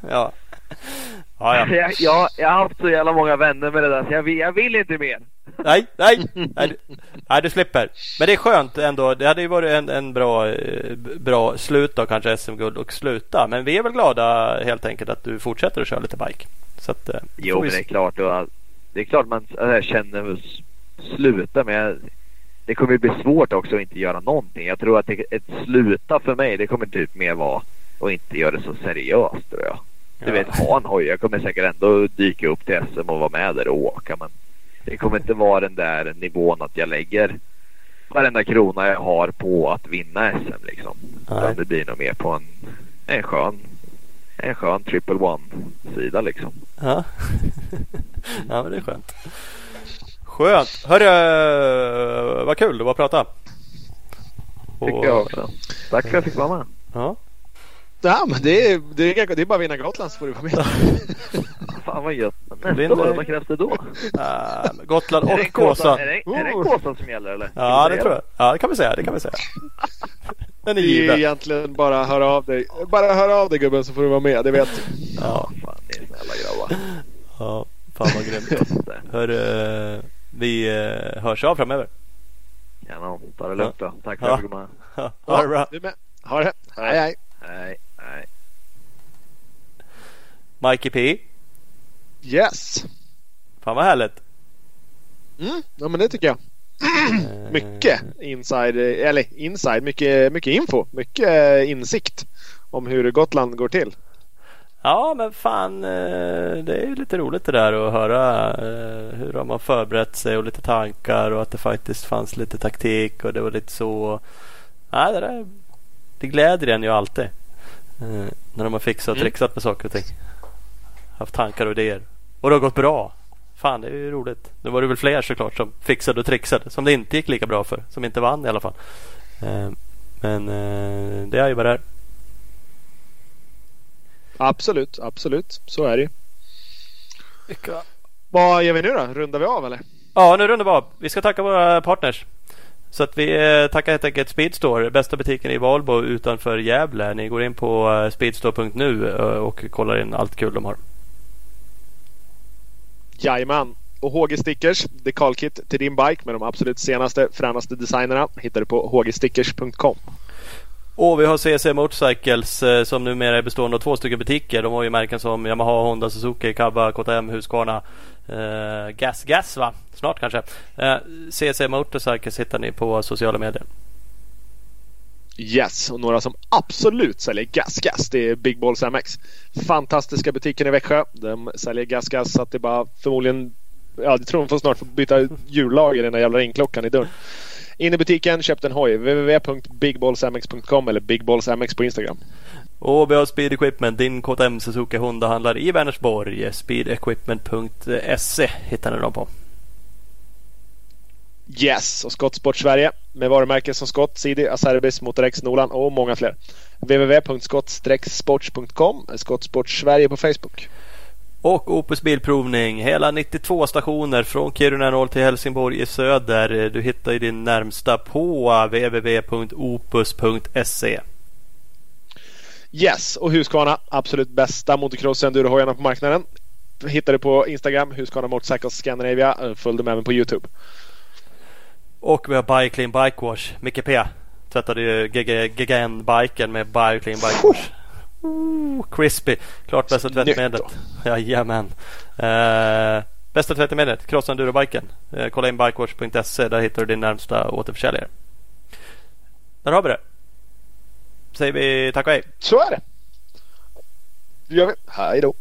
<laughs> Ja. <laughs> Ja, ja. <laughs> jag, jag, har haft så jävla många vänner med det där så jag vill, jag vill inte mer. nej, nej, <laughs> nej, du- nej, du slipper. Men det är skönt ändå. Det hade ju varit en, en bra, eh, bra slut då kanske SM-guld och sluta. Men vi är väl glada helt enkelt att du fortsätter att köra lite bike. Så att, eh, Jo, men det är klart. Och, det är klart man äh, känner s- sluta men det kommer ju bli svårt också att inte göra någonting. Jag tror att ett sluta för mig det kommer typ mer vara att inte göra det så seriöst tror jag. Du Ja. vet, ha en hoj. Jag kommer säkert ändå dyka upp till SM och vara med där och åka. Men det kommer inte vara den där nivån att jag lägger varenda krona jag har på att vinna SM liksom. Det blir nog mer på en, en skön en skön triple one sida liksom. Ja. <laughs> ja, men det är skönt. Skönt. Hörru, vad kul det var att prata. Tycker jag också. Tack för att jag fick vara med. Ja. Ja, men det är, det, är, det är bara att vinna Gotland så får du vara med. <laughs> Fan vad gött. <laughs> Nästa år, vad krävs det då? Äh, Gotland Är det och en Kåsan, är det, är det Kåsan som gäller eller? Ja, det tror jag. Ja, det kan vi säga. Det kan vi säga. <laughs> Den är Det är given. egentligen bara höra av dig. Bara höra av dig gubben så får du vara med, det vet du. Ja, Fan, ni är snälla grabbar. ja. Fan vad grymt. Hörru, vi eh, hörs av framöver. Kanon. Ta det lugnt då. Tack för att fick vara med. Ja, ha det bra. du med. Ha det. Hej. Hej, hej. Mikey P. Yes. Fan vad härligt. Mm, ja men det tycker jag. <clears throat> Mycket inside, eller inside, mycket, mycket info. Mycket eh, insikt om hur Gotland går till. Ja men fan eh, det är ju lite roligt det där att höra eh, hur de har förberett sig och lite tankar och att det faktiskt fanns lite taktik och det var lite så. Nej det där det gläder en ju alltid. När de har fixat och Mm. trixat med saker och ting. Haft tankar och idéer. Och det har gått bra. Fan det är ju roligt. Nu var det väl fler såklart som fixade och trixade. Som det inte gick lika bra för. Som inte vann i alla fall. Eh, Men eh, det är ju bara det. Absolut, absolut. Så är det ju. Vad gör vi nu då? Rundar vi av eller? Ja, nu rundar vi av. Vi ska tacka våra partners. Så att vi eh, tackar helt enkelt Speedstore, bästa butiken i Valbo utanför Gävle. Ni går in på speedstore.nu och kollar in allt kul de har. Jajamän. Och HG Stickers, dekalkit till din bike med de absolut senaste, fränaste designerna hittar du på hgstickers.com. Och vi har CC Motorcycles eh, som numera är bestående av två stycken butiker. De har ju märken som Yamaha, Honda, Suzuki, Kaba, KTM, Husqvarna, eh, Gas Gas va? Snart kanske. Eh, CC Motorcycles hittar ni på sociala medier. Yes, och några som absolut säljer gasgas det är Big Balls MX. Fantastiska butiken i Växjö. De säljer gasgas så att det bara förmodligen Ja, jag tror de får snart få byta hjullager i den där jävla ringklockan i dörren. In i butiken, köp en hoj. www.bigballsmx.com eller bigballsmx på Instagram. Och vi har Speed Equipment, din KTM Suzuki Honda handlar i Vänersborg. Speedequipment.se hittar ni dem på. Yes, och Skottsport Sverige med varumärken som Skott, Sidi, Acerbis, Motorex, Nolan och många fler. www.skott-sports.com Skottsport Sverige på Facebook. Och Opus Bilprovning, hela 92 stationer från Kiruna norr till Helsingborg i söder. Du hittar ju din närmsta på www.opus.se. Yes, och Husqvarna, absolut bästa motocross endurohojarna på marknaden. Hittar du på Instagram, Husqvarna Motorcycles Scandinavia. Följ dem även på Youtube. Och vi har Bike Bike Wash. Micke P tvättade ju GGN-biken med Bike Bike Wash. Ooh, crispy. Klart bästa tvättmedlet. Jajamän. Eh, bästa tvättmedlet, Cross Enduro-biken. Eh, kolla in bikewash.se. Där hittar du din närmsta återförsäljare. Där har vi det. Säger vi tack och hej. Så är det. Det gör vi. Hej då.